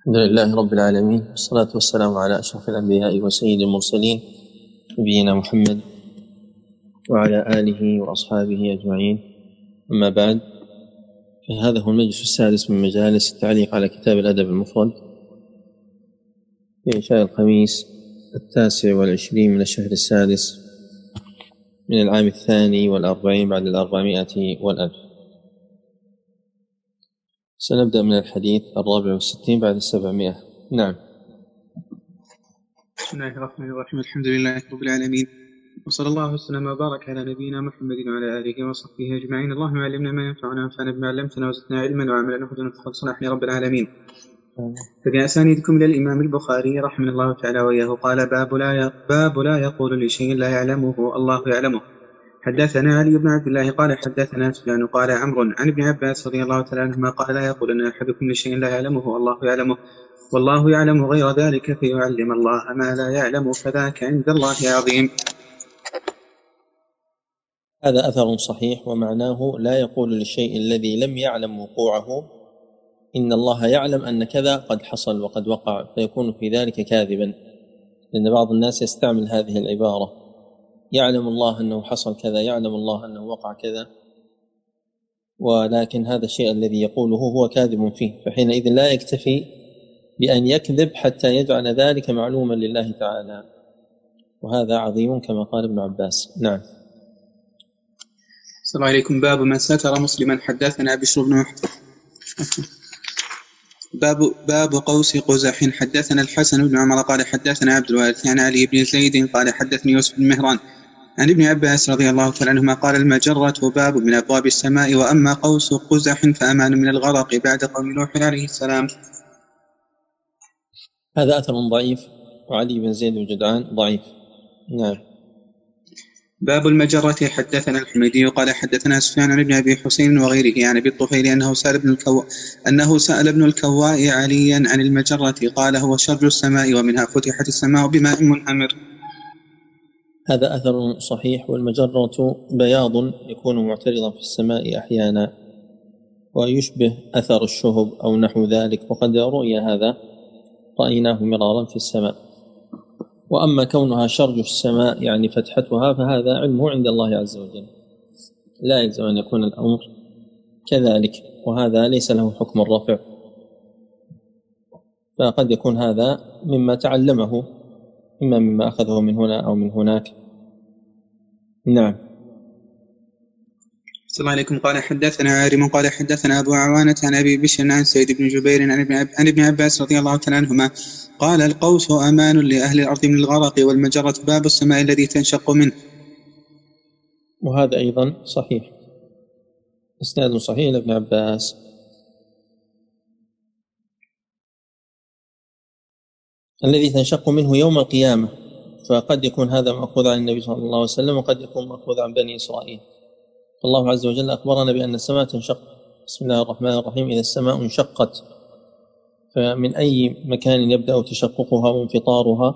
الحمد لله رب العالمين والصلاة والسلام على أشرف الأنبياء وسيد المرسلين نبينا محمد وعلى آله وأصحابه أجمعين. أما بعد فهذا هو المجلس السادس من مجالس التعليق على كتاب الأدب المفرد في عشاء الخميس التاسع والعشرين من الشهر السادس من العام الثاني والأربعين بعد الأربعمائة والألف. سنبدأ من الحديث الرابع والستين بعد السبعمائة. نعم. بسم الله الرحمن الرحيم. الحمد لله رب العالمين. وصلى الله وسلم وبارك على نبينا محمد وعلى آله وصحبه أجمعين. اللهم علمنا ما ينفعنا وانفعنا بما علمتنا وزدنا علما وعملا. وهدنا فخلصنا يا رب العالمين. فبأسانيدكم إلى الإمام البخاري رحمه الله تعالى وإياه قال باب لا باب لا يقول لشيء لا يعلمه الله يعلمه. حدثنا علي بن عبد الله قال حدثنا سفيان قال عمرو عن ابن عباس رضي الله تعالى عنهما قال لا يقولن أحدكم لشيء لا يعلمه الله يعلمه والله يعلم غير ذلك فيعلم الله ما لا يعلم فذاك عند الله عظيم. هذا أثر صحيح ومعناه لا يقول للشيء الذي لم يعلم وقوعه إن الله يعلم أن كذا قد حصل وقد وقع فيكون في ذلك كاذبا. لأن بعض الناس يستعمل هذه العبارة. يعلم الله أنه حصل كذا يعلم الله أنه وقع كذا. ولكن هذا الشيء الذي يقوله هو كاذب فيه فحينئذ لا يكتفي بأن يكذب حتى يجعل ذلك معلوما لله تعالى. وهذا عظيم كما قال ابن عباس. نعم. السلام عليكم. باب من ستر مسلما حدثنا بشر بن باب باب قوس قزح. حدثنا الحسن بن عمر قال حدثنا عبد الوارث عن علي بن زيد قال حدثني يوسف بن مهران عن ابن عباس رضي الله تعالى عنهما قال المجرة باب من أبواب السماء وأما قوس قزح فأمان من الغرق بعد قوم نوح عليه السلام. هذا أثر ضعيف وعلي بن زيد بن جدعان ضعيف. نعم. باب المجرة حدثنا الحميدي قال حدثنا سفيان عن ابن أبي حسين وغيره عن أبي الطفيل أنه سأل ابن الكو أنه سأل ابن الكواء عليا عن المجرة قال هو شر السماء ومنها فتحت السماء بماء منهمر. هذا أثر صحيح والمجرة بياض يكون معترضا في السماء أحيانا ويشبه أثر الشهب أو نحو ذلك وقد رؤي هذا رأيناه مرارا في السماء. وأما كونها شرج السماء يعني فتحتها فهذا علمه عند الله عز وجل. لا يلزم أن يكون الأمر كذلك وهذا ليس له حكم الرفع فقد يكون هذا مما تعلمه إما مما أخذه من هنا أو من هناك. نعم السلام عليكم قال حدثنا عارم قال حدثنا أبو عوانة عن أبي بشر عن سيد بن جبير عن ابن عن ابن عباس رضي الله تعالى عنهما قال القوس أمان لأهل الأرض من الغرق والمجرة باب السماء الذي تنشق منه. وهذا أيضا صحيح. إسناد صحيح لابن عباس. الذي تنشق منه يوم القيامة فقد يكون هذا مأخوذ عن النبي صلى الله عليه وسلم وقد يكون مأخوذ عن بني إسرائيل. الله عز وجل أخبرنا بأن السماء تنشق. بسم الله الرحمن الرحيم. إذا السماء انشقت فمن أي مكان يبدأ تشققها وانفطارها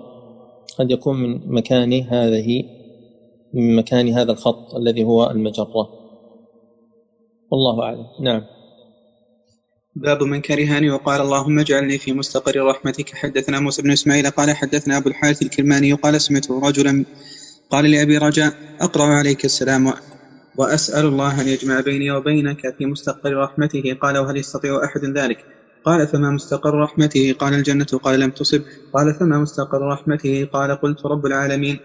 قد يكون من مكان هذه من مكان هذا الخط الذي هو المجرة. والله أعلم. نعم. باب من كرهني وقال اللهم اجعلني في مستقر رحمتك. حدثنا موسى بن إسماعيل قال حدثنا أبو الحارث الكرماني قال سمعت رجلا قال لأبي رجاء أقرأ عليك السلام وأسأل الله أن يجمع بيني وبينك في مستقر رحمته. قال وهل يستطيع أحد ذلك؟ قال فما مستقر رحمته؟ قال الجنة. قال لم تصب. قال فما مستقر رحمته؟ قال قلت رب العالمين.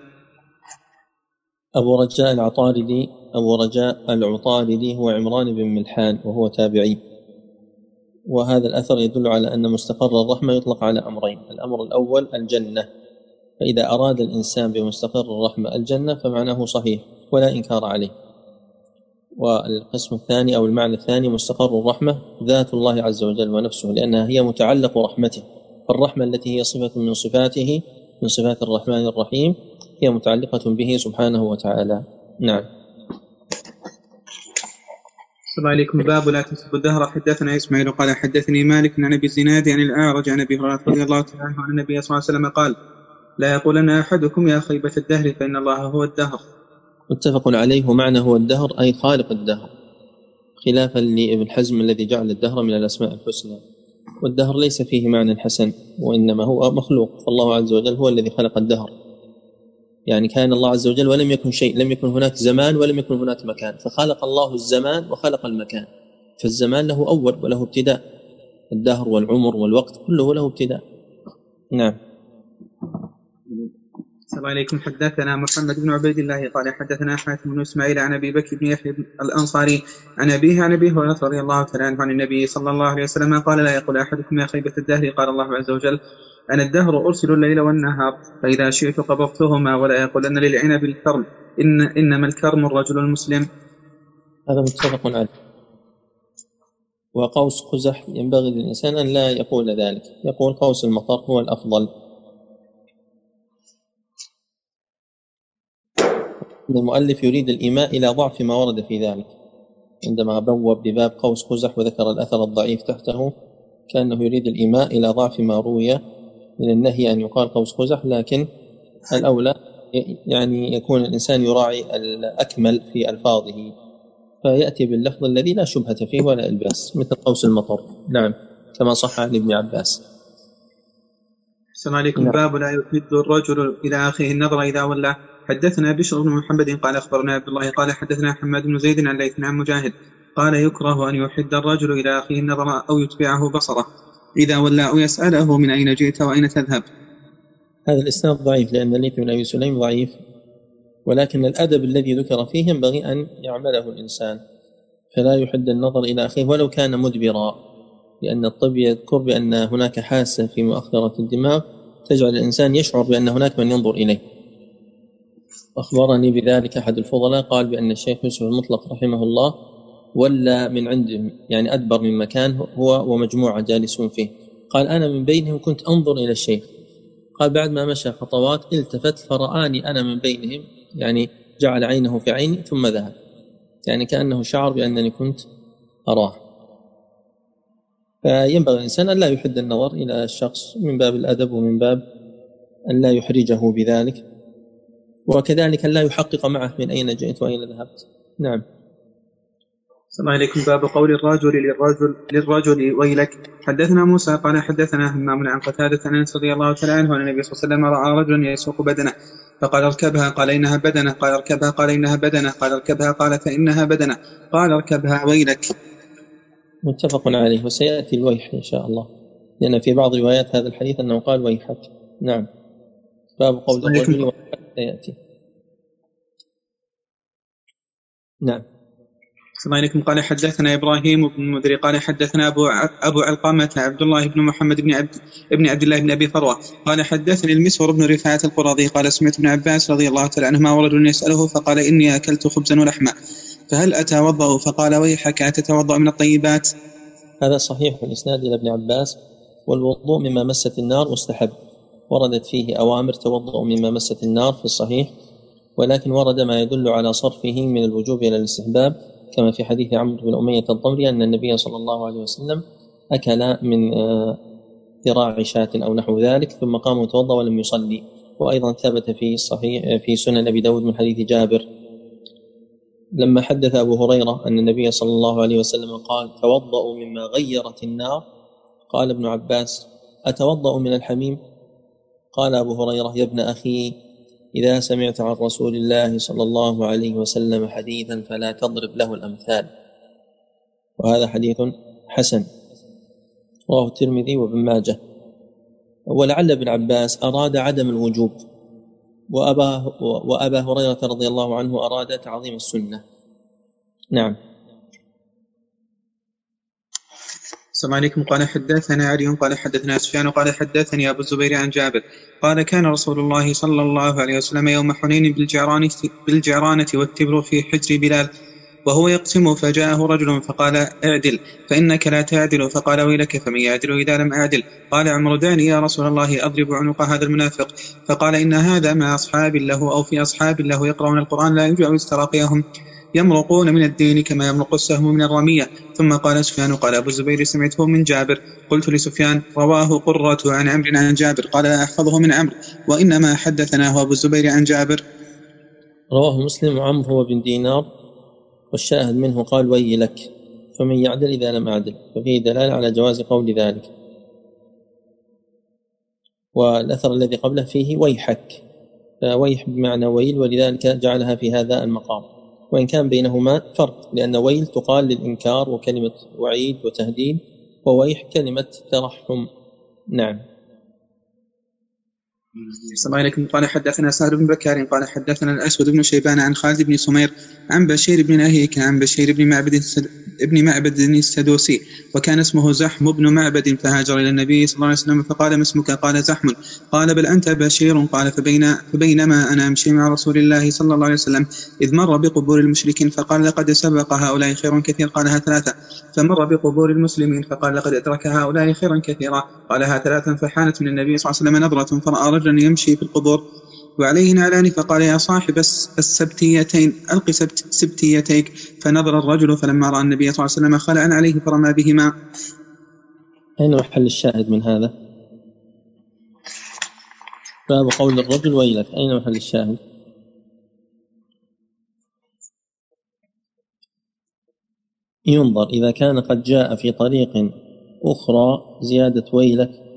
أبو رجاء العطاردي أبو رجاء العطاردي هو عمران بن ملحان وهو تابعي. وهذا الأثر يدل على أن مستقر الرحمة يطلق على أمرين الأمر الأول الجنة. فإذا أراد الإنسان بمستقر الرحمة الجنة فمعناه صحيح ولا إنكار عليه. والقسم الثاني أو المعنى الثاني مستقر الرحمة ذات الله عز وجل ونفسه لأنها هي متعلق رحمته. فالرحمة التي هي صفة من صفاته من صفات الرحمن الرحيم هي متعلقة به سبحانه وتعالى. نعم. السلام عليكم. باب لا تسبوا الدهر. حدثنا إسماعيل قال حدثني مالك عن أبي الزناد عن الأعرج عن أبي هريرة رضي الله تعالى عنه عن النبي صلى الله عليه وسلم قال لا يقولن أحدكم يا خيبة الدهر فإن الله هو الدهر. متفق عليه. ومعنى هو الدهر أي خالق الدهر خلافا لابن حزم الذي جعل الدهر من الأسماء الحسنى. والدهر ليس فيه معنى حسن وإنما هو مخلوق. فالله عز وجل هو الذي خلق الدهر. يعني كان الله عز وجل ولم يكن شيء لم يكن هناك زمان ولم يكن هناك مكان. فخلق الله الزمان وخلق المكان. فالزمان له أول وله ابتداء. الدهر والعمر والوقت كله له ابتداء. نعم. السلام عليكم. حدثنا محمد بن عبيد الله قال حدثنا حاتم بن إسماعيل عن أبي بكر بن يحيى الأنصاري عن أبيه عن أبي هريرة رضي الله تعالى عنه عن النبي صلى الله عليه وسلم قال لا يقول أحدكم يا خيبة الدهر. قال الله عز وجل أنا الدهر أرسل الليل والنهار فإذا شئت قبضتهما ولا يقولن للعنب الكرم. ان إنما الكرم الرجل المسلم. هذا متفق عليه. وقوس قزح ينبغي للإنسان أن لا يقول ذلك. يقول قوس المطر هو الأفضل. المؤلف يريد الإيماء إلى ضعف ما ورد في ذلك. عندما بوب بباب قوس قزح وذكر الأثر الضعيف تحته كأنه يريد الإيماء إلى ضعف ما روي من النهي أن يقال قوس قزح لكن الأولى يعني يكون الإنسان يراعي الأكمل في ألفاظه. فيأتي باللفظ الذي لا شبهة فيه ولا إلباس مثل قوس المطر. نعم كما صح عن ابن عباس. السلام عليكم. نعم. باب لا يحد الرجل إلى أخيه النظر إذا ولى. حدثنا بشر بن محمد قال أخبرنا عبد الله قال حدثنا حماد بن زيد عن ليث عن مجاهد. قال يكره أن يحد الرجل إلى أخيه النظر أو يتبعه بصره. إذا أو يسأله من أين جئت وأين تذهب. هذا الإسناد ضعيف لأن ليث بن أبي سليم ضعيف. ولكن الأدب الذي ذكر فيه ينبغي أن يعمله الإنسان. فلا يحد النظر إلى أخيه ولو كان مدبرا. لأن الطب يذكر بأن هناك حاسة في مؤخرة الدماغ تجعل الإنسان يشعر بأن هناك من ينظر إليه. أخبرني بذلك أحد الفضلاء قال بأن الشيخ يوسف المطلق رحمه الله ولا من عندهم يعني أدبر من مكان هو ومجموعة جالسون فيه. قال أنا من بينهم كنت أنظر إلى الشيخ. قال بعد ما مشى خطوات التفت فرآني أنا من بينهم يعني جعل عينه في عيني ثم ذهب. يعني كأنه شعر بأنني كنت أراه. فينبغي الإنسان أن لا يحد النظر إلى الشخص من باب الأدب ومن باب أن لا يحرجه بذلك وكذلك أن لا يحقق معه من أين جئت وأين ذهبت. نعم. السلام عليكم. باب قول الرجل للرجل للرجل ويلك. حدثنا موسى قال حدثنا همام عن قتادة عن أنس رضي الله تعالى عنه أن النبي صلى الله عليه وسلم رأى رجلا يسوق بدنه. فقال اركبها. قال إنها بدنه. قال اركبها. قال إنها بدنه. قال اركبها. قال فإنها بدنه. قال اركبها. ويلك. متفق عليه. وسيأتي الويح إن شاء الله. لأن في بعض روايات هذا الحديث أنه قال ويحك نعم. باب قول الرجل سيأتي. نعم. عليكم. قال حدثنا إبراهيم بن المدري قال حدثنا أبو أبو علقمة عبد الله بن محمد بن عبد ابن عبد الله بن أبي فروة. قال حدثني المسور بن رفاعه القرظي قال سمعت ابن عباس رضي الله تعالى عنهما ورجل يسأله فقال إني أكلت خبزا ولحما فهل أتوضأ؟ فقال ويحك أتتوضأ من الطيبات؟ هذا صحيح في الاسناد إلى ابن عباس والوضوء مما مست النار مستحب. وردت فيه أوامر توضؤ مما مست النار في الصحيح ولكن ورد ما يدل على صرفه من الوجوب إلى الاستحباب. كما في حديث عمرو بن أمية الضمري أن النبي صلى الله عليه وسلم أكل من آه، ذراع شاة أو نحو ذلك ثم قام وتوضأ ولم يصلي. وأيضا ثبت في صحيح في سنن أبي داود من حديث جابر. لما حدث أبو هريرة أن النبي صلى الله عليه وسلم قال توضأوا مما غيرت النار؟ قال ابن عباس أتوضأ من الحميم؟ قال أبو هريرة يا ابن أخي إذا سمعت عن رسول الله صلى الله عليه وسلم حديثا فلا تضرب له الأمثال. وهذا حديث حسن. رواه الترمذي وابن ماجه. ولعل ابن عباس أراد عدم الوجوب وأبا, وأبا هريرة رضي الله عنه أراد تعظيم السنة. نعم. السلام عليكم. قال حدثنا علي قال حدثنا سفيان قال حدثني أبو الزبير عن جابر. قال كان رسول الله صلى الله عليه وسلم يوم حنين بالجعرانة, بالجعرانة والتبر في حجر بلال وهو يقسم فجاءه رجل فقال اعدل فإنك لا تعدل فقال ويلك فمن يعدل إذا لم أعدل؟ قال عمرو داني يا رسول الله أضرب عنق هذا المنافق. فقال إن هذا مع أصحاب له أو في أصحاب له يقرؤون القرآن لا يجوز تراقيهم. يمرقون من الدين كما يمرق السهم من الرمية. ثم قال سفيان قال أبو الزبير سمعته من جابر. قلت لسفيان رواه قرة عن عمرو عن جابر. قال لا أحفظه من عمرو. وإنما حدثناه أبو الزبير عن جابر. رواه مسلم وعمرو بن دينار. والشاهد منه قال وي لك. فمن يعدل إذا لم أعدل. ففيه دلالة على جواز قول ذلك. والأثر الذي قبله فيه ويحك. فويح بمعنى ويل ولذلك جعلها في هذا المقام. وإن كان بينهما فرق لأن ويل تقال للإنكار وكلمة وعيد وتهديد وويح كلمة ترحم. نعم. السلام عليكم. قال حدثنا سعد بن بكار قال حدثنا الأسود بن شيبان عن خالد بن سمير عن بشير بن نهيك عن بشير بن معبد ابن معبد السدوسي وكان اسمه زحم بن معبد فهاجر إلى النبي صلى الله عليه وسلم فقال ما اسمك؟ قال زحم قال بل أنت بشير قال فبين فبينما أنا أمشي مع رسول الله صلى الله عليه وسلم إذ مر بقبور المشركين فقال لقد سبق هؤلاء خير كثير قالها ثلاثة فمر بقبور المسلمين فقال لقد أدرك هؤلاء خيرا كثيرا قالها ثلاثا فحانت من النبي صلى الله عليه وسلم نظرة فراى رجلا يمشي في القبور وعليه نعلان فقال يا صاحب السبتيتين ألق سبت سبتيتيك. فنظر الرجل فلما رأى النبي صلى الله عليه وسلم خلعا عليه فرمى بهما. أين محل الشاهد من هذا؟ باب قول الرجل ويلك. أين محل الشاهد؟ ينظر. إذا كان قد جاء في طريق أخرى زيادة ويلك.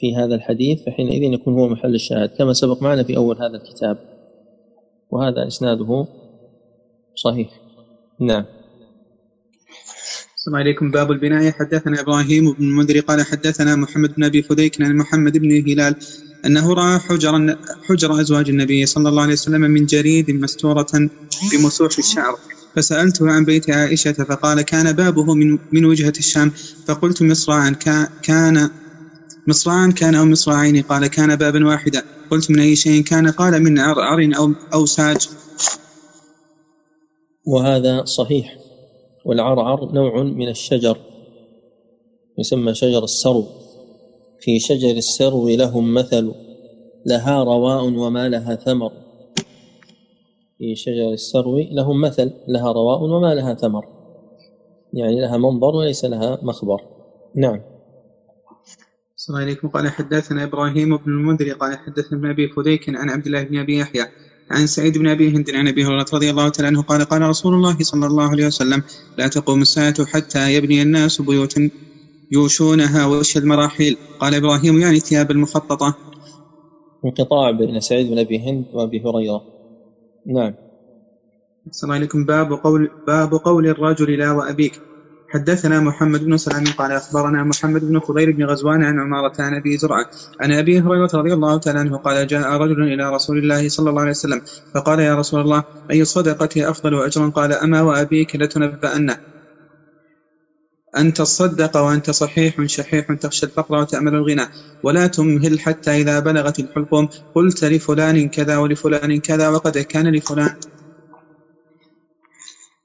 في هذا الحديث فحينئذ يكون هو محل الشاهد. كما سبق معنا في أول هذا الكتاب. وهذا إسناده صحيح. نعم. السلام عليكم. باب البناء حدثنا إبراهيم بن المنذر قال حدثنا محمد بن أبي فديك عن محمد بن هلال أنه رأى حجر حجر أزواج النبي صلى الله عليه وسلم من جريد مستورة بمسوح الشعر. فسألته عن بيت عائشة فقال كان بابه من من وجهة الشام. فقلت مصراعا كان مصراعا كان أو مصراعين قال كان بابا واحدا. قلت من أي شيء كان؟ قال من عرعر أو, أو ساج. وهذا صحيح. والعرعر نوع من الشجر. يسمى شجر السرو. في شجر السرو لهم مثل. لها رواء وما لها ثمر. في شجر السرو لهم مثل. لها رواء وما لها ثمر. يعني لها منظر وليس لها مخبر. نعم. السلام عليكم. قال حدثنا إبراهيم بن المنذر قال حدثنا ابن أبي فديك عن عبد الله بن أبي يحيى عن سعيد بن أبي هند عن أبي هريرة رضي الله تعالى عنه قال قال رسول الله صلى الله عليه وسلم لا تقوم الساعة حتى يبني الناس بيوتا يوشونها وش المراحيل. قال إبراهيم يعني الثياب المخططة. انقطاع بين سعيد بن أبي هند وأبي هريرة. نعم. السلام عليكم. باب قول باب قول الرجل لا وأبيك. حدثنا محمد بن سلام قال أخبرنا محمد بن خضير بن غزوان عن عمارة عن أبي زرعه عن أبي هريرة رضي الله تعالى عنه قال جاء رجل إلى رسول الله صلى الله عليه وسلم فقال يا رسول الله أي الصدقه أفضل اجرا قال أما وأبيك لتنبأن. أن تصدق وأنت صحيح شحيح تخشى الفقر وتأمل الغنى. ولا تمهل حتى إذا بلغت الحلقوم. قلت لفلان كذا ولفلان كذا وقد كان لفلان.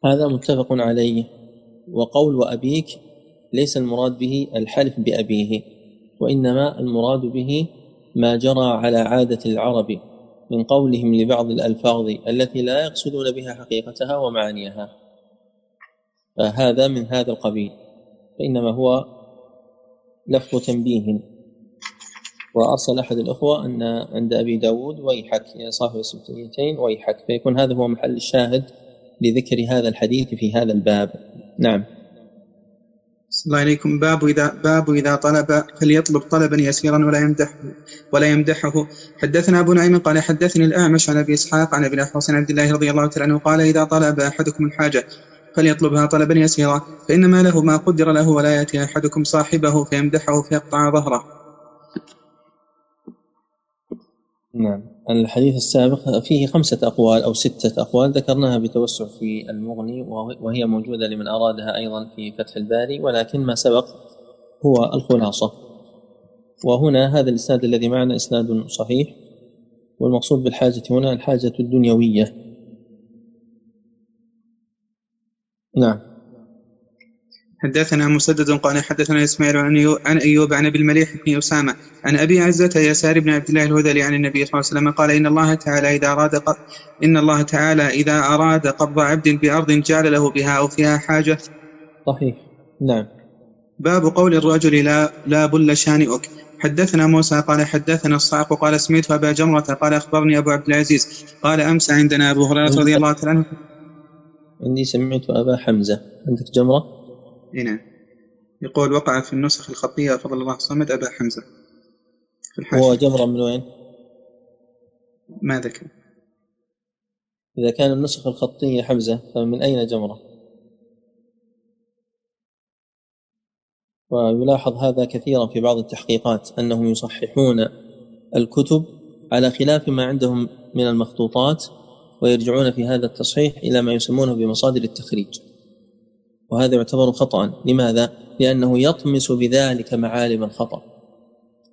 هذا متفق عليه. وقول وأبيك ليس المراد به الحلف بأبيه وإنما المراد به ما جرى على عادة العرب من قولهم لبعض الألفاظ التي لا يقصدون بها حقيقتها ومعانيها. فهذا من هذا القبيل فإنما هو لفظ تنبيه. وأرسل أحد الأخوة أن عند أبي داود ويحك يا صاحب السبتيتين ويحك. فيكون هذا هو محل الشاهد لذكر هذا الحديث في هذا الباب. نعم. الله عليكم. باب إذا باب إذا طلب فليطلب طلبا يسيرا ولا يمدح ولا يمدحه. حدثنا أبو نعيم قال حدثني الأعمش عن أبي إسحاق عن أبي الأحوص عن عبد الله رضي الله تعالى عنه قال إذا طلب أحدكم الحاجة فليطلبها طلبا يسيرا فإنما له ما قدر له ولا يأتي أحدكم صاحبه فيمدحه فيقطع ظهره. نعم. الحديث السابق فيه خمسة أقوال أو ستة أقوال ذكرناها بتوسع في المغني وهي موجودة لمن أرادها أيضا في فتح الباري ولكن ما سبق هو الخلاصة. وهنا هذا الإسناد الذي معنا إسناد صحيح والمقصود بالحاجة هنا الحاجة الدنيوية. نعم. حدثنا مسدد قال حدثنا إسماعيل عن أيوب عن أبي المليح بن أسامة عن أبي عزة يسار بن عبد الله الهذلي عن النبي صلى الله عليه وسلم قال إن الله تعالى إذا أراد إن الله تعالى إذا أراد قبض عبد بأرض جعل له بها أو فيها حاجة. صحيح. نعم. باب قول الرجل لا لا بل شانئك. حدثنا موسى قال حدثنا الصعق قال سمعت أبا جمرة قال أخبرني أبو عبد العزيز قال أمس عندنا أبو هريرة رضي الله تعالى عنه. عندي سمعت أبا حمزة. عندك جمرة؟ نعم يقول وقع في النسخ الخطية فضل الله الصمد أبا حمزة في الحاشية هو جمرة من وين؟ ما ذكر إذا كان النسخ الخطية حمزة فمن أين جمرة؟ ويلاحظ هذا كثيرا في بعض التحقيقات أنهم يصححون الكتب على خلاف ما عندهم من المخطوطات ويرجعون في هذا التصحيح إلى ما يسمونه بمصادر التخريج وهذا يعتبر خطأ. لماذا؟ لأنه يطمس بذلك معالم الخطأ.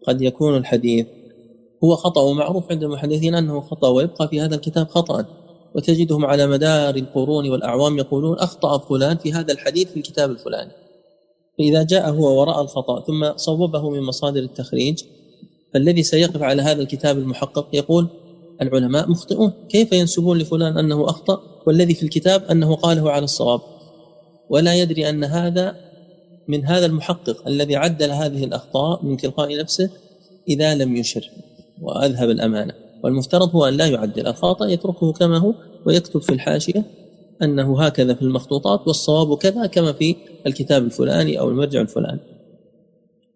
قد يكون الحديث هو خطأ ومعروف عند المحدثين أنه خطأ ويبقى في هذا الكتاب خطأ. وتجدهم على مدار القرون والأعوام يقولون أخطأ فلان في هذا الحديث في الكتاب الفلاني. فإذا جاء هو ورأى الخطأ ثم صوبه من مصادر التخريج فالذي سيقف على هذا الكتاب المحقق يقول العلماء مخطئون. كيف ينسبون لفلان أنه أخطأ؟ والذي في الكتاب أنه قاله على الصواب. ولا يدري أن هذا من هذا المحقق الذي عدل هذه الأخطاء من تلقاء نفسه إذا لم يشر وأذهب الأمانة. والمفترض هو أن لا يعدل. الخطأ يتركه كما هو ويكتب في الحاشية أنه هكذا في المخطوطات والصواب كذا كما في الكتاب الفلاني أو المرجع الفلاني.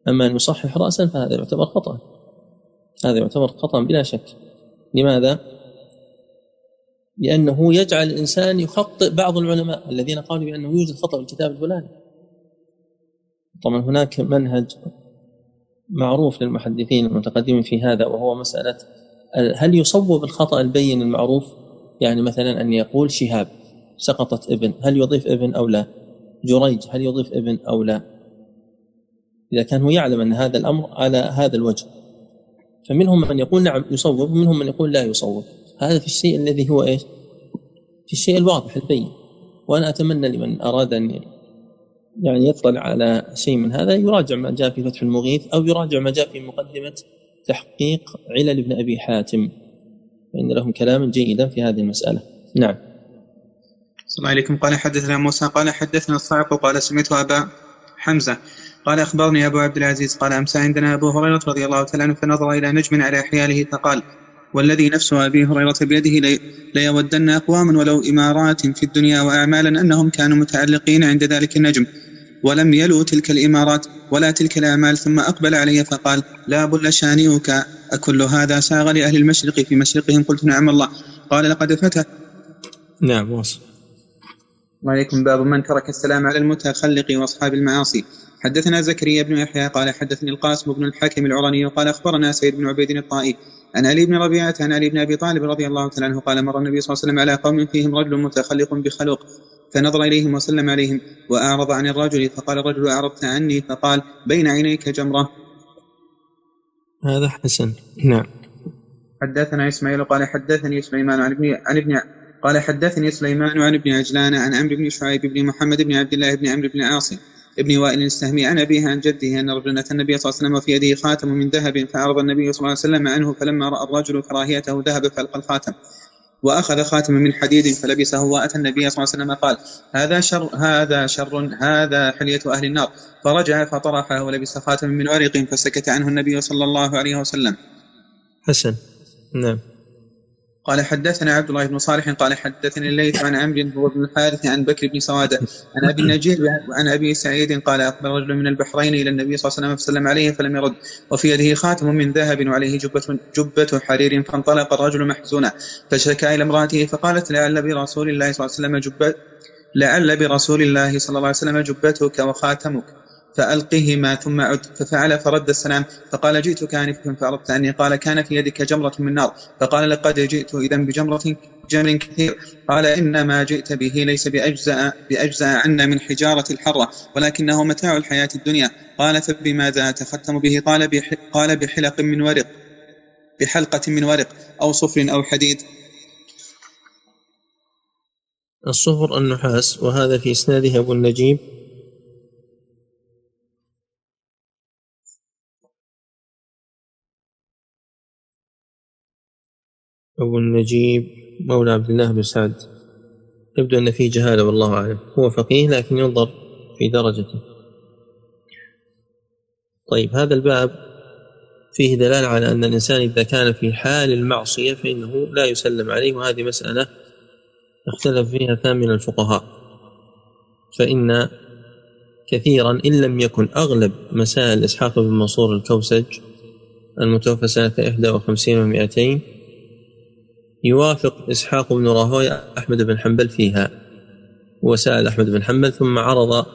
أما أن يصحح رأسا فهذا يعتبر خطأ. هذا يعتبر خطأ بلا شك. لماذا؟ لأنه يجعل الإنسان يخطئ بعض العلماء الذين قالوا بأنه يوجد خطأ في الكتاب الفلاني. طبعا هناك منهج معروف للمحدثين المتقدمين في هذا وهو مسألة هل يصوب الخطأ البين المعروف؟ يعني مثلا أن يقول شهاب سقطت ابن هل يضيف ابن أو لا؟ جريج هل يضيف ابن أو لا؟ إذا كان هو يعلم أن هذا الأمر على هذا الوجه فمنهم من يقول نعم يصوب ومنهم من يقول لا يصوب. هذا في الشيء الذي هو إيش؟ في الشيء الواضح البين. وأنا أتمنى لمن أراد أن يعني يطلع على شيء من هذا يراجع ما جاء في فتح المغيث أو يراجع ما جاء في مقدمة تحقيق علل ابن أبي حاتم. فإن لهم كلاما جيدا في هذه المسألة. نعم. السلام عليكم. قال حدثنا موسى قال حدثنا الصعق قال سمعت أبا حمزة. قال أخبرني أبو عبد العزيز قال أمسى عندنا أبو هريرة رضي الله تعالى عنه فنظر إلى نجم على حياله فقال والذي نفس أبي هريرة بيده ليودن أقوام ولو إمارات في الدنيا وأعمالا أنهم كانوا متعلقين عند ذلك النجم. ولم يلوا تلك الإمارات ولا تلك الأعمال ثم أقبل علي فقال لا بل شانئك. أكل هذا ساغ لأهل المشرق. في مشرقهم قلت نعم الله. قال لقد فتح نعم واصل. وعليكم باب من ترك السلام على المتخلق وأصحاب المعاصي. حدثنا زكريا بن يحيى قال حدثني القاسم بن الحكم العرني قال أخبرنا سيد بن عبيد الطائي عن علي بن ربيعة عن علي بن أبي طالب رضي الله تعالى عنه قال مر النبي صلى الله عليه وسلم على قوم فيهم رجل متخلق بخلق فنظر إليهم وسلم عليهم وأعرض عن الرجل فقال الرجل أعرضت عني فقال بين عينيك جمرة. هذا حسن. نعم. حدثنا إسماعيل قال حدثني سليمان عن ابن عن ابن قال حدثني سليمان عن ابن عجلان عن عمرو بن شعيب بن محمد بن عبد الله بن عمرو بن عاصم ابن وائل السهمي عن أبيه عن جده أن رجلا أتى النبي صلى الله عليه وسلم وفي يده خاتم من ذهب فعرض النبي صلى الله عليه وسلم عنه فلما رأى الرجل كراهيته ذهب فألقى الخاتم وأخذ خاتما من حديد فلبسه وأتى النبي صلى الله عليه وسلم قال هذا شر هذا شر هذا حلية أهل النار. فرجع فطرحه ولبس خاتما من ورق فسكت عنه النبي صلى الله عليه وسلم. حسن. نعم. قال حدثنا عبد الله بن صالح قال حدثني الليث عن عمرو هو بن الحارث عن بكر بن سوادة عن أبي النجيب عن أبي سعيد قال أقبل رجل من البحرين إلى النبي صلى الله عليه وسلم فسلم عليه فلم يرد وفي يده خاتم من ذهب وعليه جبة جبة حرير فانطلق الرجل محزونا فشكى إلى امرأته فقالت لعل برسول الله صلى الله عليه وسلم جبة لعل برسول الله صلى الله عليه وسلم جبتك وخاتمك. فألقهما ثم عد ففعل فرد السلام فقال جئتك آنفا فأردت عني قال كان في يدك جمرة من نار فقال لقد جئت إذا بجمرة جمل كثير قال إنما جئت به ليس بأجزاء, بأجزاء عنا من حجارة الحرة ولكنه متاع الحياة الدنيا قال فبماذا أتختم به؟ قال, قال بحلق من ورق بحلقة من ورق أو صفر أو حديد. الصفر النحاس وهذا في إسناده أبو النجيب. أبو النجيب مولى عبد الله بن سعد. يبدو أن فيه جهالة والله أعلم. هو فقيه لكن ينظر في درجته. طيب هذا الباب فيه دلالة على أن الإنسان إذا كان في حال المعصية فإنه لا يسلم عليه وهذه مسألة اختلف فيها ثامن الفقهاء. فإن كثيرا إن لم يكن أغلب مسائل إسحاق بن منصور الكوسج المتوفى سنة إحدى وخمسين ومائتين يوافق إسحاق بن راهويه أحمد بن حنبل فيها وسأل أحمد بن حنبل ثم عرض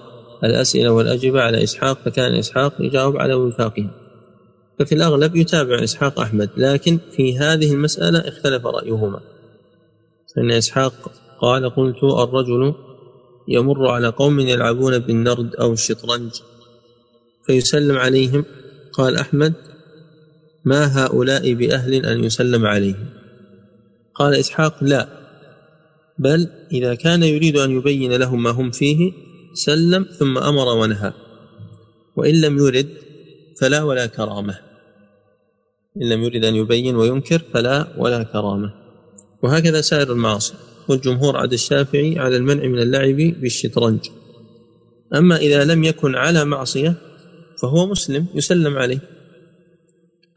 الأسئلة والأجوبة على إسحاق فكان إسحاق يجاوب على وفاقها. ففي الأغلب يتابع إسحاق أحمد لكن في هذه المسألة اختلف رأيهما. فإن إسحاق قال قلت الرجل يمر على قوم يلعبون بالنرد أو الشطرنج. فيسلم عليهم قال أحمد ما هؤلاء بأهل أن يسلم عليهم؟ قال إسحاق لا بل إذا كان يريد أن يبين لهم ما هم فيه سلم ثم أمر ونهى وإن لم يرد فلا ولا كرامة. إن لم يرد أن يبين وينكر فلا ولا كرامة. وهكذا سائر المعاصي والجمهور عدا الشافعي على المنع من اللعب بالشطرنج. أما إذا لم يكن على معصية فهو مسلم يسلم عليه.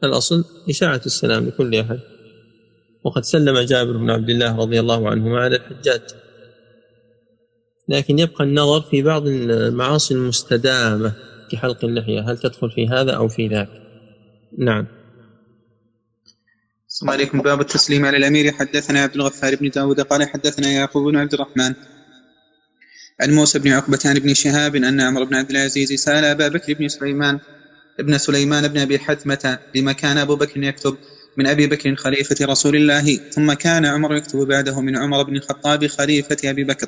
الأصل إشاعة السلام لكل أحد. وقد سلم جابر بن عبد الله رضي الله عنهما على الحجاج. لكن يبقى النظر في بعض المعاصي المستدامة كحلق اللحية. هل تدخل في هذا أو في ذاك؟ نعم. السلام عليكم. باب التسليم على الأمير. حدثنا عبد الغفار بن داود قال حدثنا يعقوب بن عبد الرحمن. عن موسى بن عقبتان بن شهاب أن عمر بن عبد العزيز سأل أبا بكر بن سليمان ابن سليمان بن أبي حثمة بما كان أبو بكر يكتب. من أبي بكر خليفة رسول الله ثم كان عمر يكتب بعده من عمر بن الخطاب خليفة أبي بكر.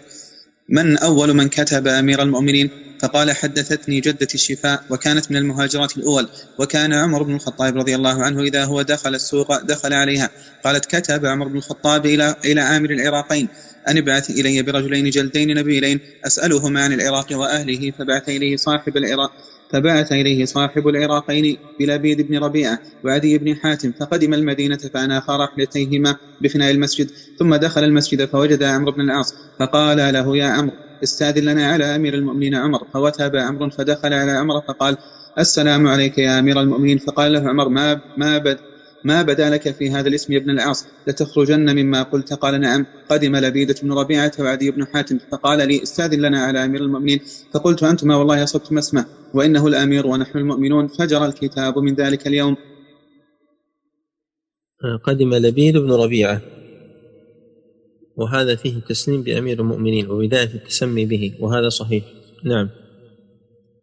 من أول من كتب أمير المؤمنين؟ فقال حدثتني جدتي الشفاء وكانت من المهاجرات الأول. وكان عمر بن الخطاب رضي الله عنه إذا هو دخل السوق دخل عليها. قالت كتب عمر بن الخطاب إلى إلى عامر العراقين. أن ابعث إلي برجلين جلدين نبيلين أسألهما عن العراق وأهله فبعث إليه صاحب العراق. فبعث إليه صاحب العراقين بلبيد بن ربيعة وعدي بن حاتم فقدم المدينة فأناخا رحلتيهما بفناء المسجد ثم دخل المسجد فوجد عمرو بن العاص فقال له يا عمرو استاذن لنا على أمير المؤمنين عمر. فوتب عمرو فدخل على عمر فقال السلام عليك يا أمير المؤمنين. فقال له عمر ما ما بد ما بدا لك في هذا الاسم يا ابن العاص لتخرجن مما قلت. قال نعم. قدم لبيدة بن ربيعة وعدي بن حاتم. فقال لي استاذن لنا على أمير المؤمنين. فقلت أنتما والله أصبتم اسمه وإنه الأمير ونحن المؤمنون. فجر الكتاب من ذلك اليوم. قدم لبيد بن ربيعة. وهذا فيه التسليم بأمير المؤمنين وبداية التسمي به وهذا صحيح. نعم.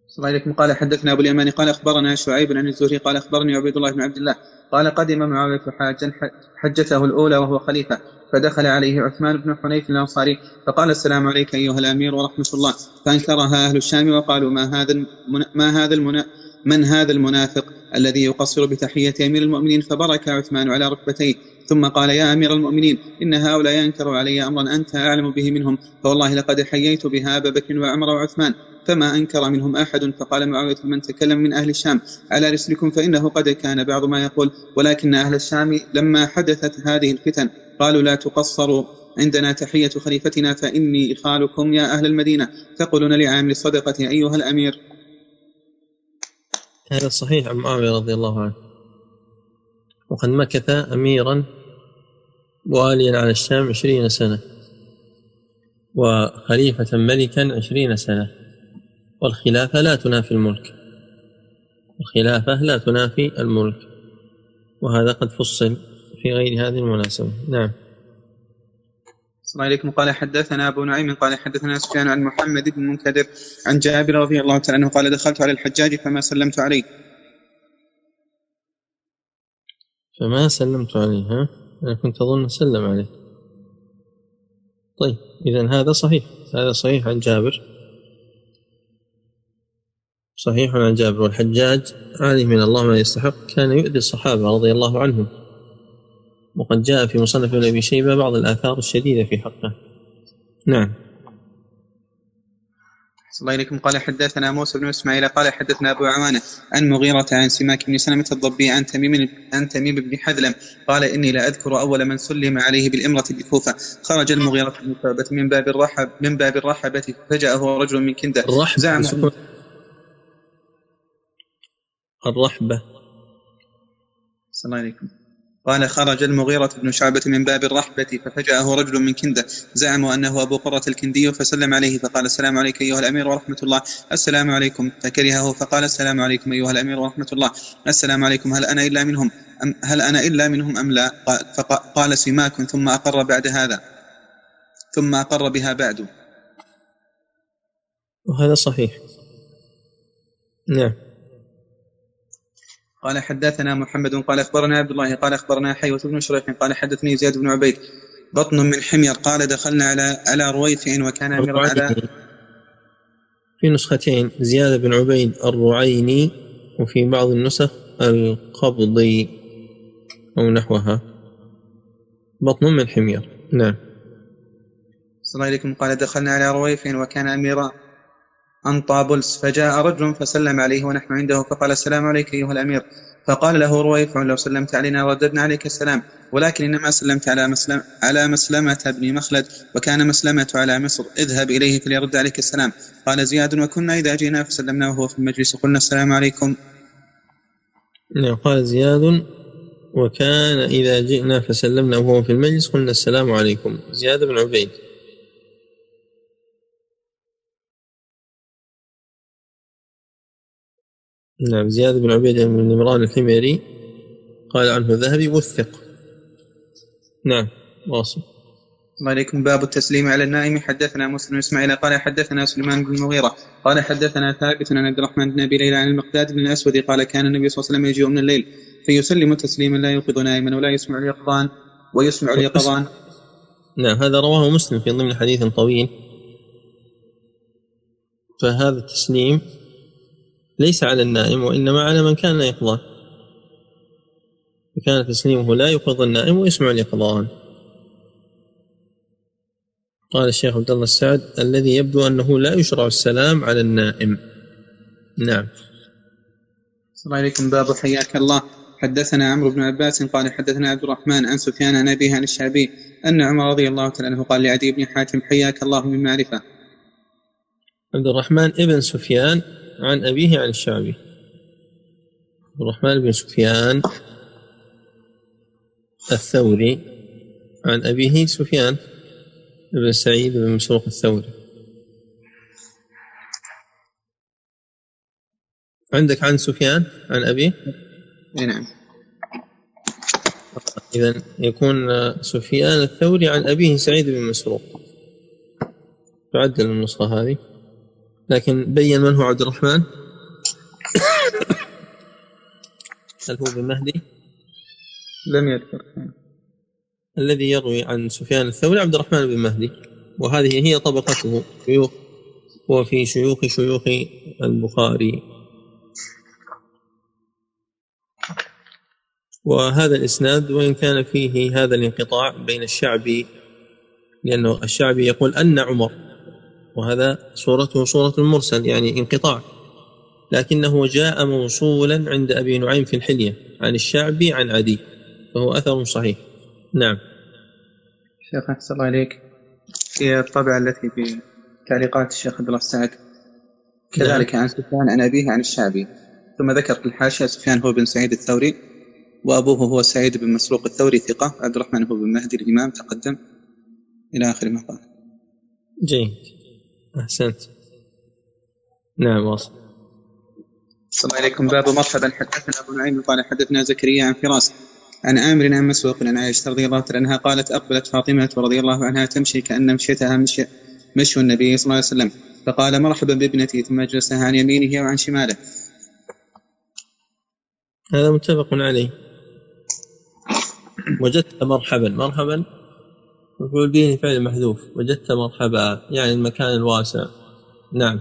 صلى الله عليكم. قال حدثنا أبو اليماني قال أخبرنا شعيب عن الزهري. قال أخبرني عبيد الله بن عبد الله. قال قدم معاوية حاجا حجته الأولى وهو خليفة فدخل عليه عثمان بن حنيف الأنصاري فقال السلام عليك أيها الأمير ورحمة الله. فأنكرها أهل الشام وقالوا ما هذا ما هذا المنا من هذا المنافق الذي يقصر بتحية أمير المؤمنين؟ فبرك عثمان على ركبتيه. ثم قال يا أمير المؤمنين إن هؤلاء انكروا علي أمرا أنت أعلم به منهم فوالله لقد حييت بها أبا بكر وعمر وعثمان فما أنكر منهم أحد. فقال معاوية من تكلم من أهل الشام على رسلكم فإنه قد كان بعض ما يقول ولكن أهل الشام لما حدثت هذه الفتن قالوا لا تقصروا عندنا تحية خليفتنا فإني إخالكم يا أهل المدينة تقولون لعامل الصدقة أيها الأمير. هذا صحيح عن معاوية رضي الله عنه. وقد مكث أميرا واليا على الشام عشرين سنة وخليفة ملكا عشرين سنة والخلافة لا تنافي الملك الخلافة لا تنافي الملك وهذا قد فصل في غير هذه المناسبة. نعم. السلام عليكم. قال حدثنا أبو نعيم قال حدثنا سفيان عن محمد بن منكدر عن جابر رضي الله تعالى عنه قال دخلت على الحجاج فما سلمت عليه. فما سلمت عليه ها؟ أنا كنت أظن سلم عليه. طيب إذا هذا صحيح. هذا صحيح عن جابر. صحيح عن جابر. والحجاج عليه من الله ما يستحق. كان يؤذي الصحابة رضي الله عنهم. وقد جاء في مصنف ابن أبي شيبة بعض الآثار الشديدة في حقه. نعم. الله إليكم قال حدثنا موسى بن إسماعيل قال حدثنا أبو عوانة عن مغيرة عن سماك بن سلمة الضبي عن تميم عن تميم بن حذلم قال إني لا أذكر أول من سلم عليه بالإمرة بالكوفة خرج المغيرة بن شعبة من باب الرحب من باب الرحبة فجاءه رجل من كندة. زعم الرحبة. السلام عليكم قال خرج المغيرة بن شعبة من باب الرحبة ففجأه رجل من كندة زعموا أنه أبو قرة الكندي فسلم عليه فقال السلام عليك أيها الأمير ورحمة الله. السلام عليكم. فكرهه فقال السلام عليكم أيها الأمير ورحمة الله. السلام عليكم. هل أنا إلا منهم أم هل أنا إلا منهم أم لا؟ فقال سماك ثم أقر بعد هذا. ثم أقر بها بعد. وهذا صحيح. نعم. قال حدثنا محمد قال أخبرنا عبد الله قال أخبرنا حيوة بن شريح قال حدثني زياد بن عبيد بطن من حمير قال دخلنا على على رويفع وكان اميرا على في نسختين زياد بن عبيد الرعيني وفي بعض النسخ القبضي أو نحوها. بطن من حمير. نعم. صلى الله عليكم. قال دخلنا على رويفع وكان أميرا أنطابلس فجاء رجل فسلم عليه ونحن عنده فقال السلام عليك أيها الأمير. فقال له رويفع لو سلمت علينا رددنا عليك السلام ولكن إنما سلمت على مسلم على مسلمة بن مخلد وكان مسلمة على مصر. اذهب إليه فليرد عليك السلام. قال زياد وكنا إذا جئنا فسلمنا وهو في المجلس قلنا السلام عليكم. نعم قال زياد وكان إذا جئنا فسلمنا وهو في المجلس قلنا السلام عليكم. زياد بن عبيد. نعم زياد بن عبيد بن نمران الحميري قال عنه الذهبي وثق. نعم واصل. الله عليكم. باب التسليم على النائم. حدثنا مسلم إسماعيل قال حدثنا سليمان بن المغيرة قال حدثنا ثابت عن عبد الرحمن بن أبي ليلى عن المقداد بن الأسود قال كان النبي صلى الله عليه وسلم يجيء من الليل فيسلم تسليما لا يوقظ نائما ولا يسمع اليقظان ويسمع اليقظان. نعم هذا رواه مسلم في ضمن حديث طويل. فهذا التسليم ليس على النائم وإنما على من كان يقظان فكان تسليمه لا يقظ النائم ويسمع اليقظان. قال الشيخ عبد الله السعد الذي يبدو أنه لا يشرع السلام على النائم. نعم. السلام عليكم باب حياك الله. حدثنا عمرو بن عباس قال حدثنا عبد الرحمن عن سفيان عن أبيه عن الشعبي أن عمر رضي الله تعالى عنه قال لعدي بن حاتم حياك الله من معرفة. عبد الرحمن ابن سفيان عن أبيه عن الشعبي. عبد الرحمن بن سفيان الثوري. عن أبيه سفيان بن سعيد بن مسروق الثوري. عندك عن سفيان؟ عن أبيه؟ نعم. إذا يكون سفيان الثوري عن أبيه سعيد بن مسروق. تعدل النسخة هذه. لكن بين من هو عبد الرحمن؟ هل هو بن مهدي؟ لم يذكر. الذي يروي عن سفيان الثوري عبد الرحمن بن مهدي وهذه هي طبقته شيوخ وفي شيوخ شيوخ البخاري. وهذا الإسناد وإن كان فيه هذا الانقطاع بين الشعبي لأنه الشعبي يقول أن عمر وهذا صورته صورة المرسل يعني انقطاع. لكنه جاء موصولا عند أبي نعيم في الحلية عن الشعبي عن عدي فهو أثر صحيح. نعم. شيخ أحسن الله عليك هي الطبعة التي في تعليقات الشيخ عبد الله السعد. كذلك نعم. عن سفيان عن أبيه عن الشعبي. ثم ذكر في الحاشية سفيان هو بن سعيد الثوري وأبوه هو سعيد بن مسروق الثوري ثقة عبد الرحمن هو بن مهدي الإمام تقدم. إلى آخر ما قال جيد. أحسنت. نعم واصل. السلام عليكم. باب مرحبا. حدثنا أبو نعيم قال حدثنا زكريا عن فراس عن آمر عن مسروق عن عائشة رضي الله عنها قالت أقبلت فاطمة رضي الله عنها تمشي كأن مشيتها مشي, مشي النبي صلى الله عليه وسلم. فقال مرحبا بابنتي. ثم أجلسها عن يمينه وعن شماله. هذا متفق عليه. وجدت مرحبا. مرحبا. مفعول به فعل محذوف وجدت مرحبا يعني المكان الواسع. نعم.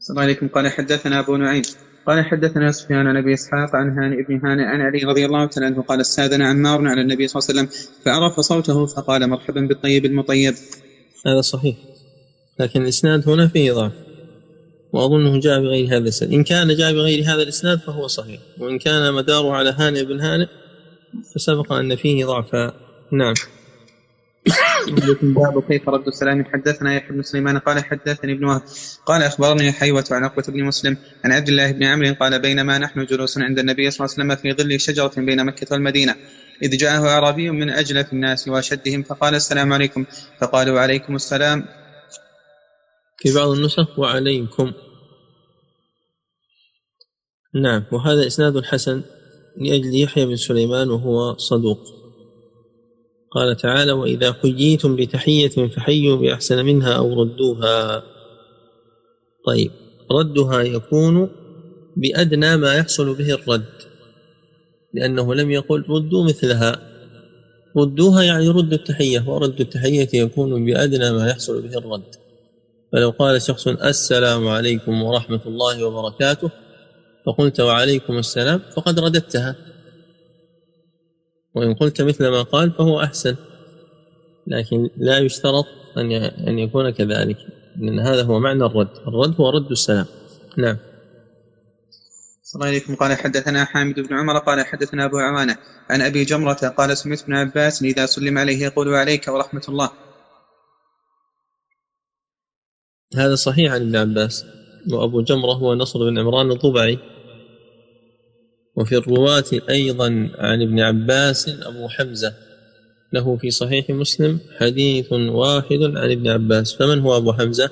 السلام عليكم. قال حدثنا أبو نعيم. قال حدثنا سفيان عن أبي إسحاق عن هاني بن هاني عن علي رضي الله تعالى عنه قال استاذن عمار على النبي صلى الله عليه وسلم فعرف صوته فقال مرحبا بالطيب المطيب. هذا صحيح. لكن الإسناد هنا فيه ضعف وأظنه جاء بغير هذا الإسناد. إن كان جاء بغير هذا الإسناد فهو صحيح. وإن كان مداره على هاني بن هانئ فسبق أن فيه ضعفا نعم. باب كيف رد السلام؟ حدثنا يحيى بن سليمان قال حدثني ابن وهب. قال أخبرني حيوة عن عقبة بن مسلم عن عبد الله بن عمرو قال بينما نحن جلوس عند النبي صلى الله عليه وسلم في ظل شجرة بين مكة والمدينة. إذ جاءه أعرابي من أجلف الناس وأشدهم فقال السلام عليكم. فقالوا وعليكم السلام. في بعض النسخ وعليكم. نعم وهذا إسناد حسن لأجل يحيى بن سليمان وهو صدوق. قال تعالى وإذا حييتم بتحية فحيوا بأحسن منها أو ردوها. طيب ردها يكون بأدنى ما يحصل به الرد لأنه لم يقل ردوا مثلها ردوها يعني ردوا التحية ورد التحية يكون بأدنى ما يحصل به الرد. فلو قال شخص السلام عليكم ورحمة الله وبركاته فقلت وعليكم السلام فقد رددتها. وإن قلت مثل ما قال فهو أحسن. لكن لا يشترط أن أن يكون كذلك لأن هذا هو معنى الرد. الرد هو رد السلام. نعم. صلى الله عليكم. قال حدثنا حامد بن عمر قال حدثنا أبو عوانة عن أبي جمرة قال سمعت ابن عباس إذا سلم عليه يقول عليك ورحمة الله. هذا صحيح عن ابن عباس. وأبو جمرة هو نصر بن عمران الضبعي وفي الرواة أيضا عن ابن عباس أبو حمزة. له في صحيح مسلم حديث واحد عن ابن عباس. فمن هو أبو حمزة؟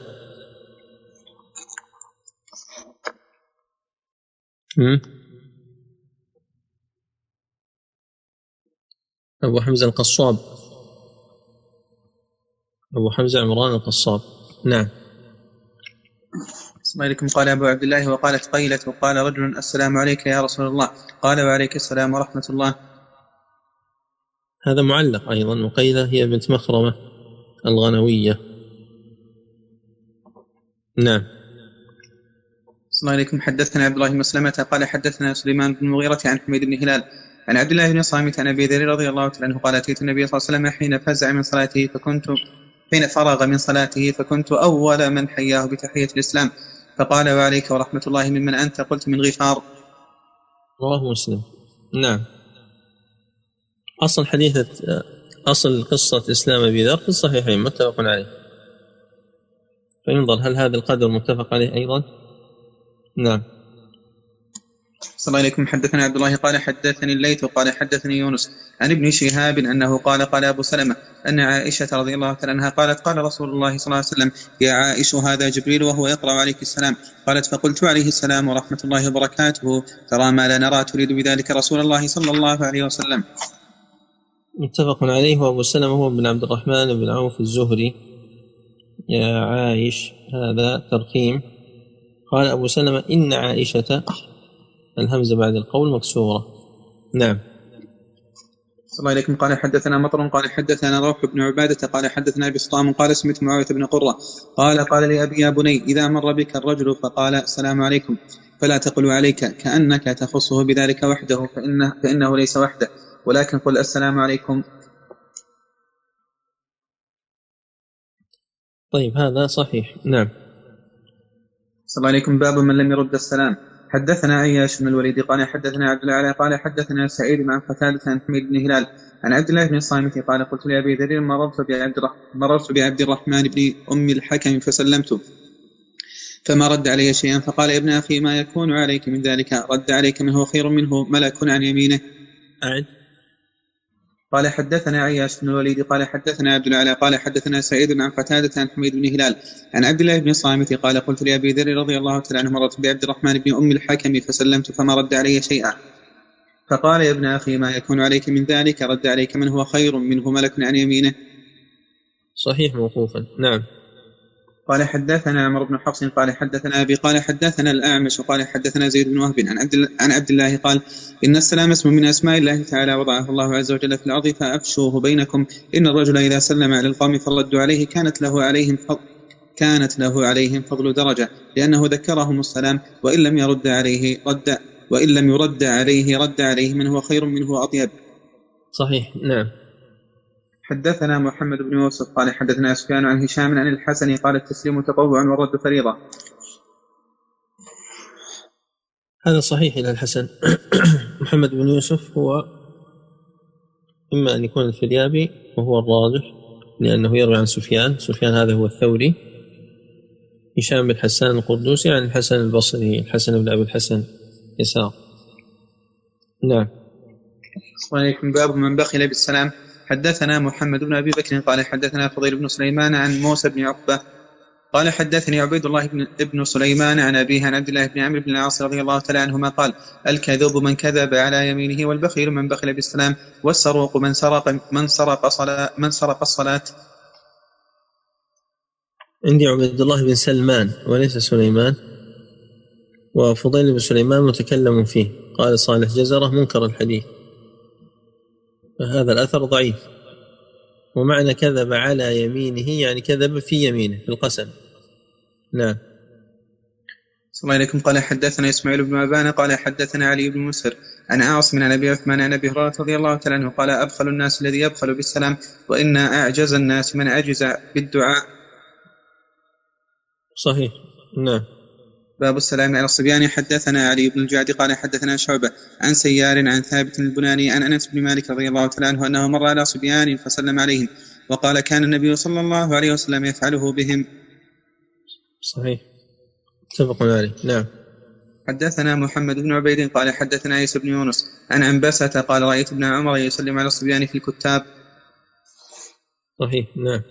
أبو حمزة القصاب. أبو حمزة عمران القصاب. نعم. عليكم. قال أبو عبد الله وقالت قيلة وقال رجل السلام عليك يا رسول الله. قال وعليك السلام ورحمة الله. هذا معلق أيضا. وقيلة هي بنت مخرمة الغنوية. نعم. الله عليكم. حدثنا عبد الله بن مسلمة قال حدثنا سليمان بن المغيرة عن حميد بن هلال. عن عبد الله بن صامت عن أبي ذر رضي الله عنه قال أتيت النبي صلى الله عليه وسلم حين فزع من صلاته فكنت حين فرغ من صلاته فكنت أول من حياه بتحية الإسلام. فقال وعليك ورحمة الله ممن أنت؟ قلت من غفار. رواه مسلم. نعم. أصل حديثة أصل قصة إسلام أبي ذر في الصحيحين متفق عليه. فينظر هل هذا القدر متفق عليه أيضا؟ نعم. صلى الله عليكم. حدثنا عبد الله قال حدثني الليث قال حدثني يونس عن ابن شهاب أنه قال قال أبو سلمة أن عائشة رضي الله تعالى عنها قالت قال رسول الله صلى الله عليه وسلم يا عائش هذا جبريل وهو يقرأ عليك السلام. قالت فقلت عليه السلام ورحمة الله وبركاته. ترى ما لا نرى تريد بذلك رسول الله صلى الله عليه وسلم. متفق عليه. وأبو سلمة هو بن عبد الرحمن بن عوف الزهري. يا عائش هذا ترقيم. قال أبو سلمة إن عائشة الهمزة بعد القول مكسورة. نعم. الله عليكم. قال حدثنا مطر قال حدثنا روح بن عبادة قال حدثنا بسطام قال سمعت معاوية بن قرة. قال قال لي أبي يا بني إذا مر بك الرجل فقال السلام عليكم. فلا تقل عليك كأنك تخصه بذلك وحده فإنه, فإنه ليس وحده. ولكن قل السلام عليكم. طيب هذا صحيح. نعم. صلى الله عليكم. باب من لم يرد السلام. حدثنا عياش بن الوليد قال حدثنا عبد الله قال حدثنا سعيد عن قتادة عن حميد بن هلال عن عبد الله بن الصامت قال قلت لأبي ذر مررت بعبد مررت بعبد الرحمن بن أم الحكم فسلمت. فما رد علي شيئا فقال ابن أخي ما يكون عليك من ذلك؟ رد عليك من هو خير منه ملك عن يمينه. أعد. قال حدثنا عياش بن الوليد قال حدثنا عبد العلاء قال حدثنا سعيد عن قتادة عن حميد بن هلال عن عبد الله بن صامت قال قلت لأبي ذر رضي الله تعالى عنه مرت بعبد الرحمن بن أم الحكم فسلمت فما رد علي شيئا. فقال يا ابن أخي ما يكون عليك من ذلك؟ رد عليك من هو خير منه ملك عن يمينه. صحيح موقوفا. نعم. قال حدثنا عمر بن حفص قال حدثنا أبي قال حدثنا الأعمش وقال حدثنا زيد بن وهب عن عبد عن عبد الله قال إن السلام اسم من أسماء الله تعالى وضعه الله عز وجل في الأرض فافشوه بينكم إن الرجل إذا سلم على القوم فردوا عليه كانت له عليهم فضل كانت له عليهم فضل درجة لأنه ذكرهم السلام وإن لم يرد عليه رد وإن لم يرد عليه رد عليه من هو خير منه وأطيب. صحيح نعم. حدثنا محمد بن يوسف قال حدثنا سفيان عن هشام عن الحسن قال التسليم تطوع والرد فريضة. هذا صحيح إلى الحسن. محمد بن يوسف هو إما أن يكون الفريابي وهو الراجح لأنه يروي عن سفيان. سفيان هذا هو الثوري. هشام بن حسان القردوسي عن الحسن البصري الحسن بن أبي الحسن يسار. نعم. عليكم. باب من بخل بالسلام. حدثنا محمد بن أبي بكر قال حدثنا فضيل بن سليمان عن موسى بن عقبة قال حدثني عبيد الله بن ابن سليمان عن أبيه عن عبد الله بن عمرو بن العاص رضي الله تعالى عنهما قال: الكذوب من كذب على يمينه والبخيل من بخل بالسلام والسروق من سرق من سرق صلاة من سرق الصلاة. عندي عبيد الله بن سلمان وليس سليمان وفضيل بن سليمان متكلم فيه قال صالح جزرة منكر الحديث فهذا الأثر ضعيف. ومعنى كذب على يمينه يعني كذب في يمينه في القسم. نعم. صلى الله عليكم. قال حدثنا إسماعيل بن أبان قال حدثنا علي بن مسر عن عاصم عن أبي عثمان عن أبي هريرة رضي الله تعالى عنه قال أبخل الناس الذي يبخل بالسلام وإن أعجز الناس من عجز بالدعاء. صحيح. نعم. باب السلام على الصبيان حدثنا علي بن الجعد قال حدثنا شعبة عن سيار عن ثابت البناني عن أنس بن مالك رضي الله تعالى عنه أنه مر على صبيان فسلم عليهم وقال كان النبي صلى الله عليه وسلم يفعله بهم. صحيح. متفق عليه. نعم. حدثنا محمد بن عبيد قال حدثنا عيسى بن يونس عن عنبسة قال رأيت ابن عمر يسلم على الصبيان في الكتاب. صحيح. نعم.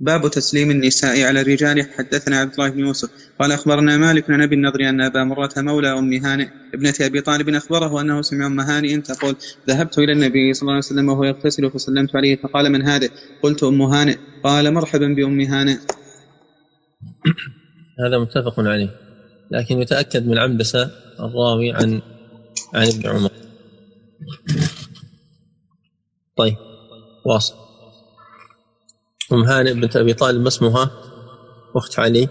باب تسليم النساء على الرجال. حدثنا عبد الله بن يوسف قال أخبرنا مالك عن أبي النضر أن أبا مره مولى أم هانئ ابنة أبي طالب أخبره أنه سمع أم هانئ تقول ذهبت إلى النبي صلى الله عليه وسلم وهو يغتسل فسلمت عليه فقال من هذه؟ قلت أم هانئ. قال مرحبا بأم هانئ. هذا متفق عليه لكن يتأكد من عنبسه الراوي عن عن ابن عمر. طيب واصل. أم هانئ بنت أبي طالب ما اسمها؟ أخت علي.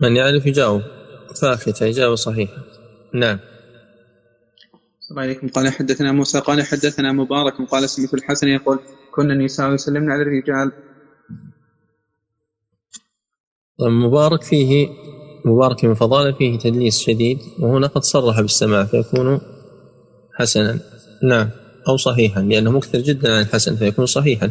من يعرف يجاوب. فاكتة إجابة صحيحة. نعم. الله عليكم. قال حدثنا موسى قال حدثنا مبارك قال سمعت الحسن يقول كنا النساء يسلمن على الرجال. طيب مبارك فيه مبارك من فضاله فيه تدليس شديد وهنا قد صرح بالسماع فيكون حسنا. نعم. أو صحيحا لأنه مكثر جدا عن الحسن فيكون صحيحا.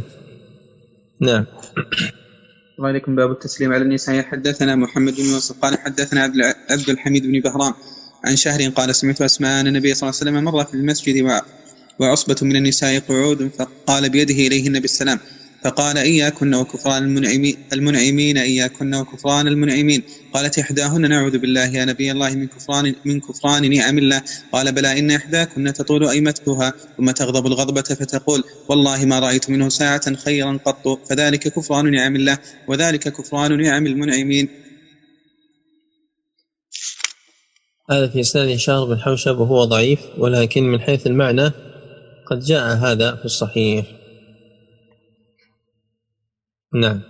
نعم. الله عليكم. باب التسليم على النساء. حدثنا محمد بن يوسف. قال حدثنا عبد الحميد بن بهرام عن شهر قال سمعت أسماء أن النبي صلى الله عليه وسلم مر في المسجد وعصبة من النساء قعود فقال بيده إليهن بالسلام. فقال إياكن وكفران المنعمين, المنعمين إياكن وكفران المنعمين. قالت إحداهن نعوذ بالله يا نبي الله من كفران من كفران نعم الله. قال بلى إن إحداكن تطول أيمتها ثم تغضب الغضبة فتقول والله ما رأيت منه ساعة خيرا قط. فذلك كفران نعم الله وذلك كفران نعم المنعمين. هذا في إسناد هشام بن حوشب وهو ضعيف ولكن من حيث المعنى قد جاء هذا في الصحيح. نعم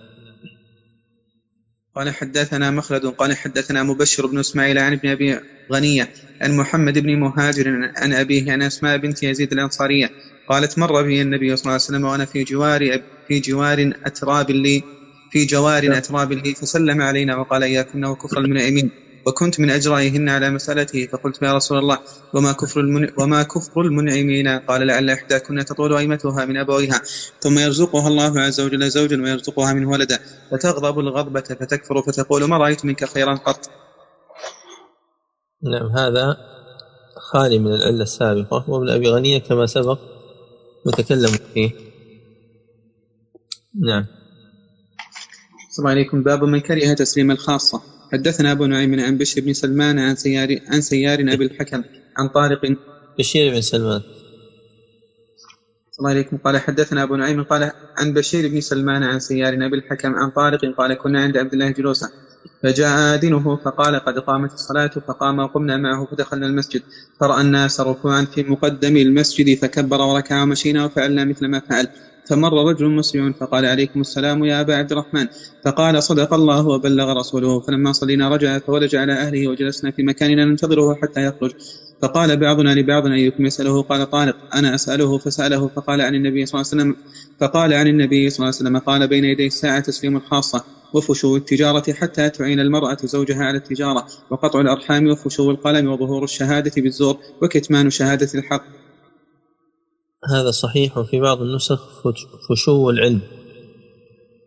قال حدثنا مخلد قال حدثنا مبشر بن إسماعيل عن ابن أبي غنية عن محمد بن مهاجر عن أبيه عن أسماء بنت يزيد الأنصارية قالت مر بي النبي صلى الله عليه وسلم وأنا في جوار في جوار أتراب لي في جوار نعم. أتراب لي فسلم علينا وقال إياكم وكفر المنعمين وكنت من أجرائهن على مسألته فقلت يا رسول الله وما كفر المن... وما كفر المنعمين؟ قال لعل إحداكن تطول أيمتها من أبويها. ثم يرزقها الله عز وجل زوجا ويرزقها منه ولدا. فتغضب الغضبة فتكفر فتقول ما رأيت منك خيرا قط؟ نعم هذا خالي من العلة السابقة وابن أبي غنية كما سبق متكلم فيه. نعم. السلام عليكم. باب من كره تسليم الخاصة. حدثنا أبو نعيم عن بشر بن سلمان عن سيار عن سيار أبي الحكم عن طارق. بشير بن سلمان. الله عليكم. قال حدثنا أبو نعيم قال عن بشير بن سلمان عن سيار أبي الحكم عن طارق قال كنا عند عبد الله جلوسا. فجاء آذنه فقال قد قامت الصلاة فقام وقمنا معه فدخلنا المسجد. فرأى الناس ركوعا في مقدم المسجد فكبر وركع ومشينا وفعلنا مثل ما فعل. فمر رجل مسلم فقال عليكم السلام يا أبا عبد الرحمن. فقال صدق الله وبلغ رسوله. فلما صلينا رجع فولج على أهله وجلسنا في مكاننا ننتظره حتى يخرج. فقال بعضنا لبعض أيكم يسأله؟ قال طارق. أنا أسأله فسأله فقال عن النبي صلى الله عليه وسلم فقال عن النبي صلى الله عليه وسلم قال بين يدي الساعة تسليم الخاصة وفشو التجارة حتى تعين المرأة زوجها على التجارة وقطع الأرحام وفشو القلم وظهور الشهادة بالزور وكتمان شهادة الحق. هذا صحيح وفي بعض النسخ فشو العلم.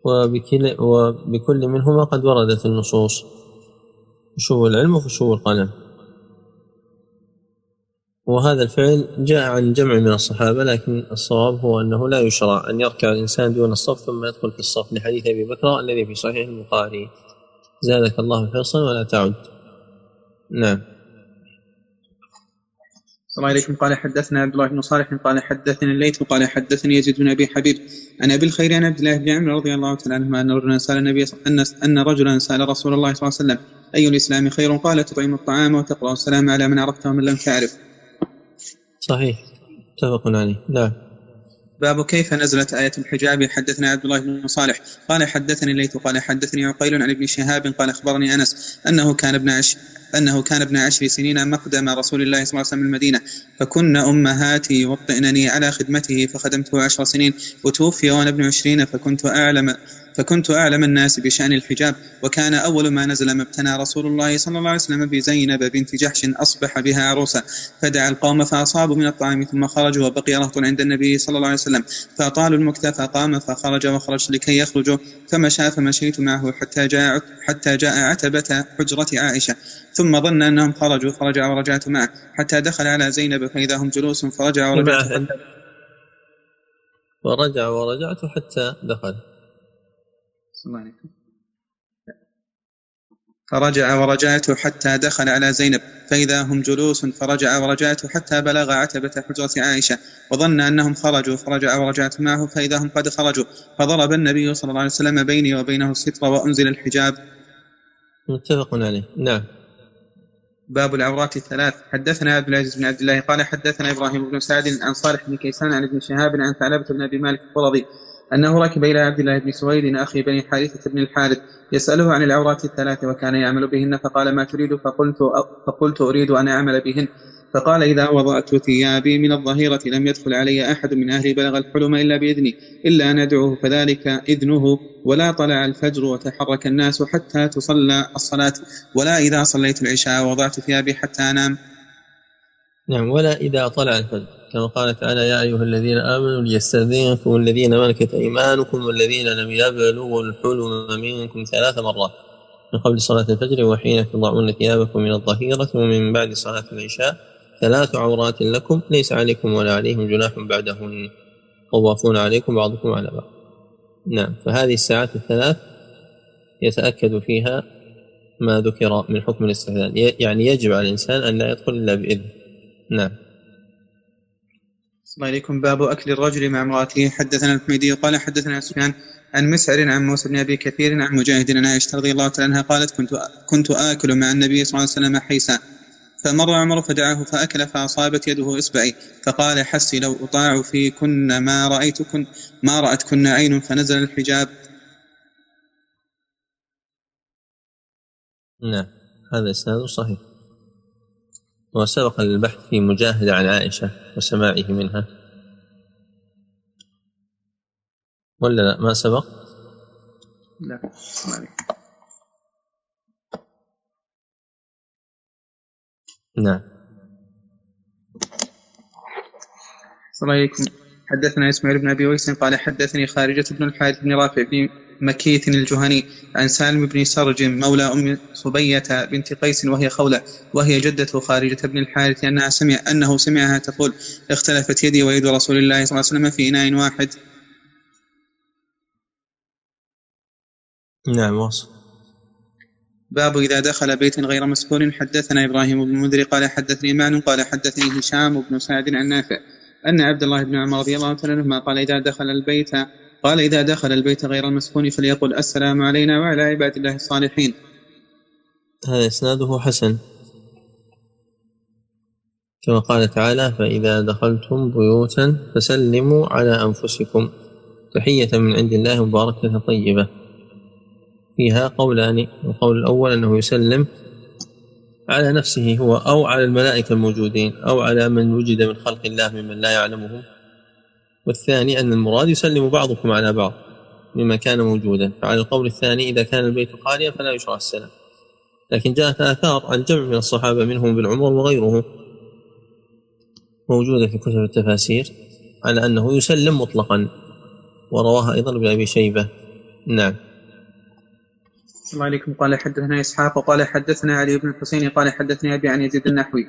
وبكل, وبكل منهما قد وردت النصوص. فشو العلم وفشو القلم. وهذا الفعل جاء عن جمع من الصحابة لكن الصواب هو أنه لا يشرع أن يركع الإنسان دون الصف ثم يدخل في الصف لحديث أبي بكر الذي في صحيح البخاري. زادك الله حرصا ولا تعد. نعم. الله عليكم. قال حدثنا عبد الله بن صالح قال حدثني الليث قال حدثني يزيد بن أبي حبيب. عن ابي الخير عن عبد الله بن عمرو رضي الله تعالى عنهما أن رجلا سأل النبي ان أن رجلا سأل رسول الله صلى الله عليه وسلم أي الإسلام خير؟ قال تطعم الطعام وتقرأ السلام على من عرفته ومن لم تعرف. صحيح. متفق عليه. نعم. باب كيف نزلت آية الحجاب؟ حدثنا عبد الله بن صالح. قال حدثني الليث قال حدثني عقيل عن ابن شهاب قال أخبرني أنس أنه كان ابن عش أنه كان ابن عشر سنين مقدم رسول الله صلى الله عليه وسلم المدينة. فكن أمهاتي يوطئنني على خدمته فخدمته عشر سنين. وتوفي وأنا ابن عشرين فكنت أعلم فكنت أعلم الناس بشأن الحجاب وكان أول ما نزل ما ابتنى رسول الله صلى الله عليه وسلم بزينب بنت جحش أصبح بها عروسا فدعا القوم فأصابوا من الطعام ثم خرجوا وبقي رهط عند النبي صلى الله عليه وسلم. فأطالوا المكث فقام فخرج وخرجت لكي يخرجوا. فمشى فمشيت معه حتى جاء حتى جاء عتبة حجرة عائشة. ثم ظن أنهم خرجوا فرجع ورجعت معه. حتى دخل على زينب فإذا هم جلوس فرجع ورجعت. ورجع ورجعت حتى دخل. فرجع ورجعت حتى دخل على زينب فإذا هم جلوس فرجع ورجعت حتى بلغ عتبة حجرة عائشة وظن أنهم خرجوا فرجع ورجعت معه فإذا هم قد خرجوا فضرب النبي صلى الله عليه وسلم بيني وبينه الستر وأنزل الحجاب. متفق عليه. نعم. باب العورات الثلاث. حدثنا عبد العزيز بن عبد الله قال حدثنا إبراهيم بن سعد عن صالح بن كيسان عن ابن شهاب عن ثعلبة بن أبي مالك القرظي أنه ركب إلى عبد الله بن سويد أخي بني حارثة بن الحارث يسأله عن العورات الثلاث وكان يعمل بهن فقال ما تريد؟ فقلت, فقلت أريد أن أعمل بهن. فقال إذا وضعت ثيابي من الظهيرة لم يدخل علي أحد من أهلي بلغ الحلم إلا بإذني إلا أن أدعوه فذلك إذنه ولا طلع الفجر وتحرك الناس حتى تصلى الصلاة ولا إذا صليت العشاء وضعت ثيابي حتى أنام. نعم ولا إذا طلع الفجر. كما قال تعالى يا أيها الذين آمنوا ليستأذنكم الذين ملكت أيمانكم والذين لم يبلغوا الحلم منكم ثلاث مرات. من قبل صلاة الفجر وحين تضعون ثيابكم من الظهيرة ومن بعد صلاة العشاء ثلاث عورات لكم ليس عليكم ولا عليهم جناح بعدهن. طوافون عليكم بعضكم على بعض. نعم فهذه الساعات الثلاث يتأكد فيها ما ذكر من حكم الاستئذان يعني يجب على الإنسان أن لا يدخل إلا بإذن. نعم. الله إليكم باب أكل الرجل مع امرأته. حدثنا الحميدي قال حدثنا سفيان عن مسعر عن موسى بن أبي كثير عن مجاهد عن عائشة رضي الله تعالى عنها قالت كنت كنت آكل مع النبي صلى الله عليه وسلم حيسا. فمر عمر فدعاه فأكل فأصابت يده إصبعي. فقال حسي لو أطاع فيكن ما رأيتكن ما رأتكن عين فنزل الحجاب. نعم هذا إسناد صحيح. وسبق البحث في مجاهد عن عائشة وسماعه منها. ولا لا؟ ما سبق؟ لا نعم. السلام عليكم. حدثنا إسماعيل بن أبي ويس قال حدثني خارجة بن الحارث بن رافع بن مكيث الجهني عن سالم بن سرج مولى أم صبية بنت قيس وهي خولة وهي جدة خارجة بن الحارث أنها سمع أنه سمعها تقول اختلفت يدي ويد رسول الله صلى الله عليه وسلم في إناء واحد. نعم واصل. باب إذا دخل بيت غير مسكون حدثنا إبراهيم بن المنذر قال حدثني مان قال حدثني هشام بن سعد عن نافع أن عبد الله بن عمر رضي الله عنه قال إذا دخل البيت قال إذا دخل البيت غير المسكون فليقل السلام علينا وعلى عباد الله الصالحين. هذا إسناده حسن. كما قال تعالى فإذا دخلتم بيوتا فسلموا على أنفسكم تحية من عند الله مباركة طيبة. فيها قولان القول الأول أنه يسلم على نفسه هو أو على الملائكة الموجودين أو على من وجد من خلق الله ممن لا يعلمهم. والثاني أن المراد يسلم بعضكم على بعض مما كان موجودا فعلى القول الثاني إذا كان البيت خاليا فلا يشرع السلام. لكن جاءت آثار عن جمع من الصحابة منهم بن عمر وغيره موجودة في كتب التفاسير على أنه يسلم مطلقا ورواها أيضا ابن أبي شيبة. نعم. الله عليكم. قال حدثنا إسحاق وقال حدثنا علي بن الحسين قال حدثني أبي عن يزيد النحوي.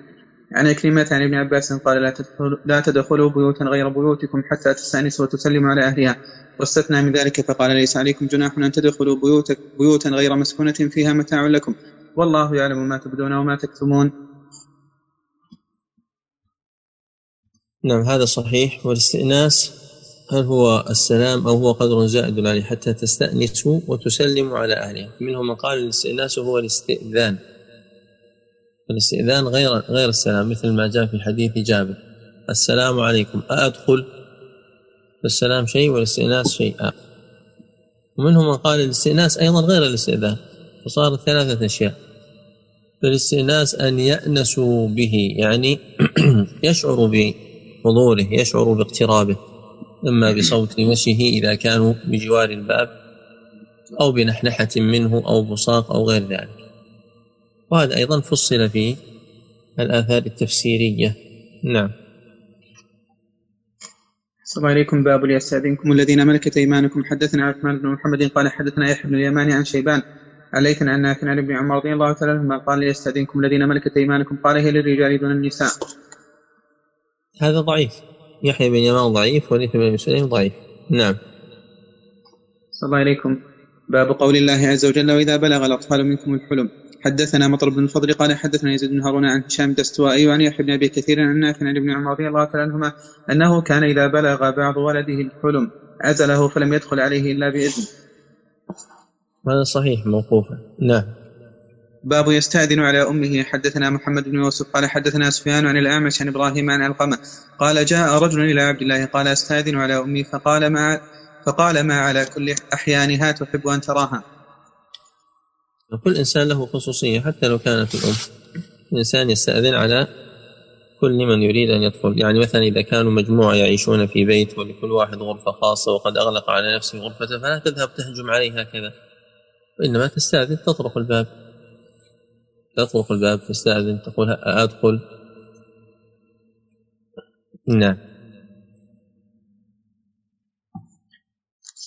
عن كلمة عن ابن عباس قال لا تدخلوا, لا تدخلوا بيوتا غير بيوتكم حتى تستأنسوا وتسلموا على أهلها. واستثنى من ذلك فقال ليس عليكم جناح أن تدخلوا بيوت بيوتا غير مسكونة فيها متاع لكم. والله يعلم ما تبدون وما تكتمون. نعم هذا صحيح. والاستئناس هل هو السلام أو هو قدر زائد عليه حتى تستأنسوا وتسلموا على أهلها؟ منهم من قال الاستئناس هو الاستئذان. الاستئذان غير غير السلام مثل ما جاء في حديث جابر. السلام عليكم. أأدخل؟ السلام شيء والاستئناس شيء آخر. ومنهم من قال الاستئناس أيضا غير الاستئذان فصارت ثلاثة أشياء. فالاستئناس أن يأنسوا به يعني يشعر بحضوره يشعر باقترابه إما بصوت مشيه إذا كانوا بجوار الباب أو بنحنحة منه أو بصاق أو غير ذلك. وهذا أيضا فصل في الآثار التفسيرية. نعم. السلام عليكم باب ليستأذنكم الذين ملكت أيمانكم. حدثنا عثمان بن محمد قال حدثنا يحيى بن اليماني عن شيبان عليتنا عن نافع عن ابن عمر رضي الله تعالى عنهما قال ليستأذنكم الذين ملكت أيمانكم. قال هي للرجال دون النساء. هذا ضعيف. يحيى بن يمان ضعيف وليث بن مسلم ضعيف. نعم. صلى الله عليكم. باب قول الله عز وجل وإذا بلغ الأطفال منكم الحلم حدثنا مطر بن الفضل قال حدثنا يزيد بن هارون عن هشام الدستوائي وعن يحيى بن أبي كثير عن نافع عن ابن عمر رضي الله تعالى عنهما أنه كان إذا بلغ بعض ولده الحلم عزله فلم يدخل عليه إلا باذن. هذا صحيح موقوفا نعم. باب يستأذن على أمه حدثنا محمد بن يوسف قال حدثنا سفيان عن الأعمش عن إبراهيم عن علقمة قال جاء رجل إلى عبد الله قال أستأذن على أمي فقال ما فقال ما على كل أحيانها تحب أن تراها كل إنسان له خصوصية حتى لو كانت الأم. الإنسان يستأذن على كل من يريد أن يدخل. يعني مثلا إذا كانوا مجموعة يعيشون في بيت ولكل واحد غرفة خاصة وقد أغلق على نفسه غرفته فلا تذهب تهجم عليه هكذا. وإنما تستأذن تطرق الباب. تطرق الباب تستأذن تقول أدخل. نعم.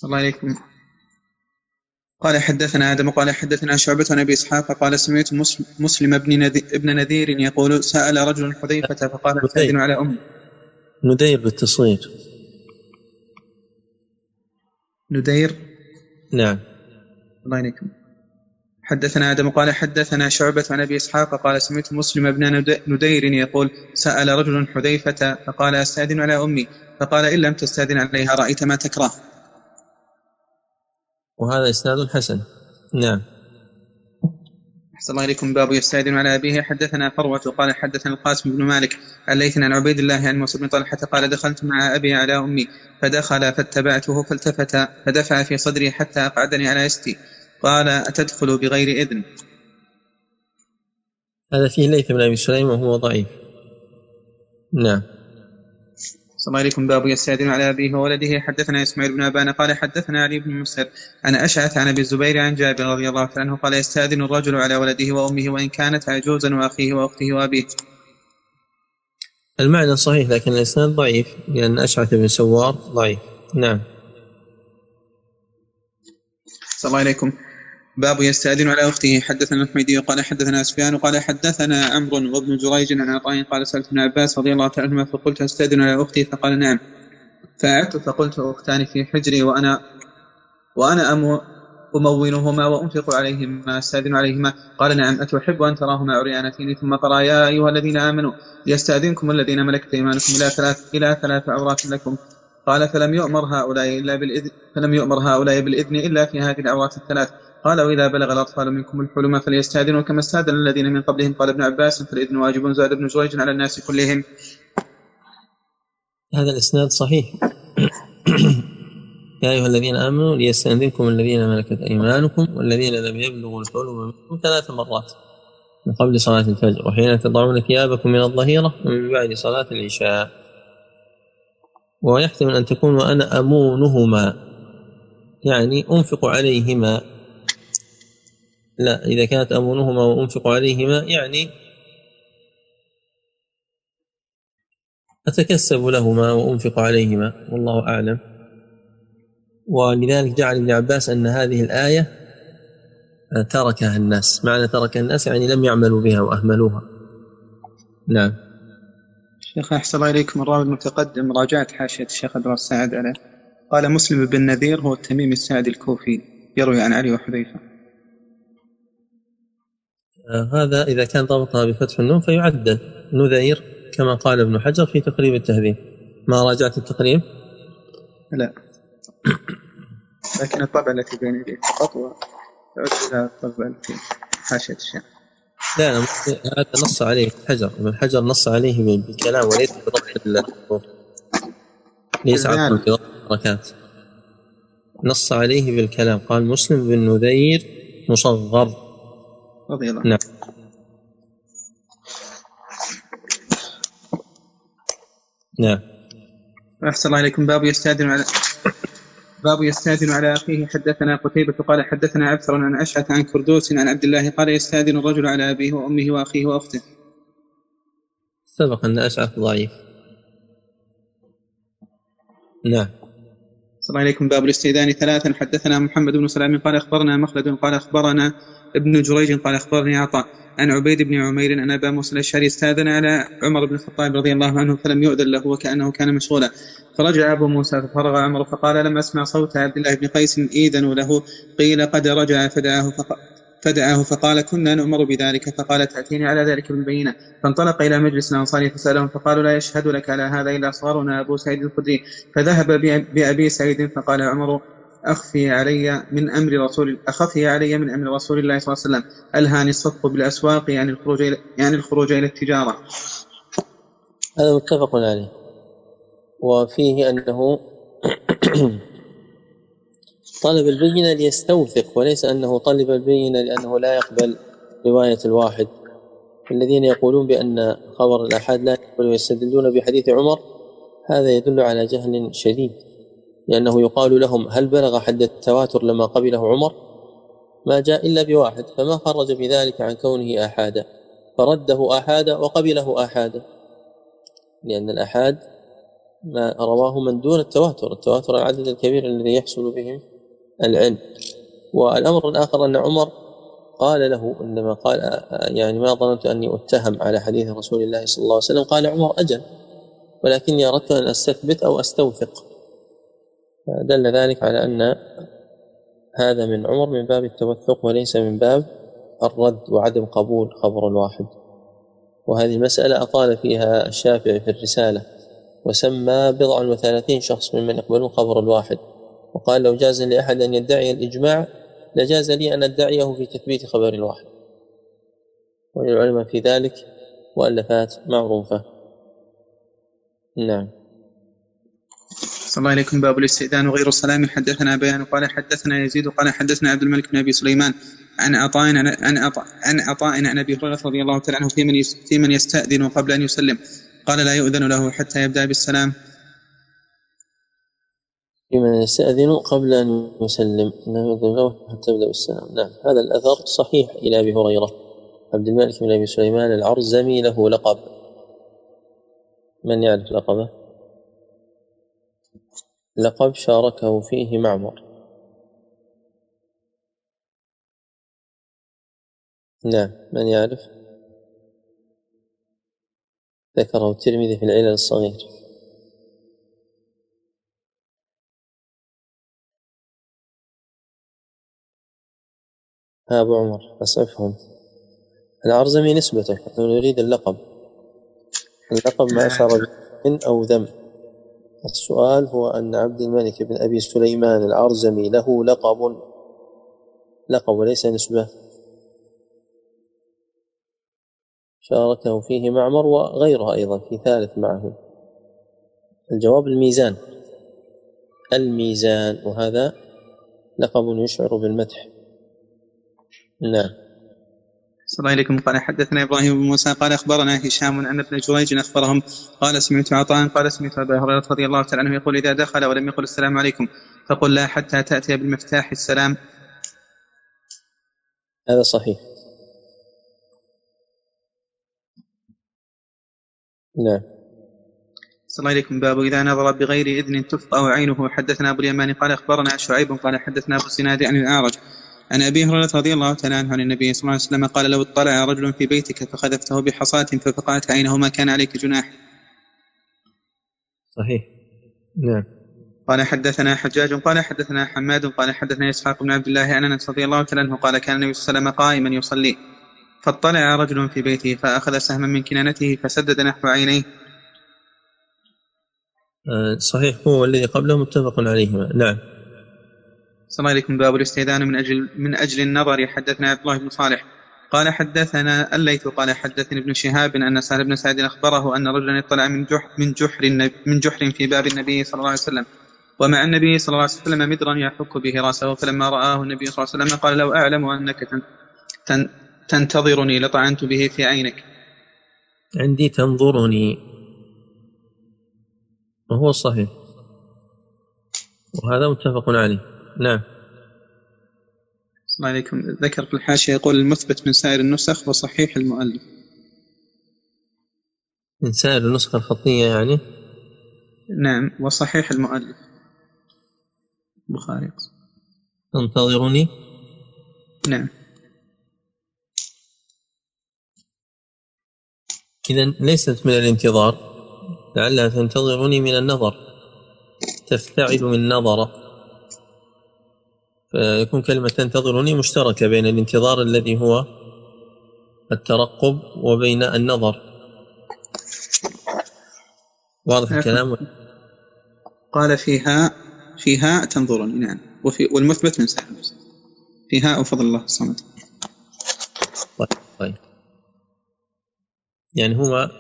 الله عليكم. قال حدثنا آدم قال حدثنا شعبة عن أبي إسحاق قال سمعت مسلم ابن ابن نذير يقول سأل رجل حذيفة فقال أستأذن على أمي. ندير بالتصوير ندير نعم. الله ينكم حدثنا آدم قال حدثنا شعبة عن أبي إسحاق قال سمعت مسلم ابن ندير يقول سأل رجل حذيفة فقال أستأذن على أمي فقال إن لم تستأذن عليها رأيت ما تكره. وهذا إسناد حسن. نعم. أحسن الله إليكم. باب يستأذن على أبيه. حدثنا فروة قال حدثنا القاسم بن مالك الليث عن عبيد الله عن موسى بن طلحة قال دخلت مع أبي على أمي فدخل فاتبعته فالتفت فدفع في صدري حتى أقعدني على يستي. قال أتدخل بغير إذن. هذا فيه ليث بن أبي سليم وهو ضعيف. نعم. صلى الله عليكم باب يستأذن على أبيه وولده. حدثنا إسماعيل بن أبان قال حدثنا علي بن مسهر عن أشعث عن أبي الزبير عن جابر رضي الله عنه قال يستأذن الرجل على ولده وأمه وإن كانت عجوزا وأخيه وأخته وأبيه. المعنى صحيح لكن الإسناد ضعيف لأن أشعث بن سوار ضعيف. نعم. صلى الله عليكم. باب يستأذن على أخته. حدثنا الحميدي قال حدثنا سفيان قال حدثنا عمرو وابن جريج عن عطاء قال سألت ابن عباس رضي الله تعالى عنهما فقلت أستأذن على أختي؟ فقال نعم. فأعدت فقلت أختان في حجري وأنا وأنا أم أمونهما وأنفق عليهما أستأذن عليهما. قال نعم أتحب أن تراهما عريانتين؟ ثم قرأ يا أيها الذين آمنوا ليستأذنكم الذين ملكت أيمانكم إلى ثلاث إلى ثلاث عورات لكم. قال فلم يؤمر هؤلاء إلا بالإذن فلم يؤمر هؤلاء بالإذن إلا في هذه العورات الثلاث. قال وإذا بلغ الأطفال منكم الحلم فليستأذنوا كما استأذن الذين من قبلهم. قال ابن عباس فالإذن واجب زاد ابن جريج على الناس كلهم. هذا الإسناد صحيح. يا أيها الذين آمنوا ليستأذنكم الذين ملكت أيمانكم والذين لم يبلغوا الحلم منكم ثلاث مرات من قبل صلاة الفجر وحين تضعون ثيابكم من الظهيرة ومن بعد صلاة العشاء. ويحتمل أن تكون وأنا أمونهما يعني أنفق عليهما. لا إذا كانت أمونهما وأنفق عليهما يعني أتكسب لهما وأنفق عليهما والله أعلم. ولذلك جعل ابن عباس أن هذه الآية تركها الناس. معنى تركها الناس يعني لم يعملوا بها وأهملوها. نعم. شيخ أحسن الله إليكم. الراوي المتقدم راجعت حاشية الشيخ عبد السعد عليه. قال مسلم بن نذير هو التميمي السعدي الكوفي يروي عن علي وحذيفة. هذا إذا كان ضبطها بفتح النون فيعدل. نذير كما قال ابن حجر في تقريب التهذيب. ما راجعت التقريب؟ لا. لكن الطبعة التي بين يدي فقط وعدت الطبعة التي حاشية الشيخ لا هذا نص عليه حجر. ابن حجر نص عليه بالكلام وليس بضبط ليس عفوا بضبط الحركات. نص عليه بالكلام. قال مسلم بن نذير مصغر. رضي الله نعم. نعم. أحسن الله إليكم. باب يستأذن على باب يستأذن على أخيه. حدثنا قتيبة قال حدثنا عبثر عن أشعث عن كردوس عن عبد الله. قال يستأذن الرجل على أبيه وأمه وأخيه وأخته. سبق أن أشعث ضعيف. نعم. صلى الله عليكم باب الاستئذان ثلاثا. حدثنا محمد بن سلام قال أخبرنا مخلد قال أخبرنا ابن جريج قال أخبرني عطاء عن عبيد بن عمير أن أبا موسى الأشعري استأذن على عمر بن الخطاب رضي الله عنه فلم يؤذن له وكأنه كان مشغولا. فرجع أبو موسى ففرغ عمر فقال لم أسمع صوت عبد الله بن قيس إيذنوا له. قيل قد رجع فدعاه فقال فدعاه فقال كنا نؤمر بذلك. فقال تأتيني على ذلك بالبينة. فانطلق إلى مجلس الأنصار فسألهم فقالوا لا يشهد لك على هذا إلا صغرنا أبو سعيد الخدري. فذهب بأبي سعيد فقال عمر أخفي علي من أمر رسول أخفي علي من أمر رسول الله صلى الله عليه وسلم. ألهاني الصدق بالأسواق يعني الخروج إلى يعني الخروج إلى التجارة. هذا متفق عليه. وفيه أنه طلب البينة ليستوثق وليس أنه طلب البينة لأنه لا يقبل رواية الواحد. الذين يقولون بأن خبر الآحاد لا يقبل ويستدلون بحديث عمر هذا يدل على جهل شديد. لأنه يقال لهم هل بلغ حد التواتر لما قبله عمر؟ ما جاء إلا بواحد فما خرج بذلك عن كونه آحادا. فرده آحادا وقبله آحادا. لأن الآحاد ما رواه من دون التواتر التواتر العدد الكبير الذي يحصل بهم العلم. والأمر الآخر أن عمر قال له عندما قال يعني ما ظننت أني أتهم على حديث رسول الله صلى الله عليه وسلم قال عمر أجل ولكني أردت أن أستثبت أو أستوثق. دل ذلك على أن هذا من عمر من باب التوثق وليس من باب الرد وعدم قبول خبر الواحد وهذه المسألة أطال فيها الشافعي في الرسالة وسمى بضع وثلاثين شخص ممن يقبلون خبر الواحد. وقال لو جاز لأحد أن يدعي الإجماع لجاز لي أن أدعيه في تثبيت خبر الواحد. وللعلماء في ذلك مؤلفات معروفة. نعم. صلى الله عليكم. باب الاستئذان وغير السلام. حدثنا بيان قال حدثنا يزيد قال حدثنا عبد الملك بن أبي سليمان عن عطاء عن عطاء عن عطاء عن أبي هريرة رضي الله تعالى عنه في من في من يستأذن قبل أن يسلم. قال لا يؤذن له حتى يبدأ بالسلام. في من يستأذن قبل أن يسلم. لا يؤذن له حتى يبدأ بالسلام. نعم. هذا الأثر صحيح إلى أبي هريرة. عبد الملك بن أبي سليمان العرزمي له لقب. من يعرف لقبه؟ لقب شاركه فيه معمر. نعم من يعرف؟ ذكره الترمذي في العلل الصغير. أبو عمر أسعفهم. العرزمي نسبته نريد اللقب. اللقب ما أشار أو ذم. السؤال هو أن عبد الملك بن أبي سليمان العرزمي له لقب لقب وليس نسبة. شاركه فيه معمر وغيره أيضا في ثالث معه. الجواب الميزان. الميزان وهذا لقب يشعر بالمدح. نعم. صلى الله عليكم. قال حدثنا إبراهيم بن موسى قال أخبرنا هشام أن ابن جريج أخبرهم قال سمعت عطاء قال سمعت أبا هريرة رضي الله تعالى عنه يقول إذا دخل ولم يقل السلام عليكم فقل لا حتى تأتي بالمفتاح السلام. هذا صحيح. نعم. صلى الله عليكم. باب إذا نظر بغير إذن تفقع عينه. حدثنا أبو اليمان قال أخبرنا شعيب قال حدثنا أبو الزناد عن الأعرج عن أبي هريرة رضي الله تعالى عنه عن النبي صلى الله عليه وسلم قال لو اطلع رجل في بيتك فخذفته بحصاة ففقعت عينه ما كان عليك جناح. صحيح. نعم. قال حدثنا حجاج قال حدثنا حماد قال حدثنا إسحاق بن عبد الله عن أنس رضي الله تعالى عنه قال كان النبي صلى الله عليه وسلم قائما يصلي فاطلع رجل في بيته فأخذ سهما من كنانته فسدد نحو عينيه. آه، صحيح هو الذي قبله متفق عليه نعم. السلام عليكم باب الاستئذان من أجل من أجل النظر. حدثنا عبد الله بن صالح. قال حدثنا الليث قال حدثني ابن شهاب أن سهل بن سعد أخبره أن رجلا اطلع من جحر من جحر من جحر في باب النبي صلى الله عليه وسلم. ومع النبي صلى الله عليه وسلم مدرا يحك به رأسه فلما رآه النبي صلى الله عليه وسلم قال لو أعلم أنك تنتظرني لطعنت به في عينك. عندي تنظرني. وهو الصحيح وهذا متفق عليه. نعم. السلام عليكم. ذكر في الحاشية يقول المثبت من سائر النسخ وصحيح المؤلف. من سائر النسخة الخطية يعني؟ نعم وصحيح المؤلف. البخاري تنتظرني؟ نعم. إذا ليست من الانتظار. لعلها تنتظرني من النظر. تفتعل من نظر فيكون كلمة تنتظرني مشتركة بين الانتظار الذي هو الترقب وبين النظر. واضح الكلام؟ قال فيها فيها تنظرني نعم. وفي والمثبت من سائر فيها أو فضل الله الصمد. طيب طيب. يعني هما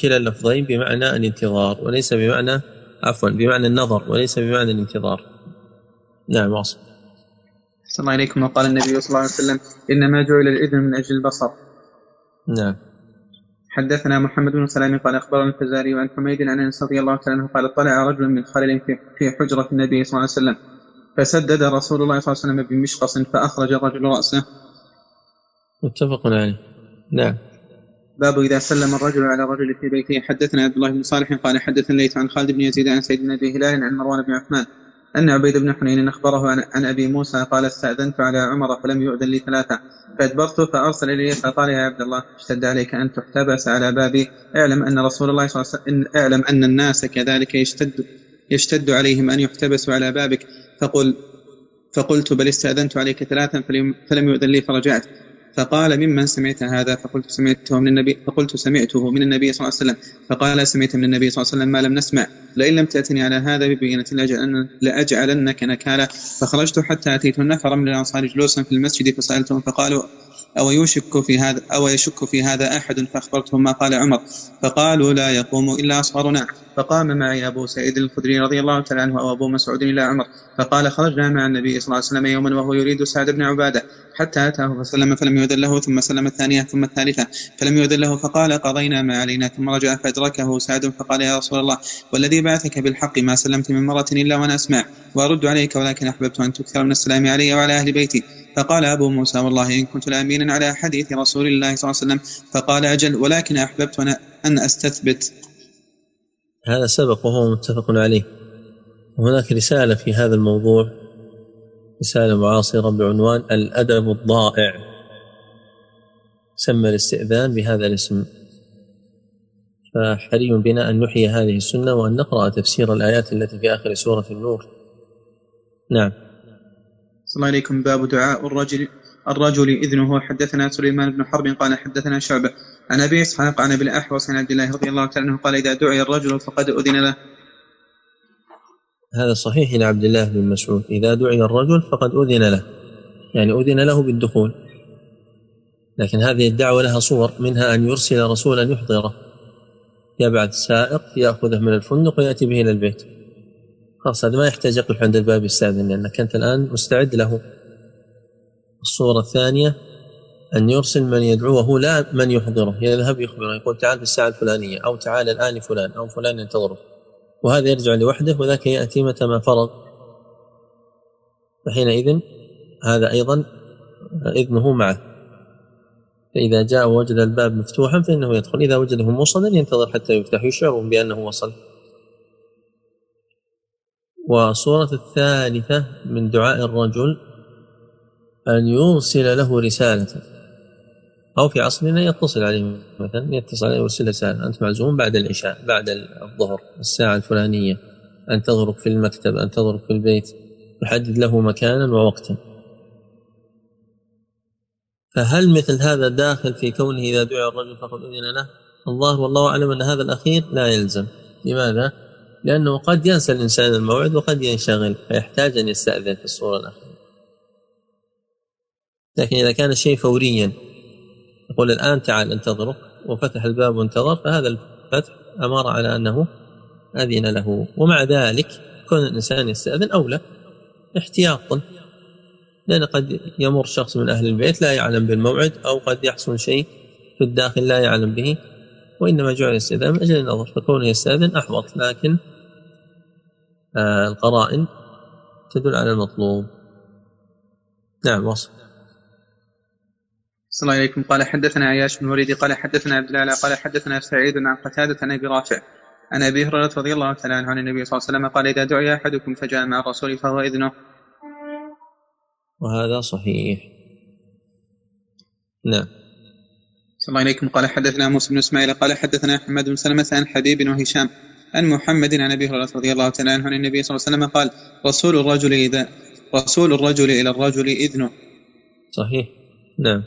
كلا اللفظين بمعنى الانتظار وليس بمعنى عفوا بمعنى النظر وليس بمعنى الانتظار. نعم واصل. صلى الله عليكم وقال النبي صلى الله عليه وسلم إنما جعل الإذن من أجل البصر نعم حدثنا محمد بن سلام قال أخبرنا الفزاري عن حميد عن أنس رضي الله تعالى عنه قال طلع رجل من خلل في حجرة النبي صلى الله عليه وسلم فسدد رسول الله صلى الله عليه وسلم بمشقص فأخرج الرجل رأسه. متفق عليه. نعم. باب إذا سلم الرجل على الرجل في بيته حدثنا عبد الله بن صالح قال حدثنا ليث عن خالد بن يزيد عن سيد بن أبي هلال عن مروان بن عثمان أن عبيد بن حنين أخبره عن أبي موسى قال استأذنت على عمر فلم يؤذن لي ثلاثة. فأدبرت فأرسل إلي فقال يا عبد الله اشتد عليك أن تحتبس على بابي. اعلم أن رسول الله صلى الله عليه وسلم اعلم أن الناس كذلك يشتد يشتد عليهم أن يحتبسوا على بابك. فقل فقلت بل استأذنت عليك ثلاثا فلم يؤذن لي فرجعت. فقال ممن سمعت هذا؟ فقلت سمعته من النبي فقلت سمعته من النبي صلى الله عليه وسلم. فقال سمعت من النبي صلى الله عليه وسلم ما لم نسمع. لئن لم تأتني على هذا ببينة لأجعلنك نكالا. فخرجت حتى أتيت النفر من الأنصار جلوسا في المسجد فسألتهم فقالوا أو يشك في هذا أو يشك في هذا أحد؟ فأخبرتهم ما قال عمر. فقالوا لا يقوم إلا أصغرنا فقام معي أبو سعيد الخدري رضي الله تعالى عنه أو أبو مسعود إلى عمر. فقال خرجنا مع النبي صلى الله عليه وسلم يوما وهو يريد سعد بن عبادة. حتى أتاه فسلم فلم يؤذن له ثم سلم الثانية ثم الثالثة. فلم يؤذن له فقال قضينا ما علينا ثم رجع فأدركه سعد فقال يا رسول الله والذي بعثك بالحق ما سلمت من مرة إلا وأنا أسمع. وأرد عليك ولكن أحببت أن تكثر من السلام علي وعلى أهل بيتي. فقال أبو موسى والله إن كنت لأمينا على حديث رسول الله صلى الله عليه وسلم. فقال أجل ولكن أحببت أن أستثبت. هذا سبق وهو متفق عليه. وهناك رسالة في هذا الموضوع. رسالة معاصرة بعنوان الأدب الضائع. سمى الاستئذان بهذا الاسم. فحري بنا أن نحيي هذه السنة وأن نقرأ تفسير الآيات التي في آخر سورة النور. نعم. صلى الله عليكم. باب دعاء الرجل الرجل إذنه حدثنا سليمان بن حرب قال حدثنا شعبة عن أبي إسحاق عن أبي الأحوص عن عبد الله رضي الله تعالى عنه قال إذا دعي الرجل فقد أذن له. هذا صحيح إلى عبد الله بن مسعود. إذا دعي الرجل فقد أذن له. يعني أذن له بالدخول. لكن هذه الدعوة لها صور منها أن يرسل رسولا يحضره. يبعث سائق يأخذه من الفندق ويأتي به إلى البيت. خلاص هذا ما يحتاج يقف عند الباب يستأذن لأنك أنت الآن مستعد له. الصورة الثانية أن يرسل من يدعوه لا من يحضره. يذهب يخبره يقول تعال في الساعة الفلانية أو تعال الآن فلان أو فلان ينتظره. وهذا يرجع لوحده وذاك يأتي متى ما فرغ فحينئذ هذا أيضا إذنه معه. فإذا جاء ووجد الباب مفتوحا فإنه يدخل. إذا وجده موصلا ينتظر حتى يفتح يشعرهم بأنه وصل. والصورة الثالثة من دعاء الرجل أن يرسل له رسالة. أو في عصرنا يتصل عليه مثلا يتصل عليه ويرسل رسالة. أنت معزوم بعد العشاء بعد الظهر الساعة الفلانية. أنتظرك في المكتب أنتظرك في البيت. يحدد له مكانا ووقتا. فهل مثل هذا داخل في كونه إذا دعا الرجل فقد أذن له؟ الظاهر والله أعلم أن هذا الأخير لا يلزم. لماذا؟ لأنه قد ينسى الإنسان الموعد وقد ينشغل فيحتاج أن يستأذن في الصورة الأخيرة. لكن إذا كان الشيء فوريا يقول الآن تعال انتظرك وفتح الباب وانتظر فهذا الفتح أمر على أنه أذن له. ومع ذلك كون الإنسان يستأذن أولى احتياطا لأن قد يمر شخص من أهل البيت لا يعلم بالموعد أو قد يحصل شيء في الداخل لا يعلم به. وإنما جعل الاستئذان من أجل النظر فكونه يستأذن أحوط لكن آه القرائن تدل على المطلوب. نعم وصل صلى الله عليكم. قال حدثنا عياش بن وليد قال حدثنا عبد الله قال حدثنا سعيد عن قتادة عن أبي رافع عن أبي هريرة رضي الله تعالى عنه عن النبي صلى الله عليه وسلم قال إذا دعي أحدكم فجاء مع الرسول فهو إذنه. وهذا صحيح. نعم. الله عليكم. قال حدثنا موسى بن إسماعيل قال حدثنا أحمد بن سلمة عن حبيب وهشام عن محمد عن أبي هريرة رضي الله تعالى عنه عن النبي صلى الله عليه وسلم قال رسول الرجل اذا رسول الرجل إلى الرجل اذنه صحيح. نعم.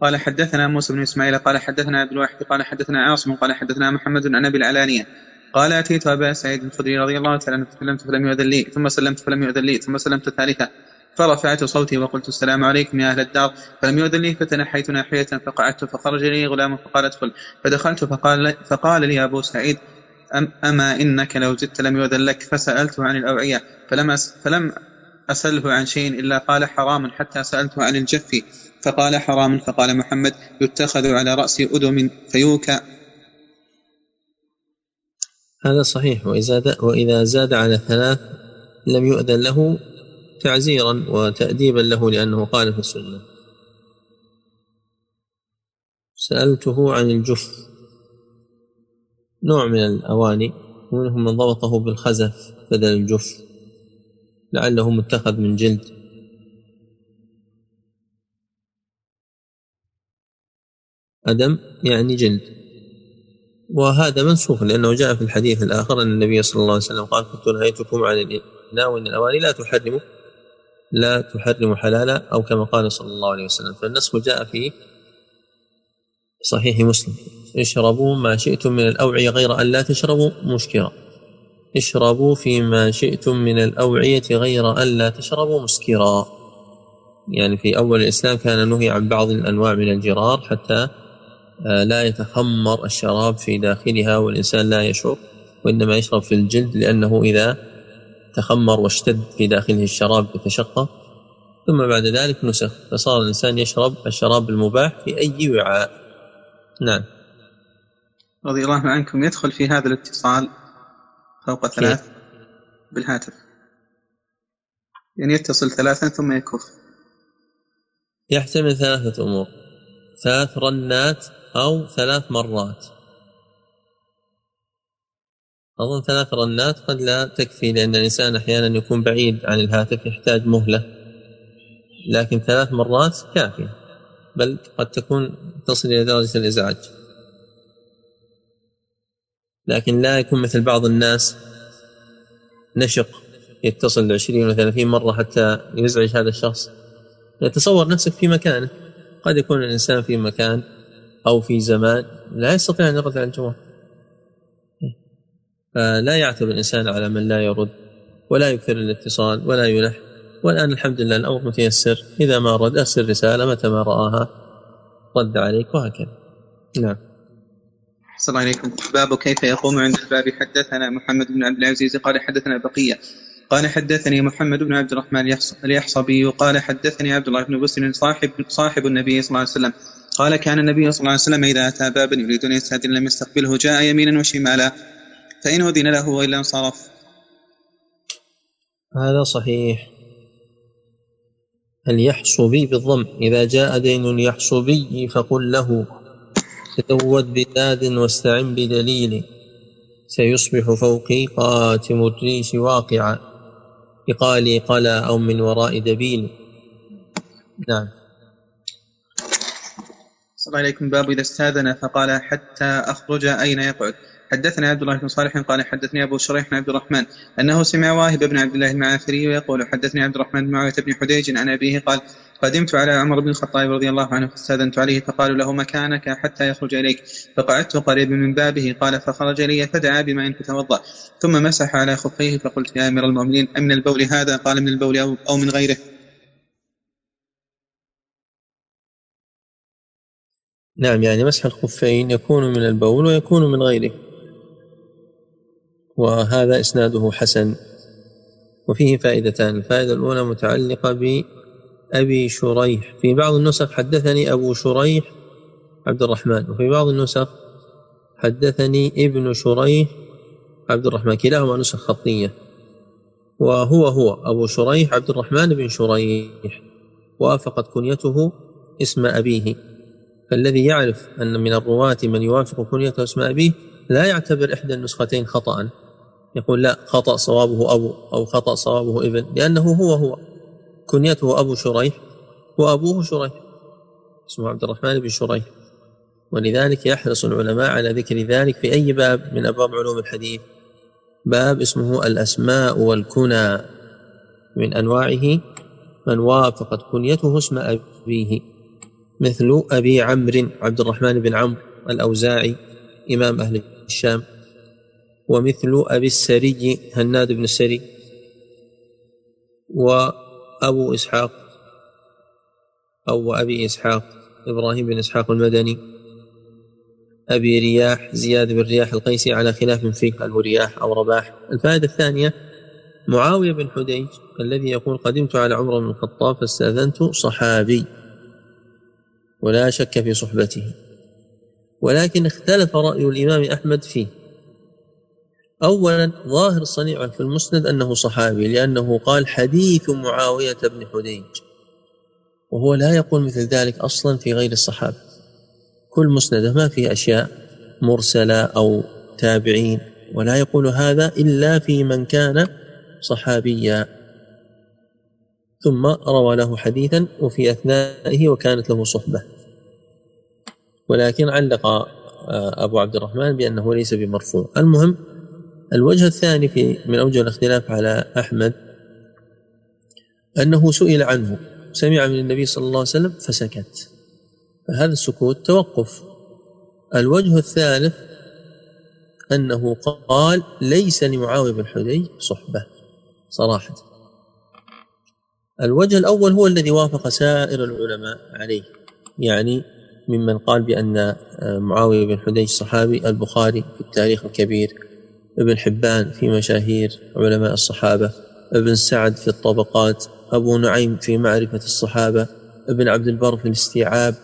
قال حدثنا موسى بن إسماعيل قال حدثنا عبد الواحد قال حدثنا عاصم قال حدثنا محمد عن أبي العلانية. قال أتيت أبا سعيد الخدري رضي الله تعالى عنه فسلمت فلم يؤذن لي ثم سلمت فلم يؤذن لي ثم سلمت ثالثة. فرفعت صوتي وقلت السلام عليكم يا أهل الدار. فلم يؤذن لي فتنحيت ناحية فقعدت فخرج لي غلام فقال ادخل. فدخلت فقال فقال لي أبو سعيد أم أما إنك لو زدت لم يؤذن لك. فسألته عن الأوعية. فلم فلم أسأله عن شيء إلا قال حرام حتى سألته عن الجف. فقال حرام فقال محمد يتخذ على رأس أدم فيوكى. هذا صحيح. وإذا وإذا زاد على ثلاث لم يؤذن له تعزيرا وتأديبا له لأنه قال في السنة. سألته عن الجف نوع من الأواني ومنهم من ضبطه بالخزف بدل الجف. لعله متخذ من جلد. أدم يعني جلد. وهذا منسوخ لأنه جاء في الحديث الآخر أن النبي صلى الله عليه وسلم قال كنت نهيتكم عن الإناء وإن الأواني لا تحرم لا تحرم حلالا أو كما قال صلى الله عليه وسلم. فالنسخ جاء في صحيح مسلم. اشربوا ما شئتم من الأوعية غير أن لا تشربوا مشكرا اشربوا فيما شئتم من الأوعية غير أن لا تشربوا مسكرا. يعني في أول الإسلام كان نهي عن بعض الأنواع من الجرار حتى آه، لا يتخمر الشراب في داخلها والإنسان لا يشعر وإنما يشرب في الجلد لأنه إذا تخمر واشتد في داخله الشراب يتشقق ثم بعد ذلك نسخ. فصار الإنسان يشرب الشراب المباح في أي وعاء. نعم. رضي الله عنكم. يدخل في هذا الاتصال فوق ثلاث بالهاتف. يعني يتصل ثلاثا ثم يكف. يحتمل ثلاثة أمور. ثلاث رنات أو ثلاث مرات. أظن ثلاث رنات قد لا تكفي لأن الإنسان أحيانا يكون بعيد عن الهاتف يحتاج مهلة. لكن ثلاث مرات كافية بل قد تكون تصل إلى درجة الإزعاج. لكن لا يكون مثل بعض الناس نشق يتصل عشرين و 30 مرة حتى يزعج هذا الشخص. يتصور نفسك في مكانه. قد يكون الإنسان في مكان أو في زمان لا يستطيع أن يرد على الجوال. فلا يعتب الإنسان على من لا يرد ولا يكثر الاتصال ولا يلح. والآن الحمد لله الأمر متيسر. إذا ما رد أرسل رسالة متى ما رآها. رد عليك وهكذا. نعم. صلى الله عليكم. باب كيف يقوم عند الباب؟ حدثنا محمد بن عبد العزيز قال حدثنا بقية. قال حدثني محمد بن عبد الرحمن اليحصبي قال حدثني عبد الله بن بسر صاحب صاحب النبي صلى الله عليه وسلم. قال كان النبي صلى الله عليه وسلم إذا أتى بابا يريد أن يستأذن لم يستقبله جاء يمينا وشمالا. فإن أذن له وإلا انصرف. هذا صحيح. اليحصبي بالضم؟ إذا جاء دين اليحصبي فقل له. تزود بزاد واستعن بدليل. سيصبح فوقي قاتم الريش واقعا. بقالي قلا أو من وراء دبيل. نعم. صلى عليكم. باب إذا استاذن فقال حتى أخرج أين يقعد. حدثنا عبد الله بن صالح قال حدثني أبو شريح بن عبد الرحمن أنه سمع واهب بن عبد الله المعافري يقول حدثني عبد الرحمن بن معاوية بن حديج عن أبيه قال قدمت على عمر بن الخطاب رضي الله عنه فاستأذنت عليه فقالوا له مكانك حتى يخرج إليك. فقعدت قريبا من بابه قال فخرج لي فدعا بماء فتوضا ثم مسح على خفيه فقلت يا أمير المؤمنين امن البول هذا؟ قال من البول أو من غيره. نعم يعني مسح الخفين يكون من البول ويكون من غيره. وهذا إسناده حسن. وفيه فائدتان. الفائدة الأولى متعلقة بأبي شريح. في بعض النسخ حدثني أبو شريح عبد الرحمن. وفي بعض النسخ حدثني ابن شريح عبد الرحمن. كلاهما نسخ خطية. وهو هو أبو شريح عبد الرحمن بن شريح. وافقت كنيته اسم أبيه. فالذي يعرف أن من الرواة من يوافق كنيته اسم أبيه لا يعتبر إحدى النسختين خطأ. يقول لا خطأ صوابه أبو أو خطأ صوابه ابن لأنه هو هو. كنيته أبو شريح وأبوه شريح. اسمه عبد الرحمن بن شريح. ولذلك يحرص العلماء على ذكر ذلك في أي باب من أبواب علوم الحديث. باب اسمه الأسماء والكنى. من أنواعه من وافقت كنيته اسم أبيه مثل أبي عمرو عبد الرحمن بن عمرو الأوزاعي إمام أهل الشام. ومثل أبي السري هناد بن السري وأبو إسحاق أو أبي إسحاق إبراهيم بن إسحاق المدني أبي رياح زياد بن رياح القيسي على خلاف فيه هو رياح أو رباح. الفائدة الثانية معاوية بن حديج الذي يقول قدمت على عمر بن الخطاب فاستأذنت صحابي ولا شك في صحبته ولكن اختلف رأي الإمام أحمد فيه. أولا ظاهر الصنيع في المسند أنه صحابي لأنه قال حديث معاوية بن حديج. وهو لا يقول مثل ذلك أصلا في غير الصحابة. كل مسندة ما فيه أشياء مرسلة أو تابعين ولا يقول هذا إلا في من كان صحابيا. ثم روى له حديثا وفي أثنائه وكانت له صحبة. ولكن علق آه، أبو عبد الرحمن بأنه ليس بمرفوع. المهم الوجه الثاني في من أوجه الاختلاف على أحمد أنه سئل عنه سمع من النبي صلى الله عليه وسلم فسكت. فهذا السكوت توقف. الوجه الثالث أنه قال ليس لمعاوية بن حدي صحبة. صراحة. الوجه الأول هو الذي وافق سائر العلماء عليه. يعني ممن قال بأن معاوية بن حديج صحابي البخاري في التاريخ الكبير. ابن حبان في مشاهير علماء الصحابة ابن سعد في الطبقات أبو نعيم في معرفة الصحابة ابن عبد البر في الاستيعاب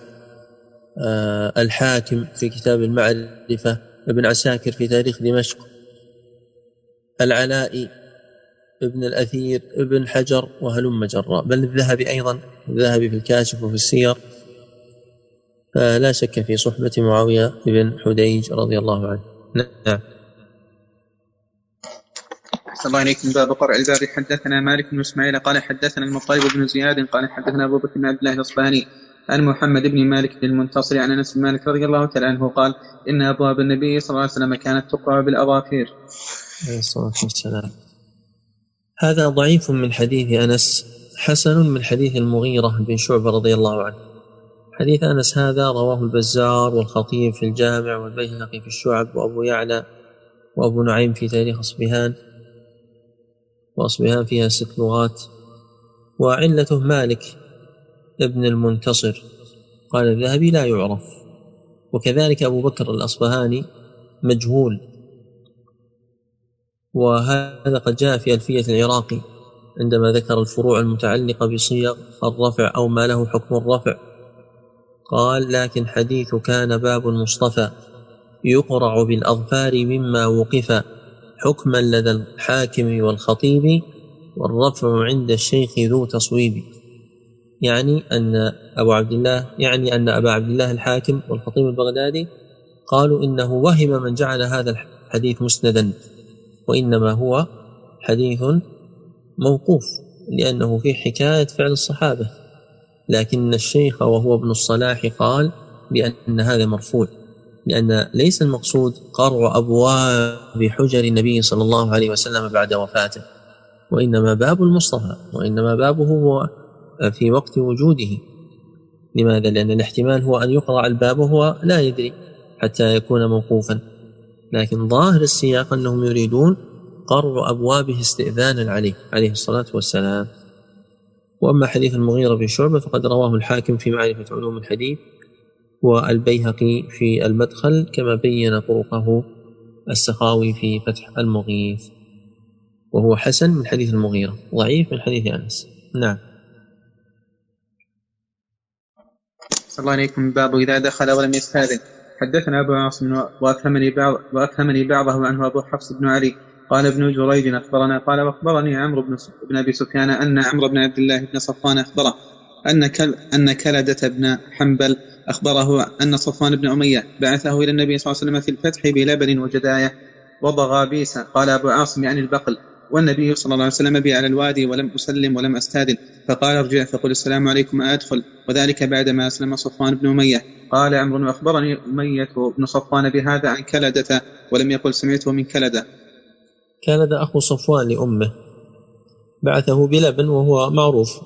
آه، الحاكم في كتاب المعرفة ابن عساكر في تاريخ دمشق العلائي ابن الأثير ابن حجر وهلم جراء. بل الذهبي أيضا الذهبي في الكاشف وفي السير. فلا شك في صحبة معاوية بن حديج رضي الله عنه. نعم. أحسن الله إليكم باب قرع الباب حدثنا مالك بن إسماعيل قال حدثنا المطلب بن زياد قال حدثنا أبو بكر بن عبد الله الأصبهاني عن محمد بن مالك بن المنتصر عن أنس بن مالك رضي الله تعالى عنه قال إن أبواب النبي صلى الله عليه وسلم كانت تقرع بالأظافير. عليه الصلاة والسلام. هذا ضعيف من حديث أنس حسن من حديث المغيرة بن شعبة رضي الله عنه. حديث أنس هذا رواه البزار والخطيب في الجامع والبيهقي في الشعب وأبو يعلى وأبو نعيم في تاريخ أصبهان وأصبهان فيها ست لغات. وعلته مالك ابن المنتصر. قال الذهبي لا يعرف. وكذلك أبو بكر الأصبهاني مجهول. وهذا قد جاء في ألفية العراقي. عندما ذكر الفروع المتعلقة بصيغ الرفع أو ما له حكم الرفع. قال لكن حديث كان باب المصطفى يقرع بالأظفار مما وقف حكما لدى الحاكم والخطيب والرفع عند الشيخ ذو تصويب. يعني أن أبو عبد الله يعني أن أبا عبد الله الحاكم والخطيب البغدادي قالوا إنه وهم من جعل هذا الحديث مسندا وإنما هو حديث موقوف لأنه في حكاية فعل الصحابة. لكن الشيخ وهو ابن الصلاح قال بأن هذا مرفوع. لأن ليس المقصود قرع أبواب حجر النبي صلى الله عليه وسلم بعد وفاته وإنما باب المصطفى وإنما بابه هو في وقت وجوده. لماذا؟ لأن الاحتمال هو أن يقرع الباب وهو لا يدري حتى يكون موقوفا. لكن ظاهر السياق أنهم يريدون قرع أبوابه استئذانا عليه عليه الصلاة والسلام. وأما حديث المغيرة بن شعبة فقد رواه الحاكم في معرفة علوم الحديث. والبيهقي في المدخل كما بين طرقه السخاوي في فتح المغيث. وهو حسن من حديث المغيرة ضعيف من حديث أنس. نعم. صلى الله عليكم. باب إذا دخل ولم يستأذن. حدثنا أبو عاصم وأفهمني بعض وأفهمني بعضه عنه أبو حفص بن علي. قال ابن جريج أخبرنا قال وأخبرني عمرو بن, بن أبي سفيان أن عمرو بن عبد الله بن صفوان أخبره أن كل أن كلدة بن حنبل أخبره أن صفوان بن أمية بعثه إلى النبي صلى الله عليه وسلم في الفتح بلبن وجداية وضغابيس قال أبو عاصم يعني البقل والنبي صلى الله عليه وسلم بي على الوادي ولم أسلم ولم أستاذن. فقال ارجع. فقل السلام عليكم أدخل. وذلك بعدما أسلم صفوان بن أمية. قال عمرو وأخبرني أمية بن صفوان بهذا عن كلدة ولم يقل سمعته من كلدة. كلدة أخو صفوان لأمه. بعثه بلبن وهو معروف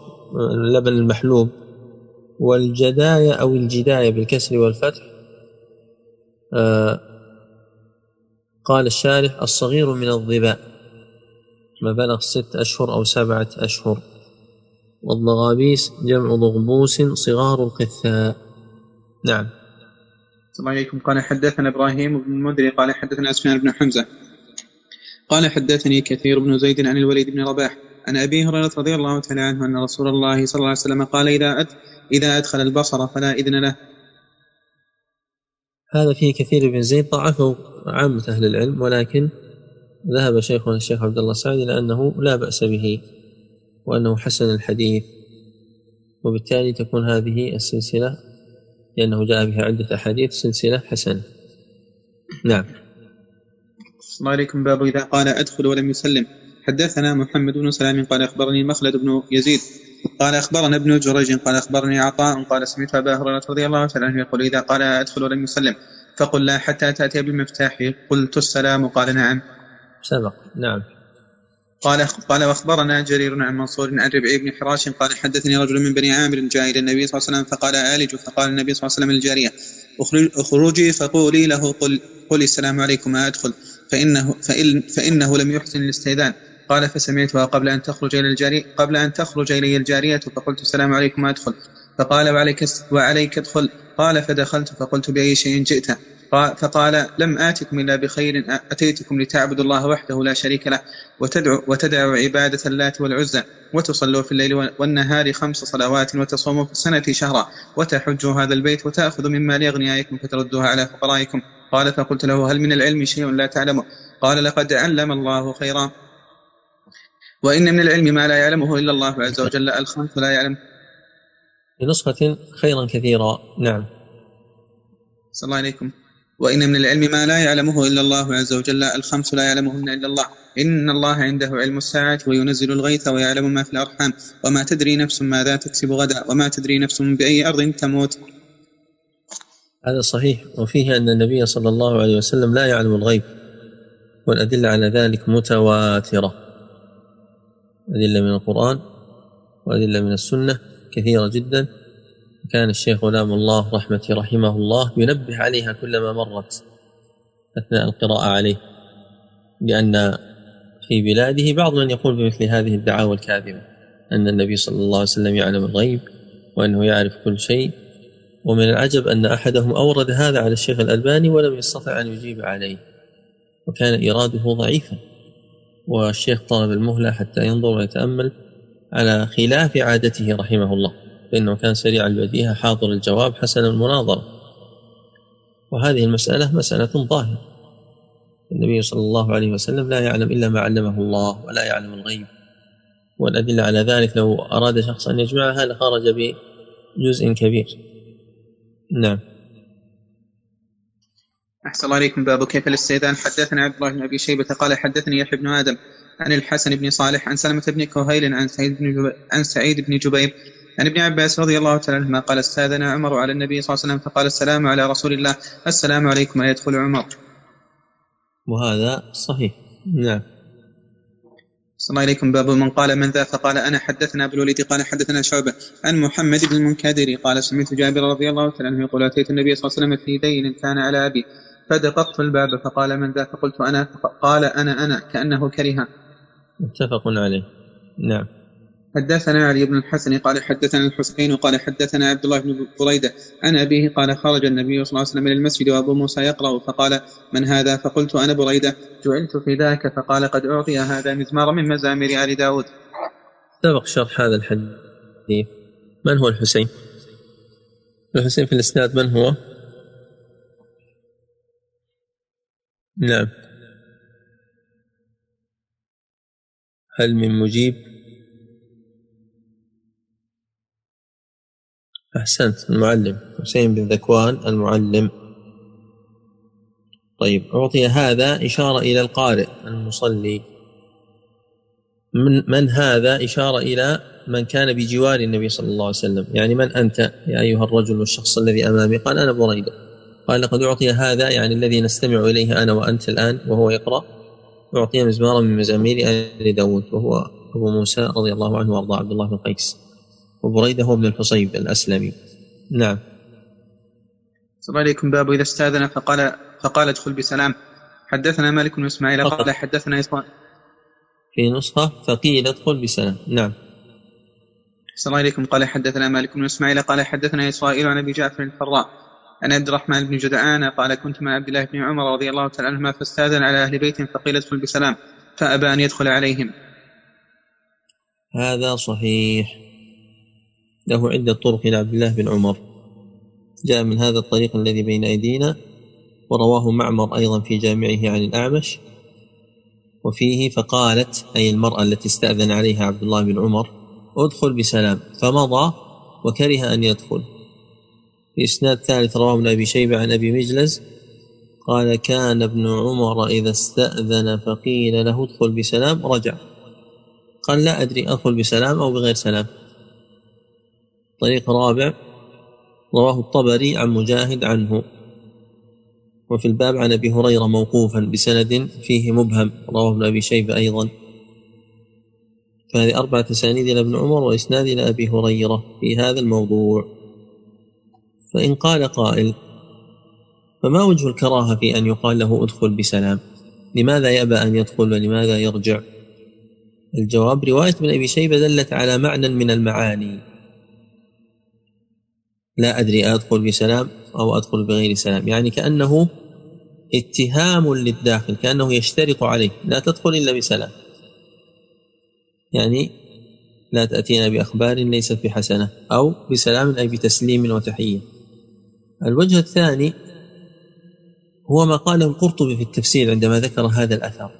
اللبن المحلوب. والجداية أو الجداية بالكسر والفتح آه قال الشارح الصغير من الظباء ما بلغ ست أشهر أو سبعة أشهر. والضغابيس جمع ضغبوس صغار القثاء. نعم. السلام عليكم. قال حدثنا إبراهيم بن المدري قال حدثنا سفيان بن حمزة. قال حدثني كثير بن زيد عن الوليد بن رباح عن أبي هريرة رضي الله تعالى عنه أن رسول الله صلى الله عليه وسلم قال إذا أد إذا أدخل البصر فلا إذن له. هذا فيه كثير بن زيد ضعفه عامة أهل العلم ولكن ذهب شيخنا الشيخ عبد الله السعد إلى أنه لا بأس به وأنه حسن الحديث. وبالتالي تكون هذه السلسلة لأنه جاء بها عدة أحاديث سلسلة حسنة. نعم. الله عليكم باب إذا قال أدخل ولم يسلم. حدثنا محمد بن سلام قال أخبرني مخلد بن يزيد. قال أخبرنا ابن جريج قال أخبرني عطاء قال سمعت أبا هريرة رضي الله تعالى عنه يقول إذا قال أدخل ولم يسلم فقل لا حتى تأتي بالمفتاح قلت السلام قال نعم. سبق. نعم. قال قال وأخبرنا جرير عن منصور عن ربعي بن حراش قال حدثني رجل من بني عامر جاء إلى النبي صلى الله عليه وسلم فقال آلج فقال النبي صلى الله عليه وسلم للجاريه أخرجي فقولي له قل قولي السلام عليكم أدخل فإنه, فإن فإنه لم يحسن الاستئذان. قال فسمعتها قبل أن تخرج إلى الجارية قبل أن تخرج إلي الجارية فقلت السلام عليكم أدخل؟ فقال وعليك وعليك ادخل. قال فدخلت فقلت بأي شيء جئت؟ فقال لم آتكم إلا بخير أتيتكم لتعبدوا الله وحده لا شريك له وتدعوا, وتدعوا عبادة اللات والعزى وتصلوا في الليل والنهار خمس صلوات وتصوموا في السنة شهرا وتحجوا هذا البيت وتأخذوا من مال أغنيائكم فتردوها على فقرائكم. قال فقلت له هل من العلم شيء لا تعلمه؟ قال لقد علم الله خيرا. وإن من العلم ما لا يعلمه إلا الله عز وجل الخمس لا يعلم. في نسخة خيرا كثيرا. نعم. صلى الله عليكم. وإن من العلم ما لا يعلمه إلا الله عز وجل الخمس لا يعلمهن إلا الله. إن الله عنده علم الساعة وينزل الغيث ويعلم ما في الأرحام. وما تدري نفس ماذا تكسب غدا وما تدري نفس بأي أرض تموت. هذا صحيح. وفيه أن النبي صلى الله عليه وسلم لا يعلم الغيب والأدلة على ذلك متواترة. أدلة من القرآن وأدلة من السنة كثيرة جدا. كان الشيخ غلام الله رحمة رحمه الله ينبه عليها كلما مرت أثناء القراءة عليه لأن في بلاده بعض من يقول بمثل هذه الدعاوى الكاذبة أن النبي صلى الله عليه وسلم يعلم الغيب وأنه يعرف كل شيء. ومن العجب أن أحدهم أورد هذا على الشيخ الألباني ولم يستطع أن يجيب عليه وكان إراده ضعيفا. والشيخ طلب المهلة حتى ينظر ويتأمل على خلاف عادته رحمه الله فإنه كان سريع البديهة حاضر الجواب حسن المناظرة. وهذه المسألة مسألة ظاهرة. النبي صلى الله عليه وسلم لا يعلم إلا ما علمه الله ولا يعلم الغيب. والأدلة على ذلك لو أراد شخص أن يجمعها لخرج بجزء كبير. نعم. أحسن الله عليكم باب كيف الاستئذان. حدثنا عبد الله بن أبي شيبة قال حدثني يحيى بن آدم عن الحسن بن صالح عن سلمة بن كهيل عن سعيد بن جبير عن سعيد بن جبير عن ابن عباس رضي الله تعالى عنهما قال استأذن عمر على النبي صلى الله عليه وسلم فقال السلام على رسول الله. السلام عليكم يدخل عمر. وهذا صحيح. نعم. صلى الله عليكم باب من قال من ذا فقال أنا. حدثنا أبو الوليد قال حدثنا شعبة عن محمد بن المنكدر قال سمعت جابر رضي الله تعالى عنه يقول أتيت النبي صلى الله عليه وسلم في دين كان على أبي. فدققت الباب فقال من ذا؟ فقلت أنا. قال أنا أنا. كأنه كره متفق عليه. نعم. حدثنا علي بن الحسن قال حدثنا الحسين وقال حدثنا عبد الله بن بريدة. عن أبيه قال خرج النبي صلى الله عليه وسلم إلى المسجد وأبو موسى يقرأ فقال من هذا؟ فقلت أنا بريدة. جعلت في ذاك فقال قد أعطي هذا مزمار من مزامير آل داود. سبق شرح هذا الحديث. من هو الحسين؟ الحسين في الإسناد من هو؟ نعم. هل من مجيب؟ أحسنت المعلم. حسين بن ذكوان المعلم. طيب أعطي هذا إشارة إلى القارئ المصلي. من, من هذا إشارة إلى من كان بجوار النبي صلى الله عليه وسلم؟ يعني من أنت يا أيها الرجل والشخص الذي أمامي؟ قال أنا بريدة قال لقد أعطي هذا يعني الذي نستمع إليه أنا وأنت الآن وهو يقرأ. أعطي مزمارا من مزامير آل داود وهو أبو موسى رضي الله عنه وأرضاه عبد الله بن قيس. وبريدة هو ابن الحصيب الأسلمي. نعم. صلى عليكم باب إذا استأذن فقال فقال ادخل بسلام. حدثنا مالك بن إسماعيل قال حدثنا إسماعيل في نسخة فقيل ادخل بسلام. نعم. صلى الله عليكم. قال حدثنا مالك بن إسماعيل قال حدثنا إسرائيل عن أبي جعفر الفراء. عن عبد الرحمن بن جدعان قال كنت مع عبد الله بن عمر رضي الله تعالى عنهما فاستاذن على أهل بيت فقيل ادخل بسلام فأبى أن يدخل عليهم. هذا صحيح. له عدة طرق إلى عبد الله بن عمر. جاء من هذا الطريق الذي بين أيدينا ورواه معمر أيضا في جامعه عن الأعمش. وفيه فقالت أي المرأة التي استأذن عليها عبد الله بن عمر ادخل بسلام. فمضى وكره أن يدخل. في إسناد ثالث رواه ابن أبي شيبة عن أبي مجلس قال كان ابن عمر إذا استأذن فقيل له ادخل بسلام رجع. قال لا أدري أدخل بسلام أو بغير سلام. طريق رابع رواه الطبري عن مجاهد عنه. وفي الباب عن أبي هريرة موقوفا بسند فيه مبهم رواه ابن أبي شيبة أيضا. فهذه أربعة أسانيد إلى ابن عمر وإسناد إلى أبي هريرة في هذا الموضوع. فإن قال قائل فما وجه الكراهة في أن يقال له ادخل بسلام؟ لماذا يأبى أن يدخل ولماذا يرجع؟ الجواب رواية ابن أبي شيبة دلت على معنى من المعاني. لا أدري أدخل بسلام أو أدخل بغير سلام؟ يعني كأنه اتهام للداخل كأنه يشترط عليه لا تدخل إلا بسلام. يعني لا تأتينا بأخبار ليست بحسنة أو بسلام أي بتسليم وتحية. الوجه الثاني هو ما قاله القرطبي في التفسير عندما ذكر هذا الأثر.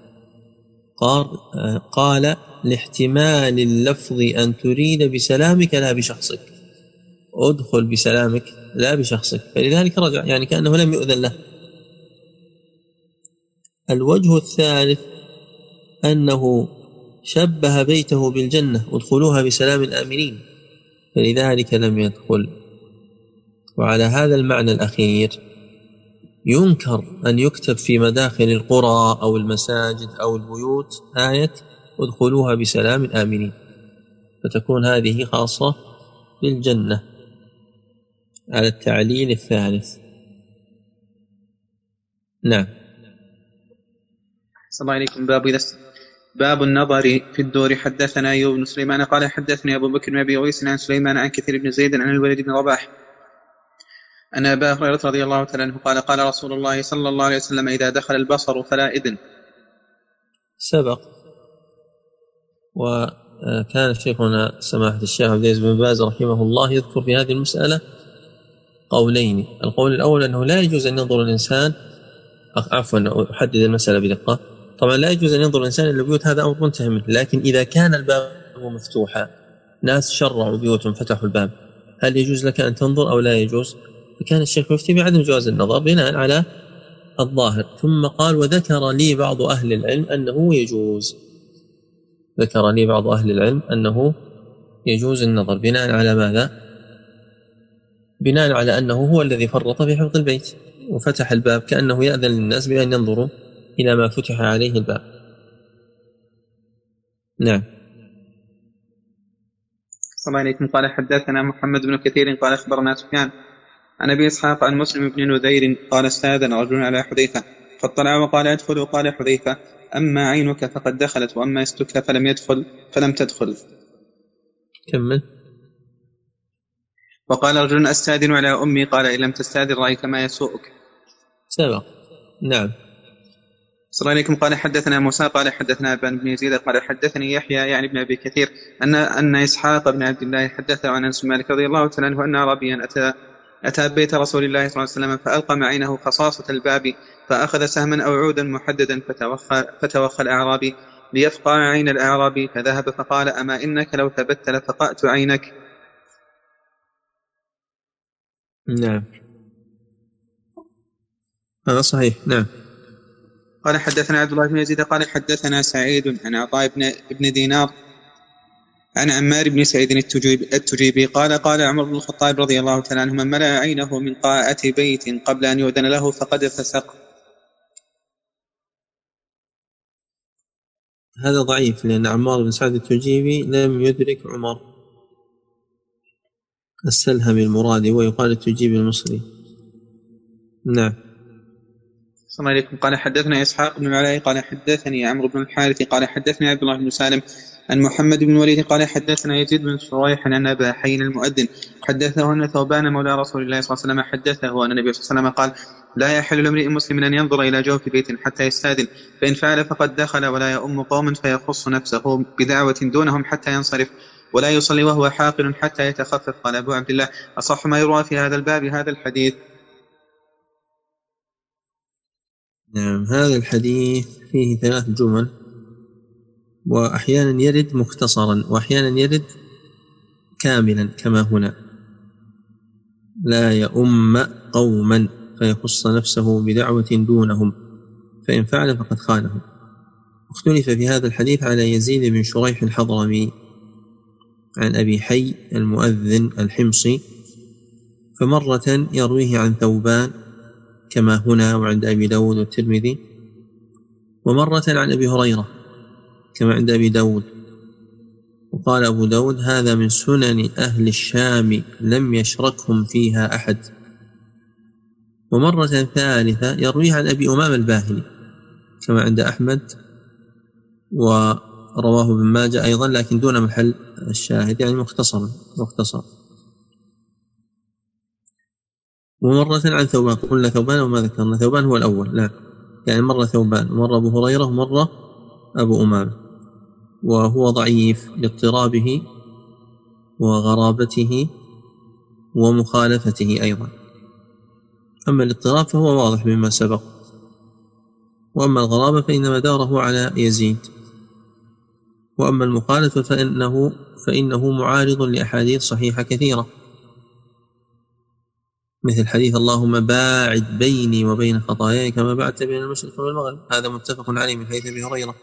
قال قال لاحتمال اللفظ أن تريد بسلامك لا بشخصك. ادخل بسلامك لا بشخصك. فلذلك رجع يعني كأنه لم يؤذن له. الوجه الثالث أنه شبه بيته بالجنة ادخلوها بسلام الآمنين فلذلك لم يدخل وعلى هذا المعنى الأخير ينكر أن يكتب في مداخل القرى أو المساجد أو البيوت آية ادخلوها بسلام آمنين. فتكون هذه خاصة بالجنة. على التعليل الثالث. نعم. صلى الله عليكم. باب إذا باب النظر في الدور. حدثنا أيوب بن سليمان قال حدثني أبو بكر بن أبي عن سليمان عن كثير بن زيد عن الوليد بن رباح أن أبا هريرة رضي الله تعالى عنه قال قال رسول الله صلى الله عليه وسلم إذا دخل البصر فلا إذن. سبق وكان شيخنا سماحة الشيخ عبد العزيز بن باز رحمه الله يذكر في هذه المسألة قولين. القول الأول أنه لا يجوز أن ينظر الإنسان عفوا أحدد المسألة بدقة. طبعا لا يجوز أن ينظر الإنسان إلى البيوت هذا أمر منتهي منه لكن إذا كان الباب مفتوحا ناس شرعوا بيوتهم فتحوا الباب هل يجوز لك أن تنظر أو لا يجوز؟ فكان الشيخ يفتي بعدم جواز النظر بناء على الظاهر. ثم قال وذكر لي بعض أهل العلم أنه يجوز. ذكر لي بعض أهل العلم أنه يجوز النظر. بناء على ماذا؟ بناء على أنه هو الذي فرط في حفظ البيت وفتح الباب كأنه يأذن للناس بأن ينظروا إلى ما فتح عليه الباب. نعم. صلى الله عليكم. قال حدثنا محمد بن كثير قال أخبرنا سفيان. عن أبي إسحاق عن مسلم بن نذير قال استاذن رجل على حذيفة فاطلع وقال ادخل قال حذيفة أما عينك فقد دخلت وأما استك فلم يدخل فلم تدخل. كمل. وقال رجل أستاذن على أمي قال إن لم تستاذن رأيت ما يسوءك. سبق. نعم. صلى الله عليكم. قال حدثنا موسى قال حدثنا ابن بن يزيد قال حدثني يحيى يعني ابن أبي كثير أن أن إسحاق بن عبد الله حدثه عن أنس مالك رضي الله تعالى عنه أن اعرابيا أتى أتى بيت رسول الله صلى الله عليه وسلم فألقى معينه خصاصة الباب فأخذ سهما أو عودا محددا فتوخى فتوخى الأعرابي. ليفقع عين الأعرابي. فذهب فقال أما إنك لو ثبت لفقأت عينك. نعم. هذا صحيح. نعم. قال حدثنا عبد الله بن يزيد قال حدثنا سعيد عن عطاء بن دينار عن عمار بن سعيد التجيبي قال قال عمر بن الخطاب رضي الله تعالى عنه من ملأ عينه من قاءة بيت قبل أن يؤذن له فقد فسق. هذا ضعيف لأن عمار بن سعد التجيبي لم يدرك عمر. السلهم المرادي ويقال التجيبي المصري. نعم. الله عليكم. قال حدثنا إسحاق بن العلاء قال حدثني عمرو بن الحارث قال حدثني عبد الله بن سالم عن محمد بن الوليد قال حدثنا يزيد بن شريح عن أبا حين المؤذن. حدثه أن ثوبان مولى رسول الله صلى الله عليه وسلم. حدثه أن النبي صلى الله عليه وسلم قال لا يحل لامرئ مسلم أن ينظر إلى جوف بيت حتى يستاذن. فإن فعل فقد دخل ولا يؤم قوما فيخص نفسه بدعوة دونهم حتى ينصرف. ولا يصلي وهو حاقل حتى يتخفف. قال أبو عبد الله أصح ما يروى في هذا الباب هذا الحديث. نعم هذا الحديث فيه ثلاث جمل. وأحيانا يرد مختصرا وأحيانا يرد كاملا كما هنا. لا يؤم قوما فيخص نفسه بدعوة دونهم فإن فعل فقد خانهم. اختلف في هذا الحديث على يزيد بن شريح الحضرمي عن أبي حي المؤذن الحمصي فمرة يرويه عن ثوبان كما هنا وعند أبي داود والترمذي ومرة عن أبي هريرة كما عند أبي داود. وقال أبو داود هذا من سنن أهل الشام لم يشركهم فيها أحد. ومرة ثالثة يرويه عن أبي أمام الباهلي كما عند أحمد ورواه ابن ماجه أيضا لكن دون محل الشاهد يعني مختصرا مختصر ومرة عن ثوبان قلنا ثوبان وما ذكرنا ثوبان هو الأول لا يعني مرة ثوبان ومرة أبو هريرة ومرة أبو أمامة وهو ضعيف لاضطرابه وغرابته ومخالفته أيضا. أما الاضطراب فهو واضح مما سبق. وأما الغرابة فإن مداره على يزيد. وأما المخالفة فإنه فإنه معارض لأحاديث صحيحة كثيرة. مثل حديث اللهم باعد بيني وبين خطاياي كما بعدت بين المشرق والمغرب. هذا متفق عليه من حديث أبي هريرة.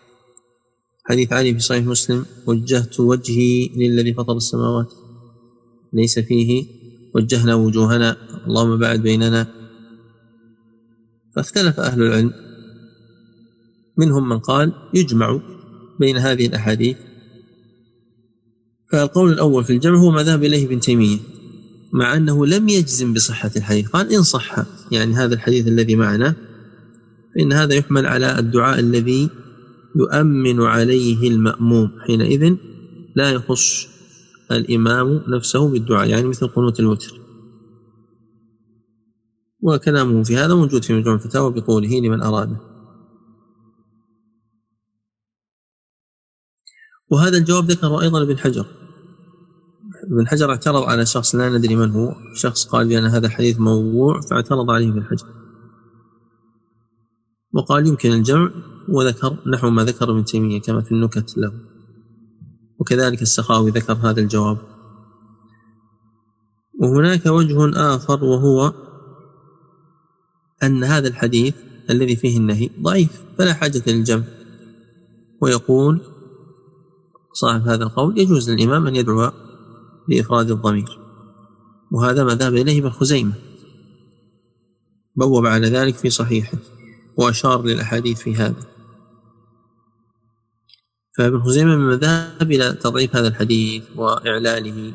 حديث علي في صحيح مسلم وجهت وجهي للذي فطر السماوات. ليس فيه وجهنا وجوهنا. اللهم باعد بيننا. فاختلف أهل العلم. منهم من قال يجمع بين هذه الأحاديث. فالقول الأول في الجمع هو ما ذهب إليه ابن تيمية مع أنه لم يجزم بصحة الحديث. قال إن صح يعني هذا الحديث الذي معنا فإن هذا يحمل على الدعاء الذي يؤمن عليه المأموم حينئذ لا يخص الإمام نفسه بالدعاء يعني مثل قنوت الوتر. وكلامه في هذا موجود في مجموع الفتاوى بطوله لمن أراده. وهذا الجواب ذكره أيضا ابن حجر. ابن حجر اعترض على شخص لا ندري من هو شخص قال بأن هذا الحديث موضوع فاعترض عليه ابن حجر. وقال يمكن الجمع وذكر نحو ما ذكر ابن تيمية كما في النكت له. وكذلك السخاوي ذكر هذا الجواب. وهناك وجه آخر وهو أن هذا الحديث الذي فيه النهي ضعيف فلا حاجة للجمع. ويقول صاحب هذا القول يجوز للإمام أن يدعو لإفراد الضمير. وهذا ما ذهب إليه ابن خزيمة. بوب على ذلك في صحيحه وأشار للأحاديث في هذا. فابن خزيمة مما ذهب إلى تضعيف هذا الحديث وإعلاله.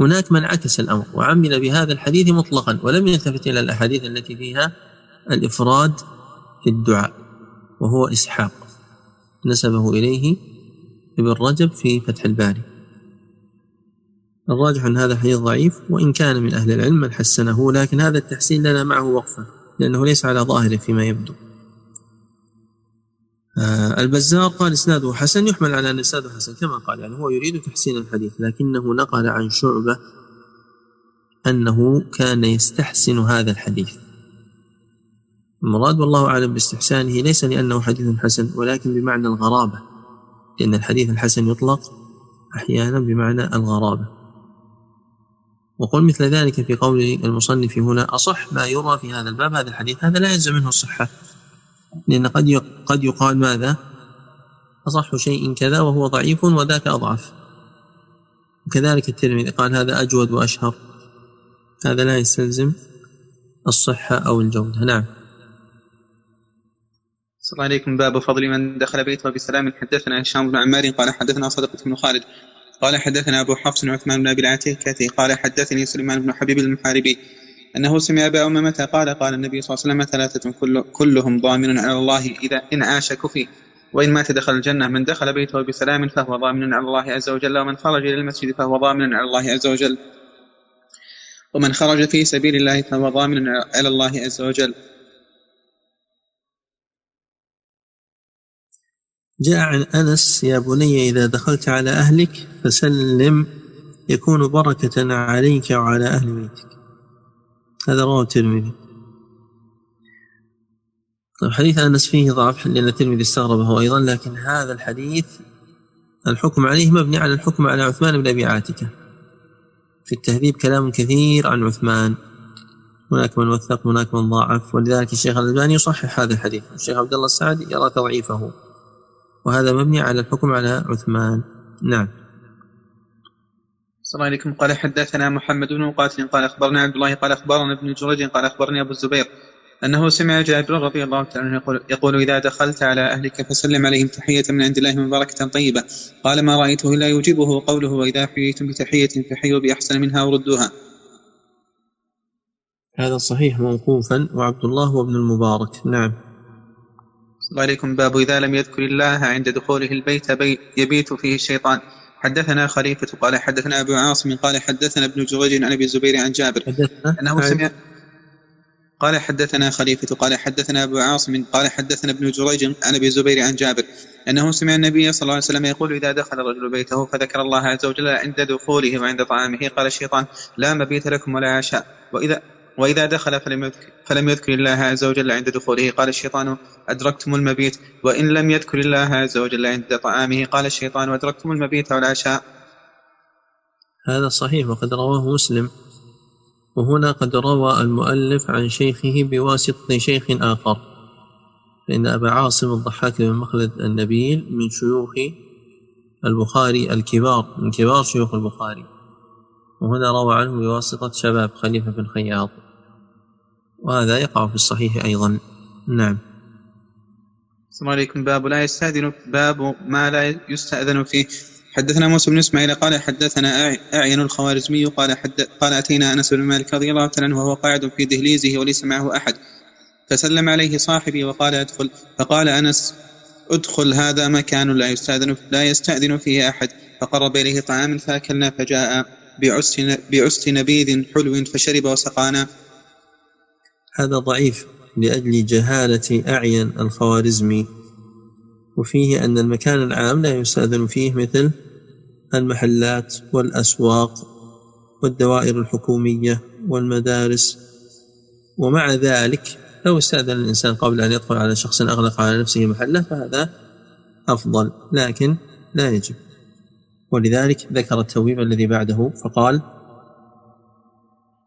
هناك من عكس الأمر وعمل بهذا الحديث مطلقا ولم يلتفت إلى الأحاديث التي فيها الإفراد في الدعاء وهو إسحاق. نسبه إليه ابن رجب في فتح الباري. الراجح أن هذا حديث ضعيف وإن كان من أهل العلم من حسنه لكن هذا التحسين لنا معه وقفة لأنه ليس على ظاهره فيما يبدو. البزار قال إسناده حسن يحمل على أن إسناده حسن كما قال يعني هو يريد تحسين الحديث لكنه نقل عن شعبة أنه كان يستحسن هذا الحديث. المراد والله أعلم باستحسانه ليس لأنه حديث حسن ولكن بمعنى الغرابة لأن الحديث الحسن يطلق أحيانا بمعنى الغرابة. وقل مثل ذلك في قول المصنف هنا أصح ما يرى في هذا الباب هذا الحديث هذا لا يلزم منه الصحة. لأن قد قد يقال ماذا؟ أصح شيء كذا وهو ضعيف وذاك أضعف. وكذلك الترمذي قال هذا أجود وأشهر. هذا لا يستلزم الصحة أو الجودة. نعم. صلى الله عليكم. باب فضل من دخل بيته. بسلام حدثنا هشام بن عمار قال حدثنا صدقة بن خالد قال حدثنا أبو حفص عثمان بن أبي العتيكة قال حدثني سليمان بن حبيب المحاربي أنه سمع أبا أمامة قال؟ قال النبي صلى الله عليه وسلم ثلاثة كل كلهم ضامن على الله إذا إن عاش كفي وإن مات دخل الجنة. من دخل بيته بسلام فهو ضامن على الله عز وجل ومن خرج إلى المسجد فهو ضامن على الله عز وجل. ومن خرج في سبيل الله فهو ضامن على الله عز وجل. جاء عن أنس يا بني إذا دخلت على أهلك فسلم يكون بركة عليك وعلى أهل بيتك. هذا رواه الترمذي. طيب حديث أنس فيه ضعف لأن الترمذي استغربه أيضا لكن هذا الحديث الحكم عليه مبني على الحكم على عثمان بن أبي عاتكة. في التهذيب كلام كثير عن عثمان. هناك من وثق هناك من ضاعف ولذلك الشيخ الألباني يصحح هذا الحديث. الشيخ عبد الله السعدي يرى تضعيفه وهذا مبني على الحكم على عثمان. نعم. السلام عليكم. قال حدثنا محمد بن مقاتل قال أخبرنا عبد الله قال أخبرنا ابن جريج قال أخبرني أبو الزبير أنه سمع جابر رضي الله تعالى عنه يقول, يقول إذا دخلت على أهلك فسلم عليهم تحية من عند الله مباركة طيبة. قال ما رأيته الا يجيبه قوله وإذا حييتم بتحية فحيوا بأحسن منها وردوها هذا صحيح موقوفا وعبد الله هو ابن المبارك. نعم. الله عليكم. باب إذا لم يذكر الله عند دخوله البيت بي يبيت فيه الشيطان حدثنا خليفة قال حدثنا أبو عاصم قال حدثنا ابن جريج عن أبي الزبير عن جابر. أنه سمع قال حدثنا خليفة قال حدثنا أبو عاصم قال حدثنا ابن جريج عن أبي الزبير عن جابر. أنه سمع النبي صلى الله عليه وسلم يقول إذا دخل الرجل بيته فذكر الله عز وجل عند دخوله وعند طعامه. قال الشيطان لا مبيت لكم ولا عشاء. وإذا وإذا دخل فلم يذكر, فلم يذكر الله عز وجل عند دخوله قال الشيطان أدركتم المبيت. وإن لم يذكر الله عز وجل عند طعامه قال الشيطان أدركتم المبيت والعشاء هذا صحيح وقد رواه مسلم. وهنا قد روى المؤلف عن شيخه بواسطة شيخ آخر. فإن أبا عاصم الضحاك بن مخلد النبيل من شيوخ البخاري الكبار من كبار شيوخ البخاري. وهنا روى عنه بواسطة شباب خليفة بن خياط. وهذا يقع في الصحيح أيضا. نعم. السلام عليكم. باب لا يستأذن باب ما لا يستأذن فيه. حدثنا موسى بن إسماعيل قال حدثنا أعين الخوارزمي قال حد قال أتينا أنس بن مالك رضي الله تعالى عنه وهو قاعد في دهليزه وليس معه أحد. فسلم عليه صاحبي وقال أدخل فقال أنس ادخل هذا مكان لا يستأذن لا يستأذن فيه أحد. فقرب إليه طعاما فأكلنا فجاء بعست نبيذ حلو فشرب وسقانا. هذا ضعيف لأجل جهالة أعين الخوارزمي. وفيه أن المكان العام لا يستأذن فيه مثل المحلات والأسواق والدوائر الحكومية والمدارس. ومع ذلك لو استأذن الإنسان قبل أن يدخل على شخص أغلق على نفسه محلة فهذا أفضل لكن لا يجب. ولذلك ذكر التوبيب الذي بعده فقال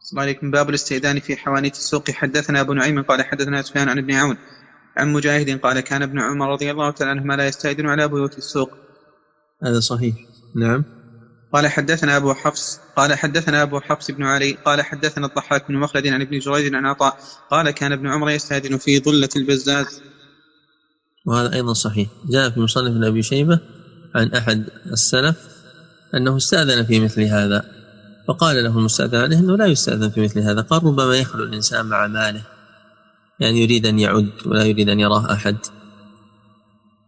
السلام عليكم. باب الاستئذان في حوانيت السوق. حدثنا أبو نعيم قال حدثنا سفيان عن ابن عون. عن مجاهد قال كان ابن عمر رضي الله تعالى عنهما لا يستأذن على بيوت السوق. هذا صحيح. نعم. قال حدثنا أبو حفص قال حدثنا أبو حفص بن علي قال حدثنا الضحاك بن مخلد عن ابن جريج عن عطاء قال كان ابن عمر يستأذن في ظلة البزاز. وهذا أيضا صحيح. جاء في مصنف أبي شيبة عن أحد السلف أنه استأذن في مثل هذا. فقال له المستأذن عليه أنه لا يستأذن في مثل هذا قال ربما يخلو الإنسان مع ماله يعني يريد أن يعد ولا يريد أن يراه أحد.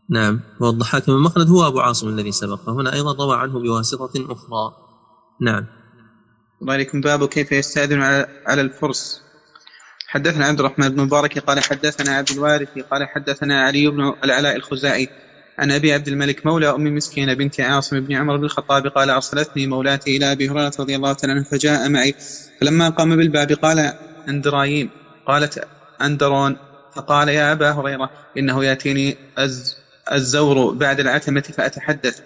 نعم والضحاك بن مخلد هو أبو عاصم الذي سبق فهنا أيضا روى عنه بواسطة أخرى. نعم. وعليكم باب كيف يستأذن على الفرس. حدثنا عبد الرحمن بن مبارك قال حدثنا عبد الوارث قال حدثنا علي بن العلاء الخزاعي عن أبي عبد الملك مولى أم مسكين بنت عاصم بن عمر بن الخطاب قال أرسلتني مولاتي إلى أبي هريرة رضي الله تعالى عنه فجاء معي. فلما قام بالباب قال أندرايم قالت أندرون. فقال يا أبا هريرة إنه يأتيني أز الزور بعد العتمة فأتحدث.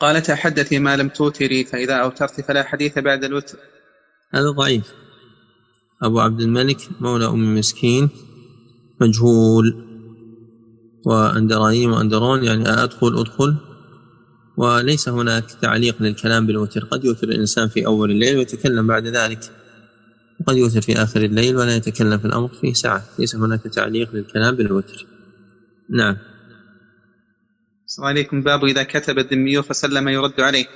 قال تحدثي ما لم توتري فإذا أوترت فلا حديث بعد الوتر. هذا ضعيف. أبو عبد الملك مولى أم مسكين مجهول. وأندرانيم وأندرون يعني أدخل أدخل. وليس هناك تعليق للكلام بالوتر. قد يوتر الإنسان في أول الليل ويتكلم بعد ذلك. وقد يوتر في آخر الليل ولا يتكلم في الأمر فيه ساعة. ليس هناك تعليق للكلام بالوتر. نعم. السلام عليكم. باب إذا كتب الذمي فسلم يرد عليه.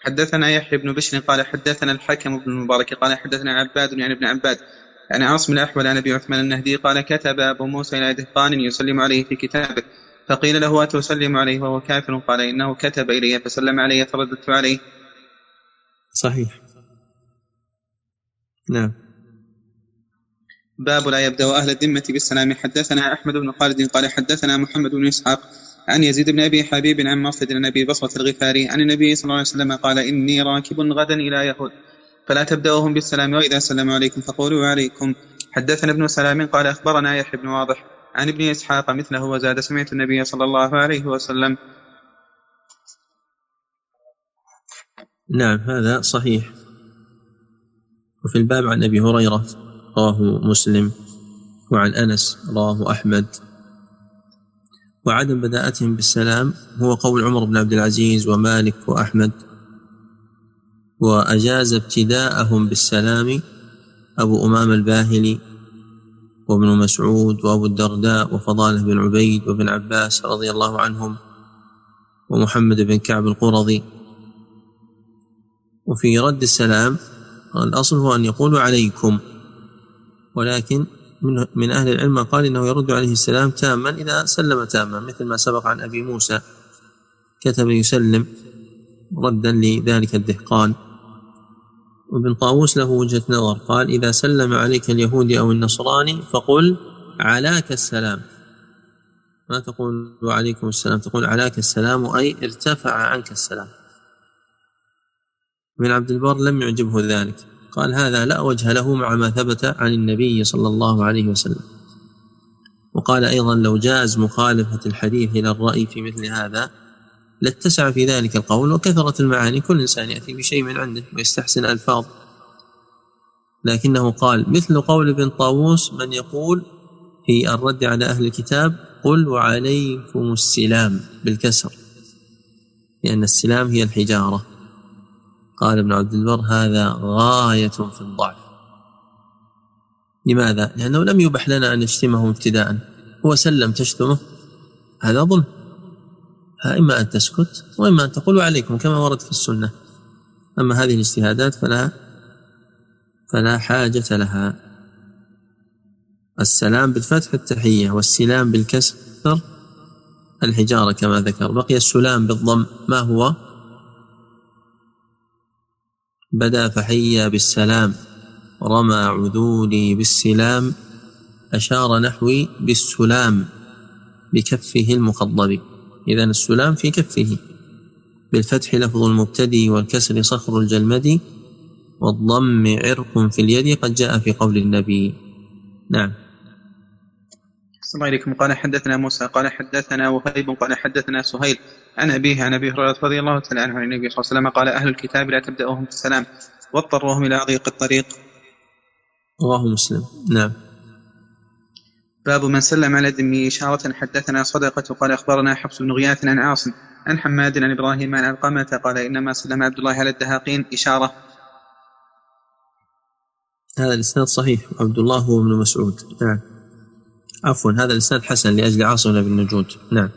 حدثنا يحيى بن بشر قال حدثنا الحكم بن المبارك قال حدثنا عباد يعني ابن عباد. عن عاصم الأحول عن أبي عثمان النهدي قال كتب أبو موسى إلى دهقان يسلم عليه في كتابه فقيل له أتسلم عليه وهو كافر؟ قال إنه كتب إلي فسلم علي فرددت عليه. صحيح. نعم. باب لا يبدأ أهل الذمة بالسلام. حدثنا أحمد بن خالد قال حدثنا محمد بن إسحاق عن يزيد بن أبي حبيب عن مصد بن أبي بصرة الغفاري عن النبي صلى الله عليه وسلم قال إني راكب غدا إلى يهود. فلا تبدأوهم بالسلام وإذا سلموا عليكم فقولوا عليكم حدثنا ابن سلام قال أخبرنا يحيى بن واضح عن ابن إسحاق مثله وزاد سمعت النبي صلى الله عليه وسلم. نعم هذا صحيح. وفي الباب عن أبي هريرة رواه مسلم. وعن أنس رواه أحمد. وعدم بداءتهم بالسلام هو قول عمر بن عبد العزيز ومالك وأحمد. وأجاز ابتداءهم بالسلام أبو أمام الباهلي وابن مسعود وأبو الدرداء وفضالة بن عبيد وابن عباس رضي الله عنهم ومحمد بن كعب القرظي. وفي رد السلام الأصل هو أن يقولوا عليكم ولكن من, من أهل العلم قال إنه يرد عليه السلام تاما إذا سلم تاما مثل ما سبق عن أبي موسى. كتب يسلم ردا لذلك الدهقان. وابن طاووس له وجهة نظر. قال إذا سلم عليك اليهودي أو النصراني فقل علاك السلام ما تقول وعليكم السلام تقول علاك السلام أي ارتفع عنك السلام ابن عبد البر لم يعجبه ذلك. قال هذا لا وجه له مع ما ثبت عن النبي صلى الله عليه وسلم وقال أيضا لو جاز مخالفة الحديث إلى الرأي في مثل هذا لاتسع في ذلك القول وكثرت المعاني. كل إنسان يأتي بشيء من عنده ويستحسن الفاظ لكنه قال مثل قول ابن طاووس من يقول في الرد على أهل الكتاب قل وعليكم السلام بالكسر. لأن السلام هي الحجارة. قال ابن عبد البر هذا غاية في الضعف. لماذا؟ لأنه لم يبح لنا أن نشتمه ابتداء. هو سلم تشتمه. هذا ظلم. إما أن تسكت وإما أن تقول عليكم كما ورد في السنة. أما هذه الاجتهادات فلا فلا حاجة لها. السلام بالفتح التحية والسلام بالكسر الحجارة كما ذكر. بقي السلام بالضم. ما هو؟ بدا فحيا بالسلام. رمى عذولي بالسلام. أشار نحوي بالسلام بكفه المخضب. إذا السلام في كفه. بالفتح لفظ المبتدي والكسر صخر الجلمد والضم عرق في اليد قد جاء في قول النبي. نعم. السلام عليكم. قال حدثنا موسى قال حدثنا وهيب قال حدثنا سهيل. عن أبيه عن أبي هريرة رضي الله تعالى عنه عن النبي صلى الله عليه وسلم قال أهل الكتاب لا تبدأوهم بالسلام واضطروهم إلى ضيق الطريق. رواه مسلم. نعم. باب من سلم على ذمي إشارة حدثنا صدقة قال أخبرنا حفص بن غياث عن عاصم عن حماد عن إبراهيم عن علقمة قال إنما سلم عبد الله على الدهاقين إشارة. هذا الإسناد صحيح. عبد الله هو ابن مسعود. نعم. عفوا هذا الإسناد حسن لأجل عاصم بن نجود. نعم.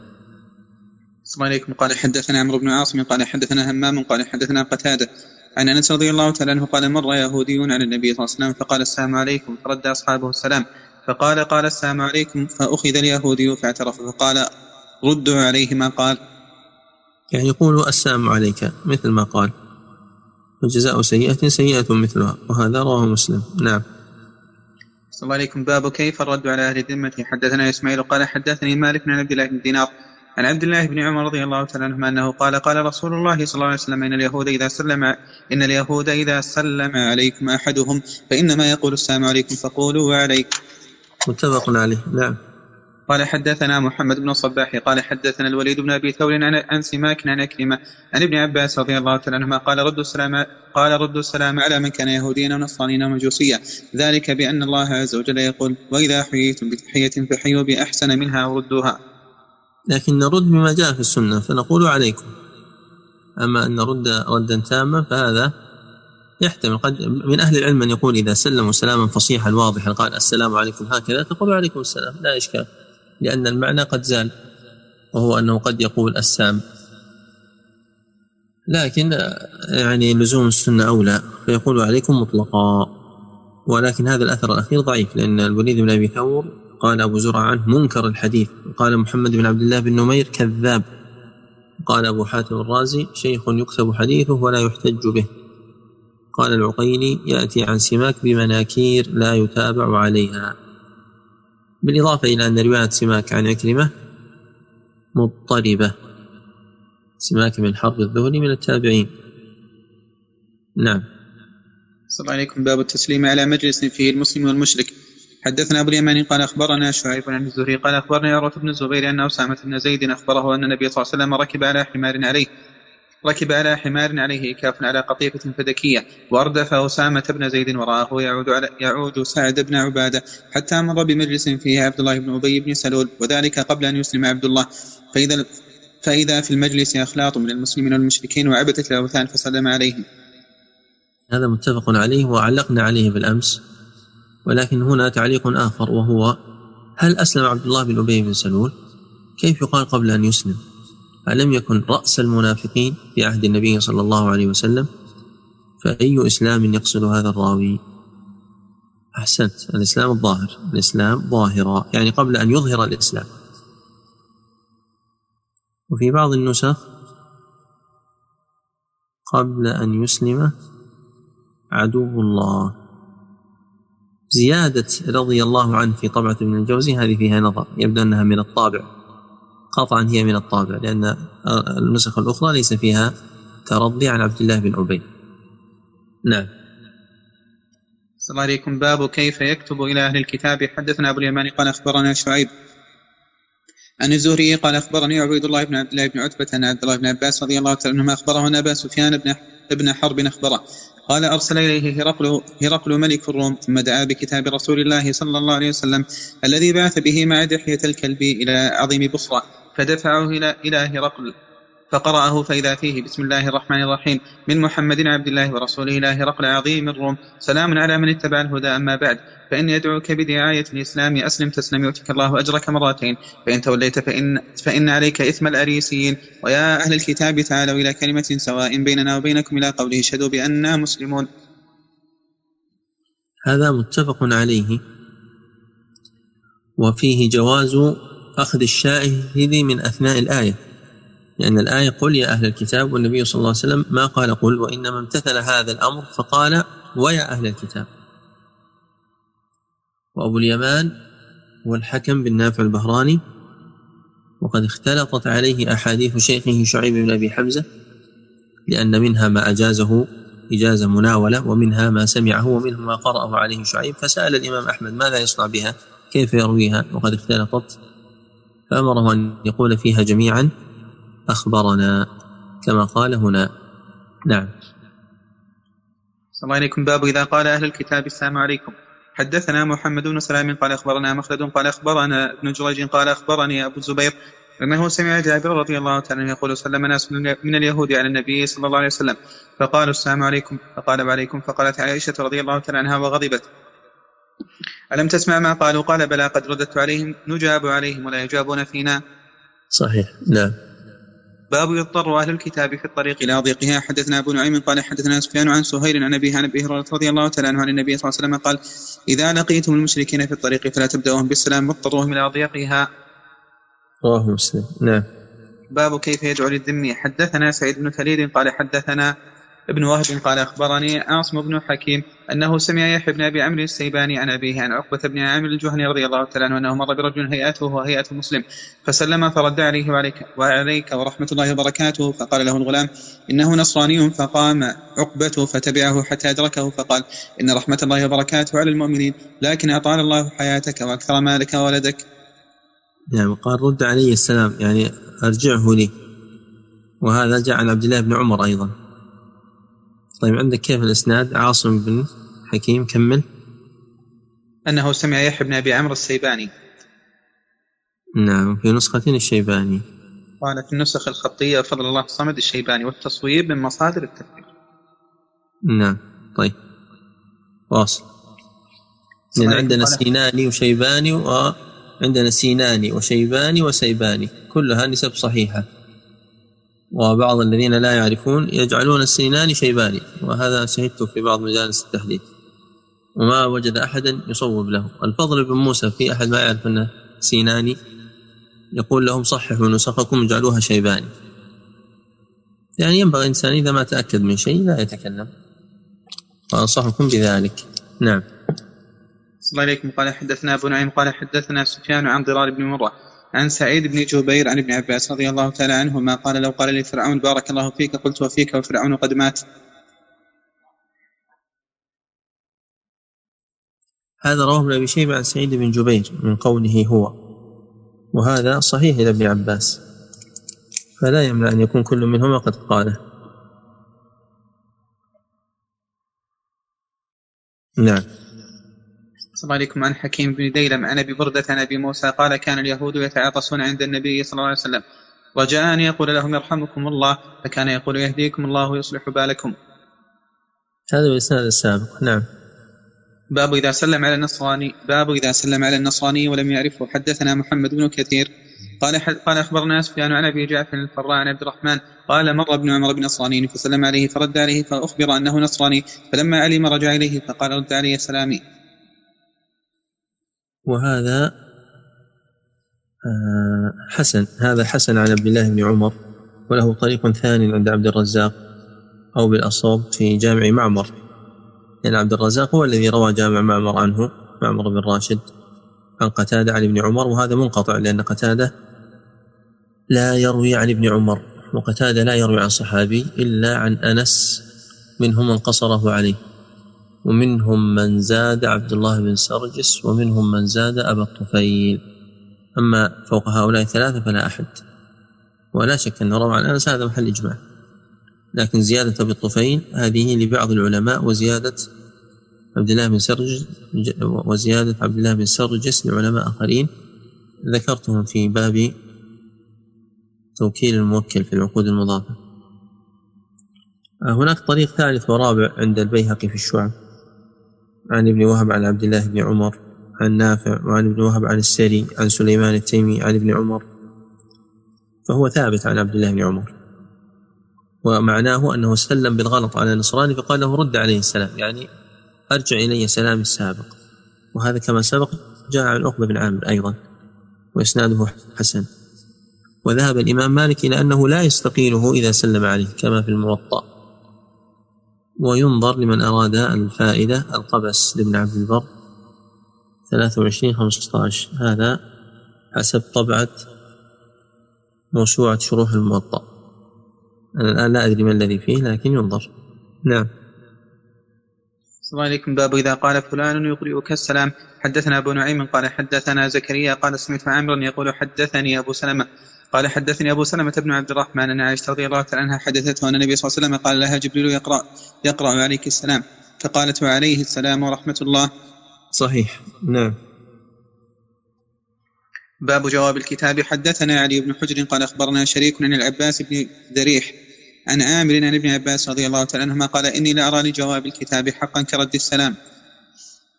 السلام عليكم. قال حدثنا عمرو بن عاصم قال حدثنا همام قال حدثنا قتادة. عن أنس رضي الله تعالى عنه قال مر يهودي على النبي صلى الله عليه وسلم فقال السلام عليكم. فرد أصحابه السلام. فقال قال السلام عليكم. فأخذ اليهودي فاعترف فقال ردوا عليه ما قال. يعني يقول السلام عليك مثل ما قال. وجزاء سيئة سيئة مثلها وهذا رواه مسلم. نعم. صلى الله عليكم. باب كيف الرد على أهل الذمة؟ حدثنا إسماعيل قال حدثني مالك بن عبد الله بن دينار. عن عبد الله بن عمر رضي الله تعالى عنهما أنه قال قال رسول الله صلى الله عليه وسلم إن اليهود إذا سلم إن اليهود إذا سلم عليكم أحدهم فإنما يقول السلام عليكم فقولوا وعليك. متفق عليه. نعم. قال حدثنا محمد بن الصباح قال حدثنا الوليد بن أبي ثور عن عن سماك عن أكرمة عن ابن عباس رضي الله تعالى عنهما قال ردوا السلام قال ردوا السلام على من كان يهوديا ونصرانيا ومجوسيا ذلك بأن الله عز وجل يقول وإذا حييتم بتحية فحيوا بأحسن منها وردوها لكن نرد بما جاء في السنة فنقول عليكم. أما أن نرد ردا تاما فهذا يحتمل قد من أهل العلم من يقول إذا سلموا سلاما فصيحا واضحا قال السلام عليكم هكذا تقول عليكم السلام لا إشكال لأن المعنى قد زال وهو أنه قد يقول السام. لكن يعني لزوم السنة أولى فيقول عليكم مطلقا. ولكن هذا الأثر الأخير ضعيف لأن الوليد بن أبي ثور قال أبو زرع عنه منكر الحديث قال محمد بن عبد الله بن نمير كذاب. قال أبو حاتم الرازي شيخ يكتب حديثه ولا يحتج به. قال العقيلي يأتي عن سماك بمناكير لا يتابع عليها. بالإضافة إلى أن رواية سماك عن عكرمة مضطربة. سماك بن حرب الذهلي من التابعين. نعم. السلام عليكم. باب التسليم على مجلس فيه المسلم والمشرك. حدثنا أبو اليماني قال أخبرنا شعيب عن الزهري قال اخبرني عروه بن الزبير أن أسامة بن زيد أخبره أن النبي صلى الله عليه وسلم ركب على حمار عليه. ركب على حمار عليه كاف على قطيفة فدكية وأردف أسامة بن زيد وراءه يعود على يعود سعد بن عبادة حتى مر بمجلس فيه عبد الله بن أبي بن سلول وذلك قبل أن يسلم عبد الله. فإذا فإذا في المجلس أخلاط من المسلمين والمشركين وعبدة الأوثان فسلم عليهم. هذا متفق عليه وعلقنا عليه بالأمس ولكن هنا تعليق آخر وهو هل أسلم عبد الله بن أبي بن سلول؟ كيف يقال قبل أن يسلم؟ ألم يكن رأس المنافقين في عهد النبي صلى الله عليه وسلم؟ فأي إسلام يقصد هذا الراوي؟ أحسنت الإسلام الظاهر الإسلام ظاهرا يعني قبل أن يظهر الإسلام. وفي بعض النسخ قبل أن يسلم عدو الله. زيادة رضي الله عنه في طبعة ابن الجوزي هذه فيها نظر يبدو أنها من الطابع. قطعا هي من الطابع لأن النسخ الأخرى ليس فيها ترضي عن عبد الله بن أبي نعم. السلام عليكم. باب كيف يكتب إلى أهل الكتاب. حدثنا أبو اليمان قال أخبرنا شعيب عن الزهري قال أخبرني عبيد الله بن عبد الله بن عتبة أن عبد الله بن عباس رضي الله تعالى عنهما. أخبره أن أبا سفيان بن ابن حرب أخبره. قال أرسل إليه هرقل, هرقل ملك الروم ثم دعا بكتاب رسول الله صلى الله عليه وسلم الذي بعث به مع دحية الكلب إلى عظيم بصرى فدفعه إلى هرقل فقرأه فإذا فيه بسم الله الرحمن الرحيم. من محمد عبد الله ورسوله إلى هرقل عظيم الروم. سلام على من اتبع الهدى أما بعد. فإني يدعوك بدعاية الإسلام أسلم تسلم يؤتك الله أجرك مرتين. فإن توليت فإن, فإن عليك إثم الأريسيين. ويا أهل الكتاب تعالوا إلى كلمة سواء بيننا وبينكم إلى قوله اشهدوا بأننا مسلمون. هذا متفق عليه. وفيه جواز أخذ الشاهد من أثناء الآية. لأن الآية قل يا أهل الكتاب والنبي صلى الله عليه وسلم ما قال قل وإنما امتثل هذا الأمر فقال ويا أهل الكتاب. وأبو اليمان هو الحكم بن نافع البهراني وقد اختلطت عليه أحاديث شيخه شعيب بن أبي حمزة لأن منها ما أجازه إجازة مناولة ومنها ما سمعه ومنه ما قرأه عليه شعيب. فسأل الإمام أحمد ماذا يصنع بها؟ كيف يرويها؟ وقد اختلطت فأمره أن يقول فيها جميعا أخبرنا كما قال هنا. نعم. السلام عليكم. باب إذا قال أهل الكتاب السلام عليكم. حدثنا محمد بن سلام قال أخبرنا مخلد قال أخبرنا ابن جريج قال أخبرني أبو الزبير أنه سمع جابر رضي الله تعالى عنه يقول سلم ناس من اليهود على النبي صلى الله عليه وسلم فقالوا السلام عليكم. فقال وعليكم فقالت عائشة رضي الله تعالى عنها وغضبت. ألم تسمع ما قالوا؟ قال بلى قد رددت عليهم نجاب عليهم ولا يجابون فينا. صحيح نعم. باب يضطر أهل الكتاب في الطريق إلى ضيقها. حدثنا أبو نعيم قال حدثنا سفيان عن سهيل عن عن ابي هريرة رضي الله تعالى عنه عن النبي صلى الله عليه وسلم قال إذا لقيتم المشركين في الطريق فلا تبدأوهم بالسلام واضطروهم إلى ضيقها. رواه مسلم نعم. باب كيف يدعو للذمي حدثنا سعيد بن فريد قال حدثنا ابن وهب قال أخبرني عاصم بن حكيم أنه سمع يحيى بن أبي عمرو السيباني عن أبيه عن عقبة بن عامر الجهني رضي الله تعالى عنه أنه مر برجل هيئته وهيئة مسلم فسلم فرد عليه وعليك, وعليك ورحمة الله وبركاته فقال له الغلام إنه نصراني فقام عقبته فتبعه حتى أدركه فقال إن رحمة الله وبركاته على المؤمنين لكن أطال الله حياتك وأكثر مالك وولدك. نعم قال رد علي السلام يعني أرجعه لي. وهذا جاء عن عبد الله بن عمر أيضا. طيب عندك كيف الإسناد؟ عاصم بن حكيم كمل. أنه سمع يحيى بن أبي عمرو السيباني. نعم في نسخة الشيباني. قال في النسخ الخطية فضل الله الصمد الشيباني والتصويب من مصادر التفسير نعم طيب. واصل. لأن عندنا سيناني وشيباني وعندنا سيناني وشيباني وسيباني. كلها نسب صحيحة. وبعض الذين لا يعرفون يجعلون السينان شيباني وهذا شهدته في بعض مجالس التحديث وما وجد أحدا يصوب له. الفضل بن موسى في أحد ما يعرف أنه سيناني يقول لهم صححوا نسخكم اجعلوها شيباني يعني ينبغي الإنسان إذا ما تأكد من شيء لا يتكلم. وأنصحكم بذلك. نعم. صلى الله عليكم. قال حدثنا أبو نعيم قال حدثنا سفيان عن ضرار بن مرة. عن سعيد بن جبير عن ابن عباس رضي الله تعالى عنهما قال لو قال لي فرعون بارك الله فيك قلت وفيك وفرعون قد مات. هذا رواه ابن أبي شيبة عن سعيد بن جبير من قوله هو. وهذا صحيح إلى ابن عباس. فلا يمنع أن يكون كل منهما قد قاله. نعم. صلى الله عليكم. عن حكيم بن ديلم عن أبي بردة عن أبي موسى قال كان اليهود يتعاطسون عند النبي صلى الله عليه وسلم. رجاء ان يقول لهم يرحمكم الله. فكان يقول يهديكم الله ويصلح بالكم. هذا الإسناد السابق. نعم. باب إذا سلم على النصراني. باب إذا سلم على النصراني ولم يعرفه. حدثنا محمد بن كثير. قال قال أخبرنا سفيان عن أبي جعفر الفراء عن عبد الرحمن. قال مر ابن عمر بنصراني فسلم عليه فرد عليه فأخبر أنه نصراني. فلما علم رجع إليه فقال رد علي سلامي. وهذا آه، حسن. هذا حسن عن عبد الله بن عمر وله طريق ثاني عند عبد الرزاق أو بالأصوب في جامع معمر. لأن عبد الرزاق هو الذي روى جامع معمر عنه معمر بن راشد عن قتادة عن ابن عمر وهذا منقطع لأن قتادة لا يروي عن ابن عمر وقتادة لا يروي عن صحابي إلا عن أنس منهم من قصره عليه. ومنهم من زاد عبد الله بن سرجس ومنهم من زاد أبا الطفيل. أما فوق هؤلاء الثلاثة فلا أحد. ولا شك أن روى عن أنس هذا محل إجماع. لكن زيادة أبي الطفيل هذه لبعض العلماء وزيادة عبد الله بن سرجس وزيادة عبد الله بن سرجس لعلماء آخرين. ذكرتهم في باب توكيل الموكل في العقود المضافة. هناك طريق ثالث ورابع عند البيهقي في الشعب. عن ابن وهب عن عبد الله بن عمر عن نافع وعن ابن وهب عن السري عن سليمان التيمي عن ابن عمر. فهو ثابت عن عبد الله بن عمر. ومعناه أنه سلم بالغلط على النصراني فقال له رد عليه السلام يعني أرجع إلي سلام السابق. وهذا كما سبق جاء عن عقبة بن عامر أيضا وإسناده حسن. وذهب الإمام مالك إلى أنه لا يستقيله إذا سلم عليه كما في الموطأ. وينظر لمن أراد الفائدة القبس لابن عبد البر. 23 15 هذا حسب طبعة موسوعة شروح الموطأ. أنا الآن لا أدري ما الذي فيه لكن ينظر. نعم. السلام عليكم. باب إذا قال فلان يقرئك السلام. حدثنا أبو نعيم قال حدثنا زكريا قال سمعت عامرا يقول حدثني أبو سلمة. قال حدثني أبو سلمة بن عبد الرحمن أن عائشة رضي الله تعالى عنها حدثته أن النبي صلى الله عليه وسلم قال لها جبريل يقرا يقرأ عليك السلام. فقالت وعليه السلام ورحمة الله. صحيح. نعم. باب جواب الكتاب. حدثنا علي بن حجر قال أخبرنا شريك عن العباس بن ذريح عن عامر عن ابن عباس رضي الله تعالى عنهما قال إني لارى لجواب الكتاب حقا كرد السلام.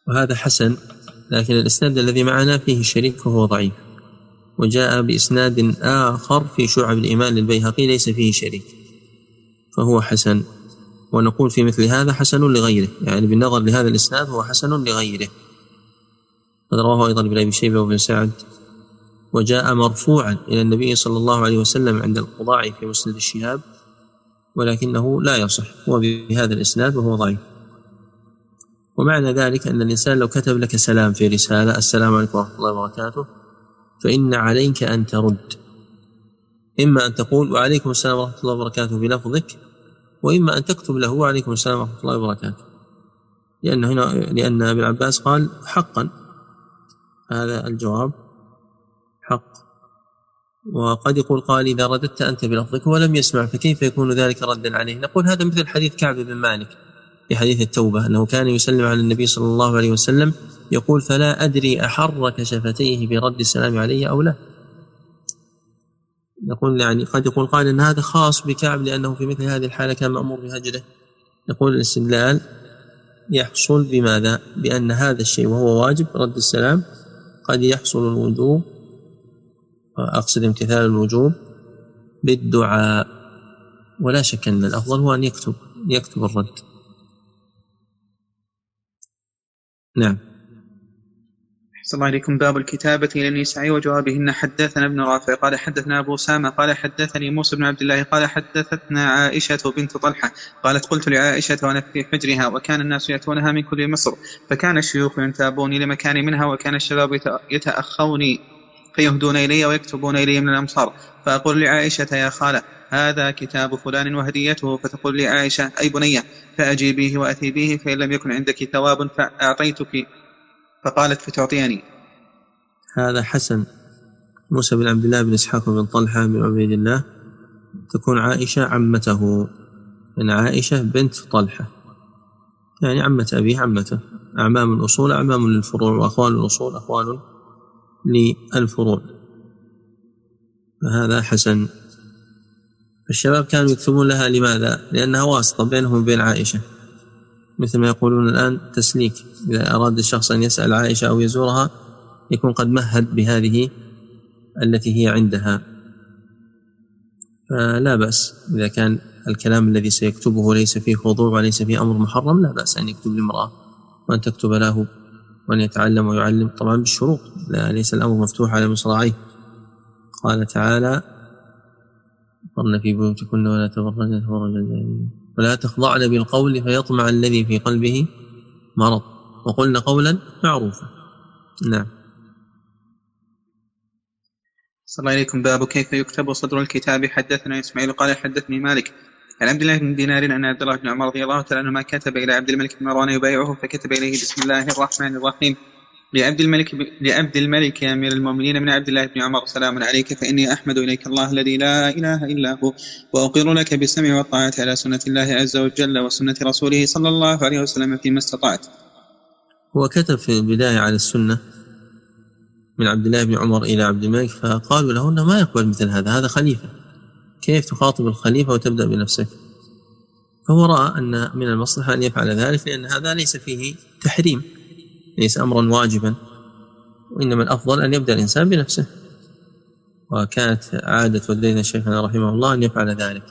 وهذا حسن لكن الإسناد الذي معنا فيه شريك وهو ضعيف. وجاء بإسناد آخر في شعب الإيمان للبيهقي ليس فيه شريك. فهو حسن ونقول في مثل هذا حسن لغيره يعني بالنظر لهذا الإسناد هو حسن لغيره. قد رواه أيضا ابن أبي شيبة وابن سعد وجاء مرفوعا إلى النبي صلى الله عليه وسلم عند القضاء في مسند الشهاب ولكنه لا يصح هو بهذا الإسناد وهو ضعيف ومعنى ذلك أن الإنسان لو كتب لك سلام في رسالة السلام عليكم ورحمة الله وبركاته فإن عليك أن ترد. إما أن تقول وعليكم السلام ورحمة الله وبركاته بلفظك وإما أن تكتب له وعليكم السلام ورحمة الله وبركاته. لأن هنا لأن ابن عباس قال حقا. هذا الجواب حق. وقد يقول قال إذا رددت أنت بلفظك ولم يسمع فكيف يكون ذلك ردا عليه؟ نقول هذا مثل حديث كعب بن مالك في حديث التوبة أنه كان يسلم على النبي صلى الله عليه وسلم يقول فلا أدري أحرك شفتيه برد السلام علي أو لا. نقول يعني قد يقول قال أن هذا خاص بكعب لأنه في مثل هذه الحالة كان مأمور بهجره نقول الاستدلال يحصل بماذا؟ بأن هذا الشيء وهو واجب رد السلام قد يحصل الوجوب أقصد امتثال الوجوب بالدعاء. ولا شك أن الأفضل هو أن يكتب يكتب الرد. نعم. أحسن الله إليكم باب الكتابة إلى النساء وجوابهن. حدثنا ابن رافع قال حدثنا أبو سامة قال حدثني موسى بن عبد الله قال حدثتنا عائشة بنت طلحة قالت قلت لعائشة وأنا في حجرها وكان الناس يأتونها من كل مصر فكان الشيوخ ينتابوني لمكان منها وكان الشباب يتأخوني فيهدون إلي ويكتبون إلي من الأمصار. فأقول لعائشة يا خالة هذا كتاب فلان وهديته؟ فتقول لي عائشة أي بنية فأجيبيه وأتي به فإن لم يكن عندك ثواب فأعطيتك فقالت فتعطيني هذا حسن. موسى بن عبد الله بن إسحاق بن طلحة بن عبيد الله. تكون عائشة عمته. من عائشة بنت طلحة. يعني عمة أبيه عمته. أعمام الأصول أعمام للفروع وأخوال الأصول أخوال للفروع. فهذا حسن. الشباب كانوا يكتبون لها لماذا؟ لأنها واسطة بينهم وبين عائشة. مثل ما يقولون الآن تسليك. إذا أراد الشخص أن يسأل عائشة أو يزورها يكون قد مهد بهذه التي هي عندها. فلا بأس. إذا كان الكلام الذي سيكتبه ليس فيه خضوع وليس فيه أمر محرم لا بأس أن يكتب لامرأة وأن تكتب له وأن يتعلم ويعلم. طبعا بالشروط لا ليس الأمر مفتوح على مصراعيه. قال تعالى قرن في بيوتكن ولا تبرجن تبرج الجاهلين ولا تخضعن بالقول فيطمع الذي في قلبه مرض. وقلن قولا معروفا. نعم. صلى الله عليكم. باب كيف يكتب صدر الكتاب. حدثنا إسماعيل قال حدثني مالك. عن عبد الله بن دينار ان عبد الله بن عمر رضي الله تعالى عنهما كتب إلى عبد الملك بن مروان يبايعه فكتب إليه بسم الله الرحمن الرحيم. لعبد الملك ب... لعبد الملك يا أمير المؤمنين من عبد الله بن عمر سلام عليك فإني أحمد إليك الله الذي لا إله إلا هو وأقر لك بالسمع والطاعة على سنة الله عز وجل وسنة رسوله صلى الله عليه وسلم فيما استطعت. هو كتب في البداية على السنة من عبد الله بن عمر إلى عبد الملك فقالوا له إنه ما يقبل مثل هذا هذا خليفة. كيف تخاطب الخليفة وتبدأ بنفسك؟ فهو رأى أن من المصلحة أن يفعل ذلك لأن هذا ليس فيه تحريم. ليس أمرا واجبا وإنما الأفضل أن يبدأ الإنسان بنفسه. وكانت عادة والدينا شيخنا رحمه الله أن يفعل ذلك.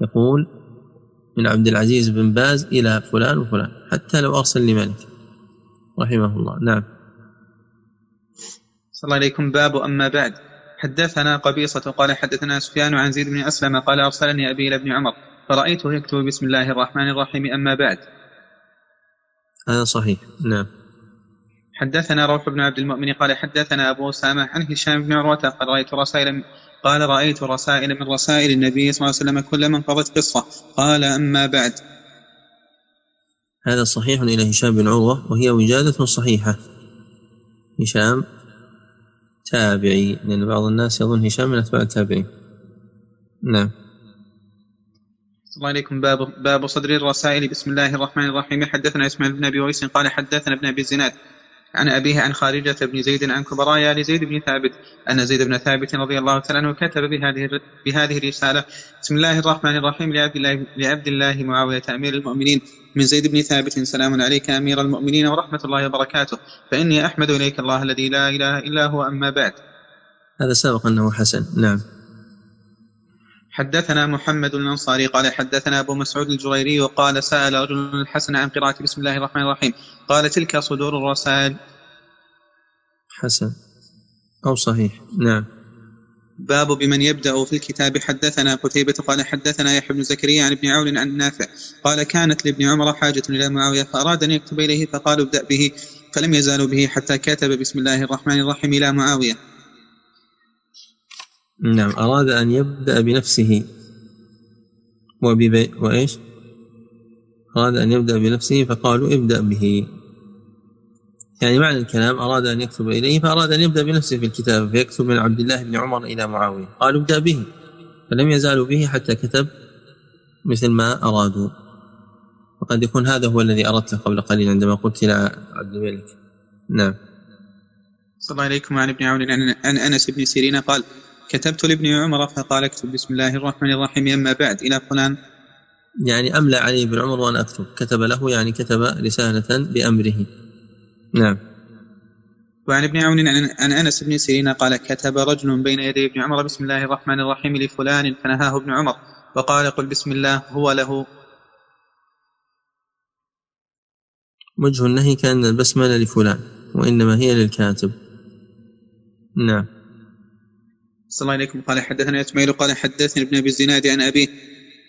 يقول من عبد العزيز بن باز إلى فلان وفلان حتى لو أرسل لملك رحمه الله. نعم. صلى الله عليكم. باب أما بعد. حدثنا قبيصة قال حدثنا سفيان عن زيد بن أسلم قال أرسلني أبي إلى ابن عمر فرأيته يكتب بسم الله الرحمن الرحيم أما بعد. هذا صحيح. نعم. حدثنا روح بن عبد المؤمن قال حدثنا أبو أسامة عن هشام بن عروة قال رأيت رسائل قال رأيت رسائل من رسائل النبي صلى الله عليه وسلم كلما انقضت قصة. قال أما بعد. هذا صحيح إلى هشام بن عروة وهي وجادة صحيحة. هشام تابعي لأن بعض الناس يظن هشام من أتباع التابعين. نعم. الله عليكم. باب باب صدر الرسائل. بسم الله الرحمن الرحيم. حدثنا إسماعيل بن أبي ويس قال حدثنا ابن أبي الزناد عن أبيه عن خارجة بن زيد عن كبراء آل زيد بن ثابت. أن زيد بن ثابت رضي الله تعالى عنه كتب بهذه بهذه الرسالة. بسم الله الرحمن الرحيم. لعبد الله لعبد الله معاوية أمير المؤمنين. من زيد بن ثابت سلام عليك أمير المؤمنين ورحمة الله وبركاته. فإني أحمد إليك الله الذي لا إله إلا هو أما بعد. هذا سبق أنه حسن. نعم. حدثنا محمد الأنصاري قال حدثنا أبو مسعود الجريري وقال سأل رجل الحسن عن قراءة بسم الله الرحمن الرحيم. قال تلك صدور الرسائل. حسن. أو صحيح. نعم. باب بمن يبدأ في الكتاب. حدثنا قتيبة قال حدثنا يحيى بن زكريا عن ابن عون عن نافع. قال كانت لابن عمر حاجة إلى معاوية فأراد أن يكتب إليه فقالوا ابدأ به فلم يزالوا به حتى كتب بسم الله الرحمن الرحيم إلى معاوية. نعم أراد أن يبدأ بنفسه. وببي وإيش؟ أراد أن يبدأ بنفسه فقالوا ابدأ به. يعني معنى الكلام أراد أن يكتب إليه فأراد أن يبدأ بنفسه في الكتاب فيكتب من عبد الله بن عمر إلى معاوية. قالوا ابدأ به. فلم يزالوا به حتى كتب مثل ما أرادوا. وقد يكون هذا هو الذي أردته قبل قليل عندما قلت إلى عبد الملك. نعم. صلى الله عليكم. عن ابن عون عن أنس بن سيرين قال كتبت لابن عمر فقال اكتب بسم الله الرحمن الرحيم أما بعد إلى فلان. يعني أملى علي بن عمر وأن أكتب. كتب له يعني كتب رسالة بأمره. نعم. وعن ابن عون عن أنس بن سيرين قال كتب رجل بين يدي ابن عمر بسم الله الرحمن الرحيم لفلان فنهاه ابن عمر وقال قل بسم الله هو له. وجه النهي كان البسملة لفلان وإنما هي للكاتب. نعم. صلى الله عليكم قال حدثنا إسماعيل قال حدثني ابن أبي الزناد عن أبيه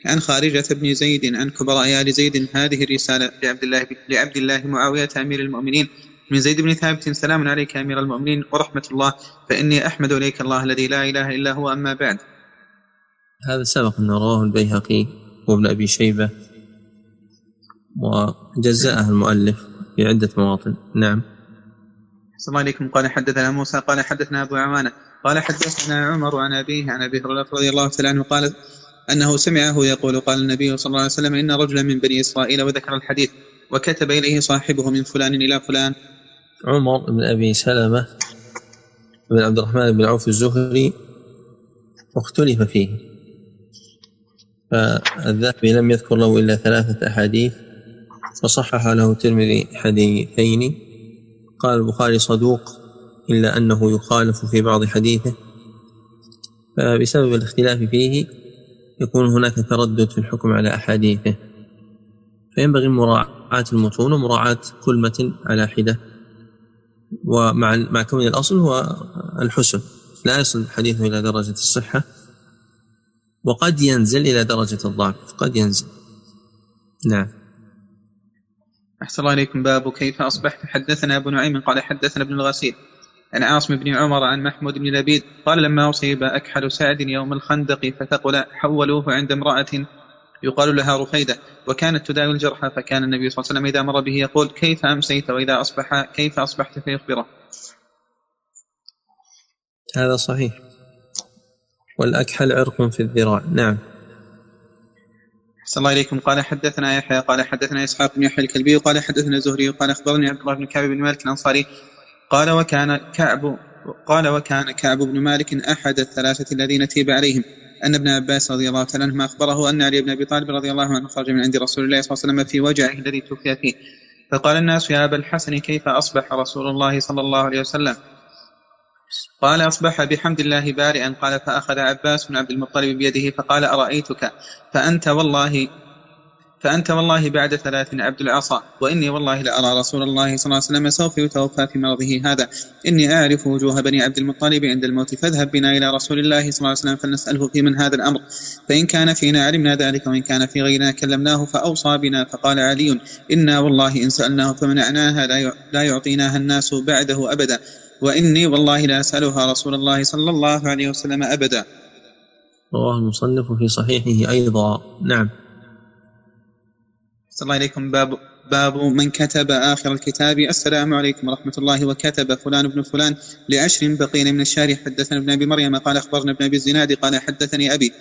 عن خارجة بن زيد عن كبراء آل زيد. هذه الرسالة لعبد الله لعبد الله معاوية أمير المؤمنين. من زيد بن ثابت سلام عليك أمير المؤمنين ورحمة الله فإني أحمد إليك الله الذي لا إله إلا هو أما بعد. هذا سبق أنه رواه البيهقي وابن أبي شيبة وجزأه المؤلف في عدة مواطن. نعم. صلى الله عليكم. قال حدثنا موسى قال حدثنا أبو عوانة. قال حدثنا عمر عن أبيه عن أبي هريرة رضي الله تعالى عنه قال أنه سمعه يقول قال النبي صلى الله عليه وسلم إن رجلا من بني إسرائيل وذكر الحديث وكتب إليه صاحبه من فلان إلى فلان. عمر بن أبي سلمة بن عبد الرحمن بن عوف الزهري اختلف فيه. فالذهبي لم يذكر له إلا ثلاثة أحاديث وصحح له الترمذي حديثين. قال البخاري صدوق إلا أنه يخالف في بعض حديثه فبسبب الاختلاف فيه يكون هناك تردد في الحكم على أحاديثه. فينبغي مراعاة المتون ومراعاة كل متن على حدة. ومع مع كون الأصل هو الحسن. لا يصل الحديث إلى درجة الصحة. وقد ينزل إلى درجة الضعف. قد ينزل. نعم. أحسن الله عليكم باب كيف أصبحت حدثنا أبو نعيم قال حدثنا ابن الغسيل. عن عاصم بن عمر عن محمود بن لبيد قال لما أصيب أكحل سعد يوم الخندق فثقل حولوه عند امرأة يقال لها رفيدة وكانت تداوي الجرحى فكان النبي صلى الله عليه وسلم إذا مر به يقول كيف أمسيت وإذا أصبح كيف أصبحت فيخبره؟ هذا صحيح. والأكحل عرق في الذراع. نعم. صلى الله عليكم قال حدثنا يحيى قال حدثنا إسحاق بن يحيى الكلبي قال حدثنا زهري قال أخبرني عبد الله بن كعب بن مالك الأنصاري قال وكان كعب قال وكان كعب بن مالك أحد الثلاثة الذين تيب عليهم. أن ابن عباس رضي الله تعالى عنهما أخبره أن علي بن أبي طالب رضي الله عنه خرج من عند رسول الله صلى الله عليه وسلم في وجعه الذي توفي فيه. فقال الناس يا أبا الحسن كيف أصبح رسول الله صلى الله عليه وسلم؟ قال أصبح بحمد الله بارئا. قال فأخذ عباس بن عبد المطلب بيده فقال أرأيتك؟ فأنت والله فأنت والله بعد ثلاث عبد العصا وإني والله لأرى رسول الله صلى الله عليه وسلم سوف يتوفى في مرضه هذا. إني أعرف وجوه بني عبد المطلب عند الموت فاذهب بنا إلى رسول الله صلى الله عليه وسلم فلنسأله في من هذا الأمر. فإن كان فينا علمنا ذلك وإن كان في غيرنا كلمناه فأوصى بنا فقال علي إنا والله إن سألناه فمنعناها لا يعطيناها الناس بعده أبدا. وإني والله لا أسألها رسول الله صلى الله عليه وسلم أبدا. رواه المصنف في صحيحه أيضا. نعم. صلى الله عليكم. باب باب من كتب آخر الكتاب. السلام عليكم ورحمة الله وكتب فلان ابن فلان لعشر بقين من الشهر حدثنا ابن أبي مريم قال أخبرنا ابن أبي الزناد قال حدثني أبي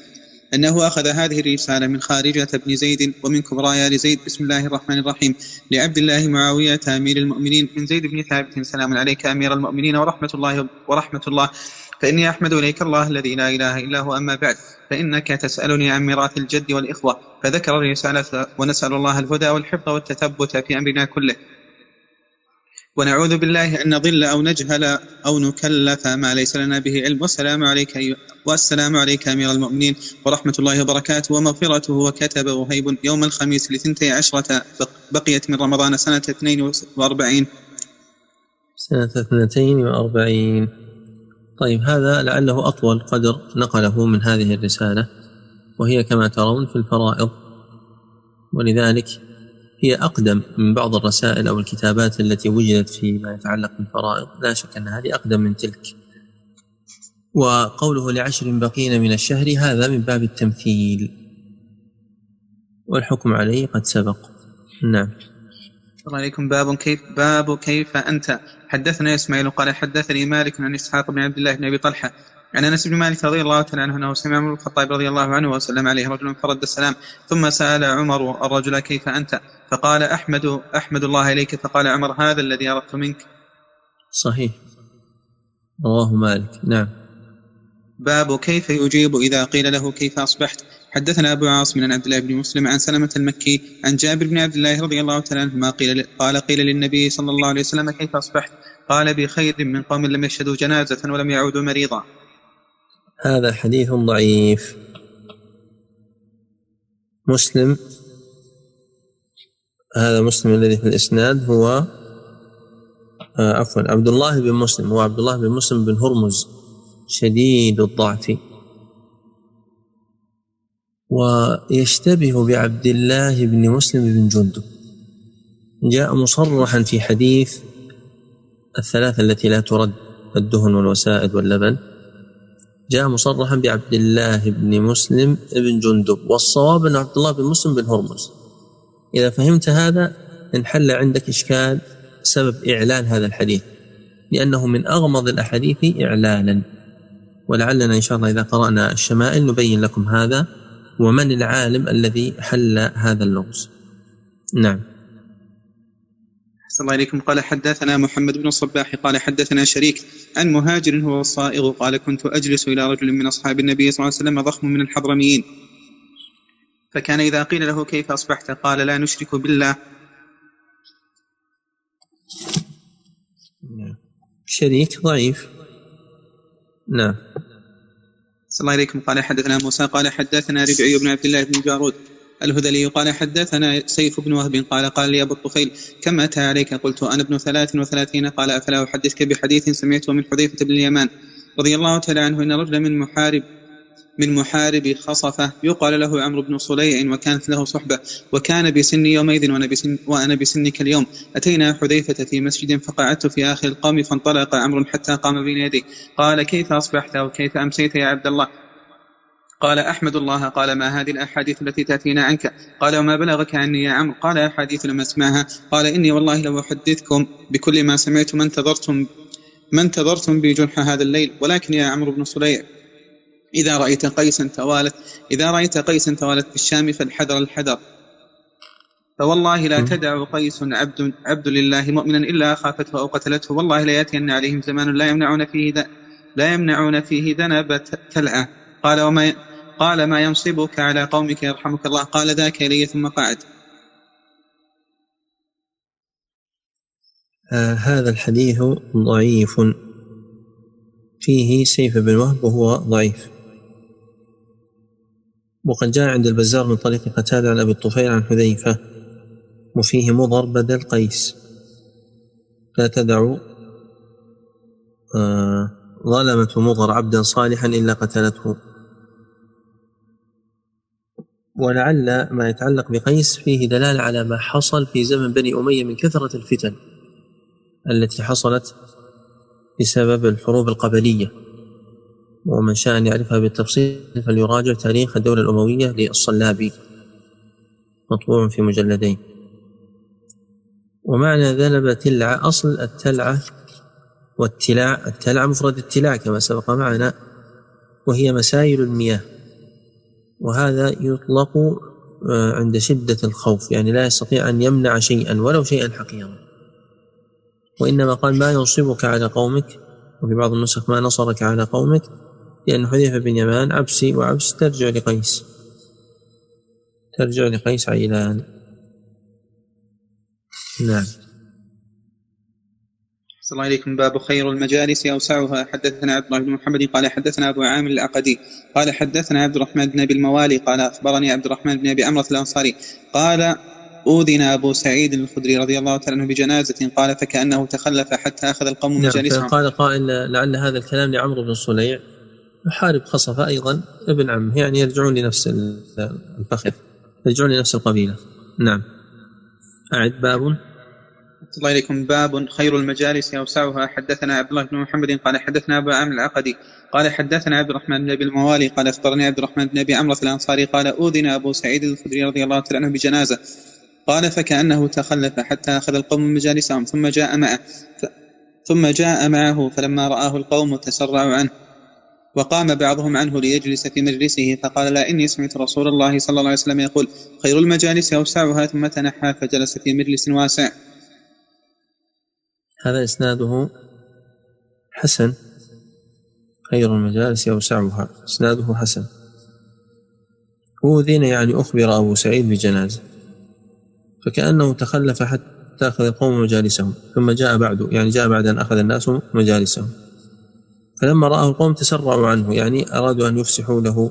أنه أخذ هذه الرسالة من خارجة بن زيد ومن كبراء آل زيد بسم الله الرحمن الرحيم. لعبد الله معاوية أمير المؤمنين. من زيد بن ثابت سلام عليك أمير المؤمنين ورحمة الله ورحمة الله. فإني أحمد إليك الله الذي لا إله إلا هو أما بعد فإنك تسألني عن ميراث الجد والإخوة فذكر الرسالة ونسأل الله الهدى والحفظ والتثبت في أمرنا كله. ونعوذ بالله أن نضل أو نجهل أو نكلف ما ليس لنا به علم. والسلام عليك والسلام عليك أمير المؤمنين ورحمة الله وبركاته ومغفرته وكتب وهيب يوم الخميس لثنتي عشرة بقيت من رمضان سنة 42 سنة 42 طيب هذا لعله أطول قدر نقله من هذه الرسالة وهي كما ترون في الفرائض. ولذلك هي أقدم من بعض الرسائل أو الكتابات التي وجدت فيما يتعلق بالفرائض. لا شك أن هذه أقدم من تلك. وقوله لعشر بقين من الشهر هذا من باب التمثيل. والحكم عليه قد سبق. نعم. الله عليكم. باب كيف باب كيف أنت؟ حدثنا إسماعيل قال حدثني مالك عن إسحاق بن عبد الله بن أبي طلحة عن أنس بن مالك رضي الله تعالى عنه أنه سمع عمر الخطاب رضي الله عنه وسلم عليه رجل فرد السلام ثم سأل عمر الرجل كيف أنت؟ فقال أحمد أحمد الله إليك فقال عمر هذا الذي أردت منك. صحيح. رواه مالك. نعم. باب كيف يجيب إذا قيل له كيف أصبحت؟ حدثنا أبو عاصم عن عبد الله بن مسلم عن سلمة المكي عن جابر بن عبد الله رضي الله تعالى عنهما قيل قال قيل للنبي صلى الله عليه وسلم كيف أصبحت؟ قال بخير من قوم لم يشهدوا جنازة ولم يعودوا مريضا. هذا حديث ضعيف مسلم هذا مسلم الذي في الإسناد هو آه عفوا عبد الله بن مسلم هو عبد الله بن مسلم بن هرمز شديد الضعف ويشتبه بعبد الله بن مسلم بن جندب. جاء مصرحا في حديث الثلاثة التي لا ترد الدهن والوسائد واللبن. جاء مصرحا بعبد الله بن مسلم بن جندب والصواب أن عبد الله بن مسلم بن هرمز. إذا فهمت هذا انحل عندك إشكال سبب إعلان هذا الحديث لأنه من أغمض الأحاديث إعلانا ولعلنا إن شاء الله إذا قرأنا الشمائل نبين لكم هذا. ومن العالم الذي حل هذا اللغز. نعم. أحسن الله إليكم. قال حدثنا محمد بن الصباح قال حدثنا شريك عن مهاجر هو الصائغ قال كنت أجلس إلى رجل من أصحاب النبي صلى الله عليه وسلم ضخم من الحضرميين. فكان إذا قيل له كيف أصبحت؟ قال لا نشرك بالله. نعم. شريك ضعيف. نعم. صلى الله عليكم. قال حدثنا موسى قال حدثنا ربعي بن عبد الله بن جارود الهذلي قال حدثنا سيف بن وهب قال قال لي أبو الطفيل كم أتى عليك؟ قلت أنا ابن ثلاث وثلاثين. قال أفلا أحدثك بحديث سمعته من حذيفة بن اليمان رضي الله تعالى عنه إن رجلا من محارب من محارب خصفة. يقال له عمرو بن صليع وكانت له صحبة. وكان بسني يومئذ وأنا, بسن وأنا بسنك اليوم. أتينا حذيفة في مسجد فقعدت في آخر القوم فانطلق عمرو حتى قام بين يديه قال كيف أصبحت أو كيف أمسيت يا عبد الله؟ قال أحمد الله. قال ما هذه الأحاديث التي تأتينا عنك؟ قال وما بلغك عني يا عمرو؟ قال أحاديث لم أسمعها. قال إني والله لو أحدثكم بكل ما سمعت ما انتظرتم ما انتظرتم بجنح هذا الليل. ولكن يا عمرو بن صليع إذا رأيت قيسا توالت إذا رأيت قيسا توالت في الشام فالحذر الحذر. فوالله لا تدع قيس عبد عبد لله مؤمنا إلا أخافته أو قتلته. والله لا يأتين عليهم زمان لا يمنعون فيه لا يمنعون فيه ذنب تلعة. قال وما قال ما ينصبك على قومك يرحمك الله. قال ذاك إلي ثم قعد. آه هذا الحديث ضعيف. فيه سيف بن وهب وهو ضعيف. وقد جاء عند البزار من طريق قتادة عن أبي الطفيل عن حذيفة وفيه مضر بدل قيس لا تدع آه ظلمة مضر عبدا صالحا إلا قتلته. ولعل ما يتعلق بقيس فيه دلالة على ما حصل في زمن بني أمية من كثرة الفتن التي حصلت بسبب الحروب القبلية. ومن شاء أن يعرفها بالتفصيل فليراجع تاريخ الدولة الأموية للصلابي مطبوع في مجلدين. ومعنى ذنب تلع أصل التلعة والتلاع التلع مفرد التلاع كما سبق معنا وهي مسائل المياه. وهذا يطلق آه، عند شدة الخوف يعني لا يستطيع أن يمنع شيئا ولو شيئا حقيرا. وإنما قال ما ينصبك على قومك وفي بعض النسخ ما نصرك على قومك لأن حذيفة بن يمان عبسي وعبس ترجع لقيس. ترجع لقيس عيلان. نعم. صلى الله عليكم. باب خير المجالس. أوسعها. حدثنا عبد الله بن محمد. قال حدثنا أبو عامر العقدي قال حدثنا عبد الرحمن بن أبي الموالي. قال أخبرني عبد الرحمن بن أبي عمرة الأنصاري. قال أوذن أبو سعيد الخدري رضي الله تعالى عنه بجنازة. قال فكأنه تخلف حتى أخذ القوم نعم مجالسهم. قال قائل لعل هذا الكلام لعمرو بن صليع. يحارب خصفة أيضا. ابن عمه يعني يرجعون لنفس الفخذ يرجعون لنفس القبيلة. نعم. أعد باب. الله إليكم. باب خير المجالس. أوسعها. حدثنا عبد الله بن محمد قال حدثنا أبو عامر العقدي قال حدثنا عبد الرحمن بن أبي الموالي قال أخبرني عبد الرحمن بن أبي عمرة الأنصاري قال أوذن أبو سعيد الخدري رضي الله تعالى عنه بجنازة. قال فكأنه تخلف حتى أخذ القوم مجالسهم ثم جاء معه. ثم جاء معه فلما رآه القوم تسرعوا عنه. وقام بعضهم عنه ليجلس في مجلسه فقال لا إني سمعت رسول الله صلى الله عليه وسلم يقول خير المجالس أوسعها ثم تنحى فجلس في مجلس واسع. هذا إسناده حسن. خير المجالس أوسعها. إسناده حسن. أوذن يعني أخبر أبو سعيد بجنازة؟ فكأنه تخلف حتى أخذ القوم مجالسهم ثم جاء بعد يعني جاء بعد أن أخذ الناس مجالسهم. فلما رآه القوم تسرعوا عنه يعني أرادوا أن يفسحوا له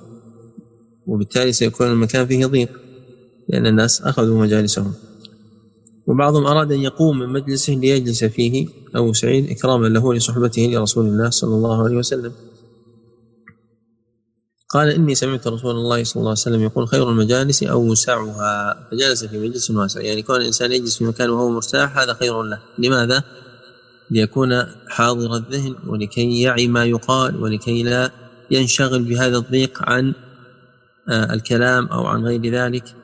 وبالتالي سيكون المكان فيه ضيق لأن الناس أخذوا مجالسهم. وبعضهم أراد أن يقوم من مجلسه ليجلس فيه أبو سعيد إكراما له لصحبته لرسول الله صلى الله عليه وسلم. قال إني سمعت رسول الله صلى الله عليه وسلم يقول خير المجالس أوسعها فجلس في مجلس واسع يعني كون الإنسان يجلس في مكان وهو مرتاح هذا خير له. لماذا؟ ليكون حاضر الذهن ولكي يعي ما يقال ولكي لا ينشغل بهذا الضيق عن آه، الكلام أو عن غير ذلك.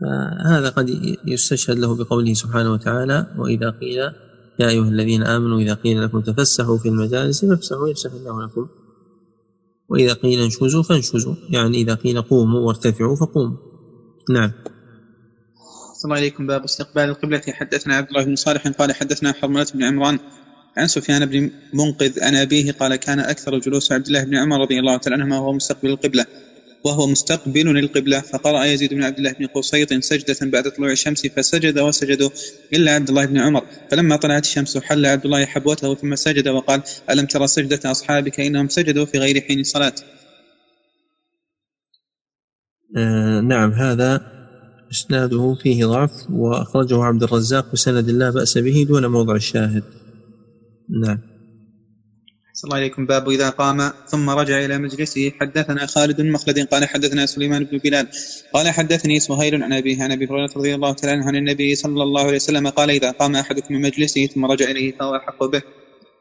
فهذا قد يستشهد له بقوله سبحانه وتعالى وإذا قيل يا أيها الذين آمنوا إذا قيل لكم تفسحوا في المجالس فافسحوا يفسح الله لكم. وإذا قيل انشزوا فانشزوا يعني إذا قيل قوموا وارتفعوا فقوموا. نعم. السلام عليكم. باب استقبال القبلة. حدثنا عبد الله بن صالح قال حدثنا حرملة بن عمران عن سفيان بن منقذ عن أبيه قال كان أكثر جلوس عبد الله بن عمر رضي الله تعالى عنهما وهو مستقبل القبلة وهو مستقبل للقبلة فقرأ يزيد بن عبد الله بن قصيط سجدة بعد طلوع الشمس فسجد وسجدوا إلا عبد الله بن عمر. فلما طلعت الشمس حل عبد الله حبوته ثم سجد وقال ألم ترى سجدة أصحابك إنهم سجدوا في غير حين الصلاة؟ آه نعم هذا إسناده فيه ضعف وأخرجه عبد الرزاق بسند لا بأس به دون موضع الشاهد. نعم. صلى الله عليكم باب إذا قام ثم رجع إلى مجلسه. حدثنا خالد بن مخلد قال حدثنا سليمان بن بلال قال حدثني سهيل عن أبيه عن أبي هريرة رضي الله تعالى عنه عن النبي صلى الله عليه وسلم قال إذا قام أحدكم من مجلسه ثم رجع إليه فهو أحق به.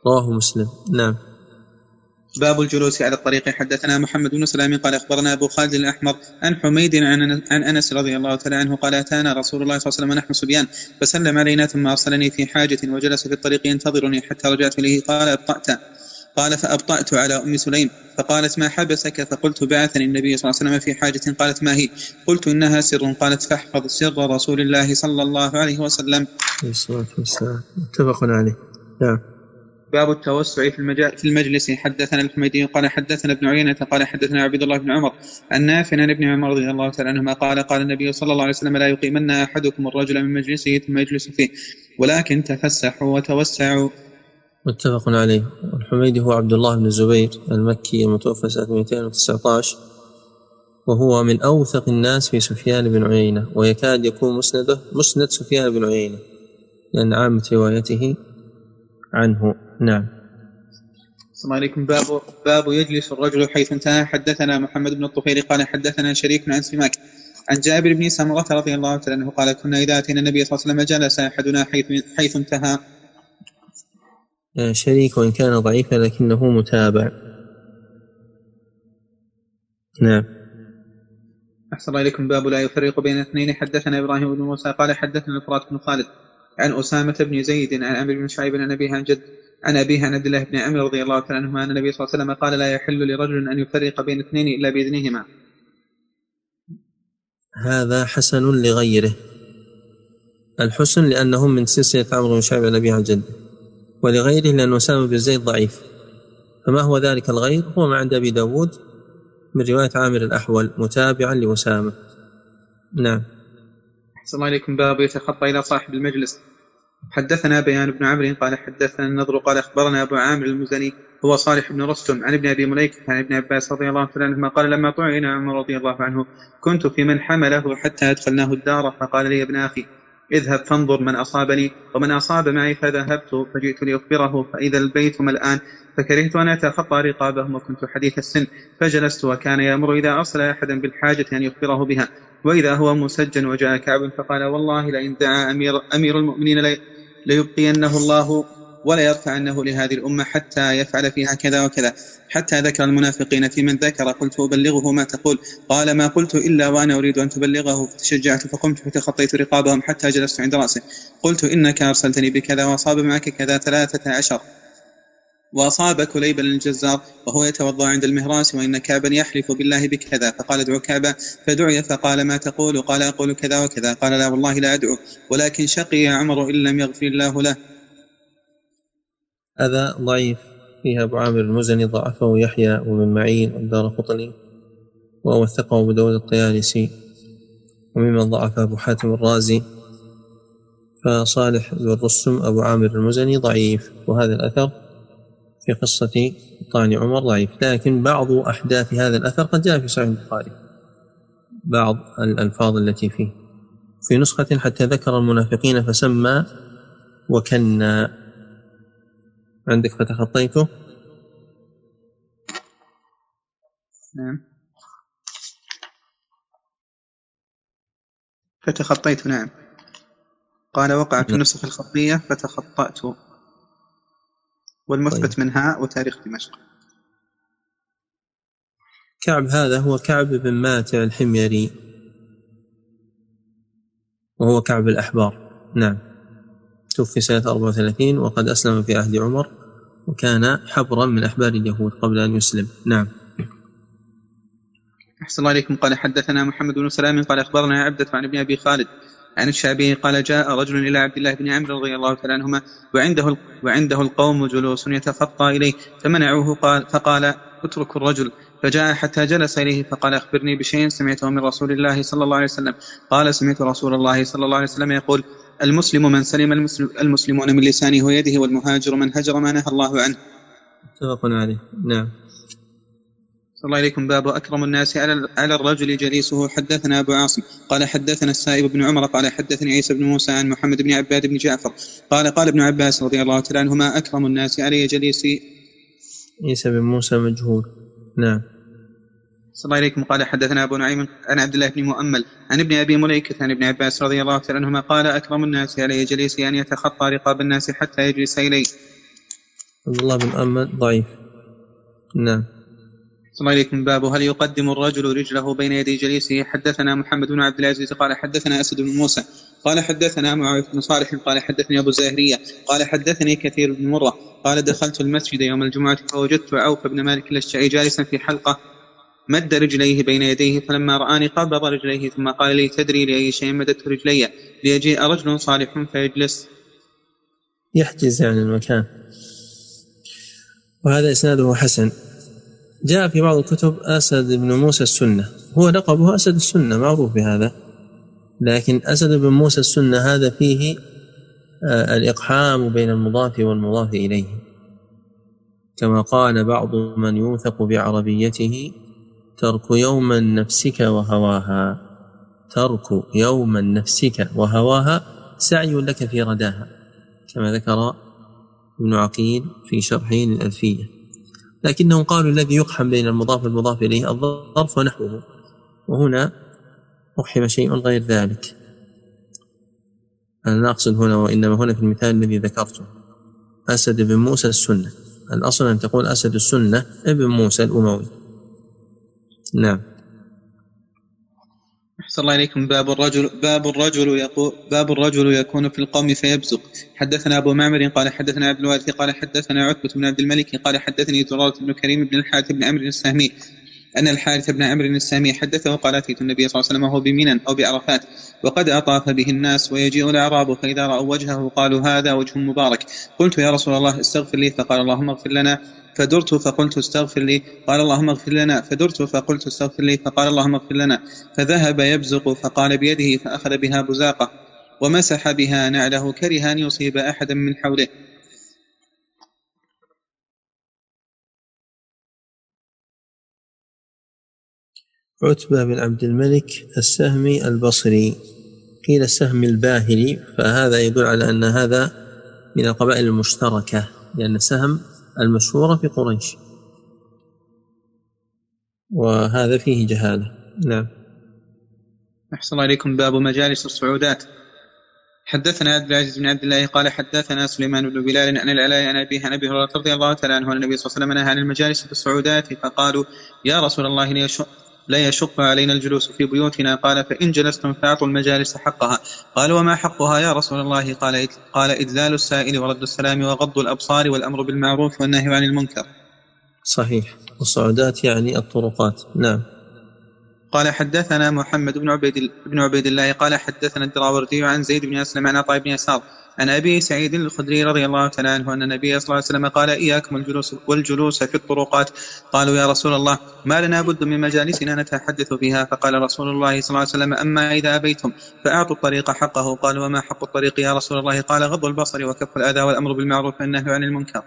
رواه مسلم. نعم. باب الجلوس على الطريق. حدثنا محمد بن سلام قال أخبرنا أبو خالد الأحمر عن حميد عن عن أنس رضي الله تعالى عنه قال أتانا رسول الله صلى الله عليه وسلم ونحن صبيان فسلم علينا ثم أرسلني في حاجة وجلس في الطريق ينتظرني حتى رجعت إليه. قال أبطأت. قال فأبطأت على أم سليم فقالت ما حبسك؟ فقلت بعثني النبي صلى الله عليه وسلم في حاجة. قالت ما هي؟ قلت إنها سر. قالت فاحفظ سر رسول الله صلى الله عليه وسلم. الصلاة والسلام. متفق عليه. نعم. باب التوسع في المجال في المجلس. حدثنا الحميدي قال حدثنا ابن عيينة قال حدثنا عبد الله بن عمر عن نافع عن ابن عمر رضي الله تعالى عنهما قال قال النبي صلى الله عليه وسلم لا يقيمن أحدكم الرجل من مجلسه ثم يجلس فيه ولكن تفسحوا وتوسعوا. متفق عليه. الحميدي هو عبد الله بن الزبير المكي المتوفى سنة 219 وهو من أوثق الناس في سفيان بن عيينة ويكاد يكون مسنده مسند سفيان بن عيينة لأن عامة روايته عنه. نعم. السلام عليكم. باب باب يجلس الرجل حيث انتهى. حدثنا محمد بن الطفيل قال حدثنا شريك عن سماك عن جابر بن سمرة رضي الله تعالى عنه قال كنا إذا أتينا النبي صلى الله عليه وسلم جلس أحدنا حيث حيث انتهى. آه، شريك وإن كان ضعيفا لكنه متابع. نعم. أحسن الله إليكم. باب لا يفرق بين اثنين. حدثنا إبراهيم بن موسى قال حدثنا الفرات بن خالد عن أسامة بن زيد عن عمرو بن شعيب عن أبيه عن جد عن أبيه عن عبد الله بن عمرو رضي الله تعالى عنهما أن النبي صلى الله عليه وسلم قال لا يحل لرجل أن يفرق بين اثنين إلا بإذنهما. هذا حسن لغيره. الحسن لأنه من سلسلة عمرو بن شعب النبي عن جده ولغيره لأن أسامة بن زيد ضعيف. فما هو ذلك الغير؟ هو ما عند أبي داود من رواية عامر الأحول متابعا لأسامة. نعم. أحسن الله إليكم. باب يتخطى إلى صاحب المجلس. حدثنا بيان بن عمرو قال حدثنا النضر قال أخبرنا أبو عامر المزني هو صالح بن رستم عن ابن أبي مليكة عن ابن عباس رضي الله عنهما قال لما طعن عمر رضي الله عنه كنت في من حمله حتى أدخلناه الدار فقال لي ابن أخي اذهب فانظر من أصابني ومن أصاب معي فذهبت فجئت لأخبره فإذا البيت ملآن فكرهت أن أتخطى رقابهم وكنت حديث السن فجلست وكان يأمر إذا أرسل أحدا بالحاجة أن يخبره بها وإذا هو مسجن وجاء كعب فقال والله لئن دعا أمير, أمير المؤمنين ليبقينه الله ولا يرفعنه لهذه الأمة حتى يفعل فيها كذا وكذا. حتى ذكر المنافقين في من ذكر قلت أبلغه ما تقول. قال ما قلت إلا وأنا أريد أن تبلغه فتشجعت فقمت فتخطيت رقابهم حتى جلست عند رأسه. قلت إنك أرسلتني بكذا وأصاب معك كذا ثلاثة عشر. وأصاب كليبا الجزار وهو يتوضأ عند المهراس وإن كعبا يحلف بالله بكذا. فقال ادعو كعبا فدعي فقال ما تقول؟ قال أقول كذا وكذا. قال لا والله لا أدعو. ولكن شقي عمر إن لم يغفر الله له. هذا ضعيف. فيها أبو عامر المزني ضعفه يحيى ومن معين والدار قطني. ووثقه أبو داود الطيالسي. وممن ضعف أبو حاتم الرازي. فصالح بن رستم أبو عامر المزني ضعيف. وهذا الأثر في قصة طعن عمر ضعيف. لكن بعض أحداث هذا الأثر قد جاء في صحيح البخاري. بعض الألفاظ التي فيه. في نسخة حتى ذكر المنافقين فسمى وكنا عندك فتخطيته نعم. فتخطيت نعم. قال وقعت في النسخ نعم. الخطية فتخطأت. والمثبت طيب. منها وتاريخ دمشق. كعب هذا هو كعب بن ماتع الحميري. وهو كعب الأحبار. نعم. توفي سنة 34 وقد أسلم في عهد عمر وكان حبرا من أحبار اليهود قبل أن يسلم. نعم. أحسن الله عليكم قال حدثنا محمد بن سلام قال أخبرنا عبدة عن ابن أبي خالد عن الشعبي قال جاء رجل إلى عبد الله بن عمرو رضي الله تعالى عنهما وعنده وعنده القوم جلوس يتخطى إليه فمنعوه قال فقال اتركوا الرجل. فجاء حتى جلس إليه فقال أخبرني بشيء سمعته من رسول الله صلى الله عليه وسلم. قال سمعت رسول الله صلى الله عليه وسلم يقول المسلم من سلم المسلمون من لسانه ويده والمهاجر من هجر ما نهى الله عنه. متفق عليه. نعم. صلى الله عليكم باب أكرم الناس على الرجل جليسه. حدثنا أبو عاصم قال حدثنا السائب بن عمر قال حدثني عيسى بن موسى عن محمد بن عباد بن جعفر قال قال ابن عباس رضي الله تعالى عنهما أكرم الناس علي جليسي. عيسى بن موسى مجهول. نعم. صلى الله عليكم. قال حدثنا أبو نعيم عن عبد الله بن مؤمل عن ابن أبي مليكة عن ابن عباس رضي الله تعالى عنهما قال أكرم الناس علي جليسي أن يتخطى رقاب الناس حتى يجلس إلي. عبد الله بن مؤمل ضعيف. نعم. الله عليكم. باب هل يقدم الرجل رجله بين يدي جليسه؟ حدثنا محمد بن عبد العزيز قال حدثنا أسد بن موسى قال حدثنا معاوية بن صالح قال حدثني أبو زاهريه قال حدثني كثير بن مرة قال دخلت المسجد يوم الجمعة فوجدت عوف بن مالك الأشجعي جالسا في حلقة مد رجليه بين يديه فلما رآني قبض رجليه ثم قال لي تدري لأي شيء مددت رجلي؟ ليجيء رجل صالح فيجلس. يحجز عن المكان. وهذا إسناده حسن. جاء في بعض الكتب أسد بن موسى السنة. هو لقبه أسد السنة معروف بهذا. لكن أسد بن موسى السنة هذا فيه آه، الإقحام بين المضاف والمضاف إليه. كما قال بعض من يوثق بعربيته ترك يوما نفسك وهواها. ترك يوما نفسك وهواها سعي لك في رداها كما ذكر ابن عقيل في شرحه للألفية. لكنهم قالوا الذي يقحم بين المضاف والمضاف إليه الظرف ونحوه. وهنا أقحم شيء غير ذلك. أنا أقصد هنا وإنما هنا في المثال الذي ذكرته. أسد بن موسى السنة. الأصل أن تقول أسد السنة ابن موسى الأموي. نعم. أحسن الله إليكم. باب الرجل باب الرجل يقول باب الرجل يكون في القوم فيبزق حدثنا أبو معمر قال حدثنا عبد الوارث قال حدثنا عتبة بن عبد الملك قال حدثني زرارة بن كريم بن الحارث بن عمرو السهمي أن الحارث بن عمرو السامي حدثه قال أتيت النبي صلى الله عليه وسلم وهو بمنى أو بعرفات وقد أطاف به الناس ويجيء الأعراب فإذا رأوا وجهه قالوا هذا وجه مبارك. قلت يا رسول الله استغفر لي فقال اللهم اغفر لنا. فدرت فقلت استغفر لي قال اللهم اغفر لنا. فدرت فقلت استغفر لي فقال اللهم اغفر لنا. فذهب يبزق فقال بيده فأخذ بها بزاقة ومسح بها نعله كره أن يصيب أحدا من حوله. عتبة بن عبد الملك السهمي البصري. قيل السهم الباهلي فهذا يدل على أن هذا من القبائل المشتركة لأن سهم المشهورة في قريش. وهذا فيه جهالة. نعم. أحسن عليكم باب مجالس الصعودات. حدثنا عبد العزيز بن عبد الله قال حدثنا سليمان بن بلال عن العلاء عن أبيه عن أبي هريرة رضي الله تعالى عنه أن النبي صلى الله عليه وسلم نهى عن المجالس في الصعودات فقالوا يا رسول الله لا يشق علينا الجلوس في بيوتنا. قال فإن جلستم فأعطوا المجالس حقها. قال وما حقها يا رسول الله؟ قال قال إذلال السائل ورد السلام وغض الأبصار والأمر بالمعروف والنهي عن المنكر. صحيح. الصعودات يعني الطرقات. نعم. قال حدثنا محمد بن عبيد بن عبيد الله. قال حدثنا الدراوردي عن زيد بن أسلم عن عطاء بن يسار عن أبي سعيد الخدري رضي الله تعالى عنه أن النبي صلى الله عليه وسلم قال إياكم الجلوس والجلوس في الطرقات. قالوا يا رسول الله ما لنا بد من مجالسنا نتحدث فيها فقال رسول الله صلى الله عليه وسلم أما إذا أبيتم فأعطوا الطريق حقه. قالوا وما حق الطريق يا رسول الله؟ قال غض البصر وكف الأذى والأمر بالمعروف والنهي عن المنكر.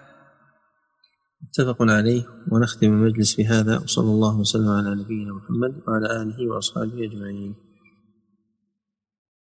متفق عليه ونختم المجلس بهذا وصلى الله وسلم على نبينا محمد وعلى آله وأصحابه أجمعين.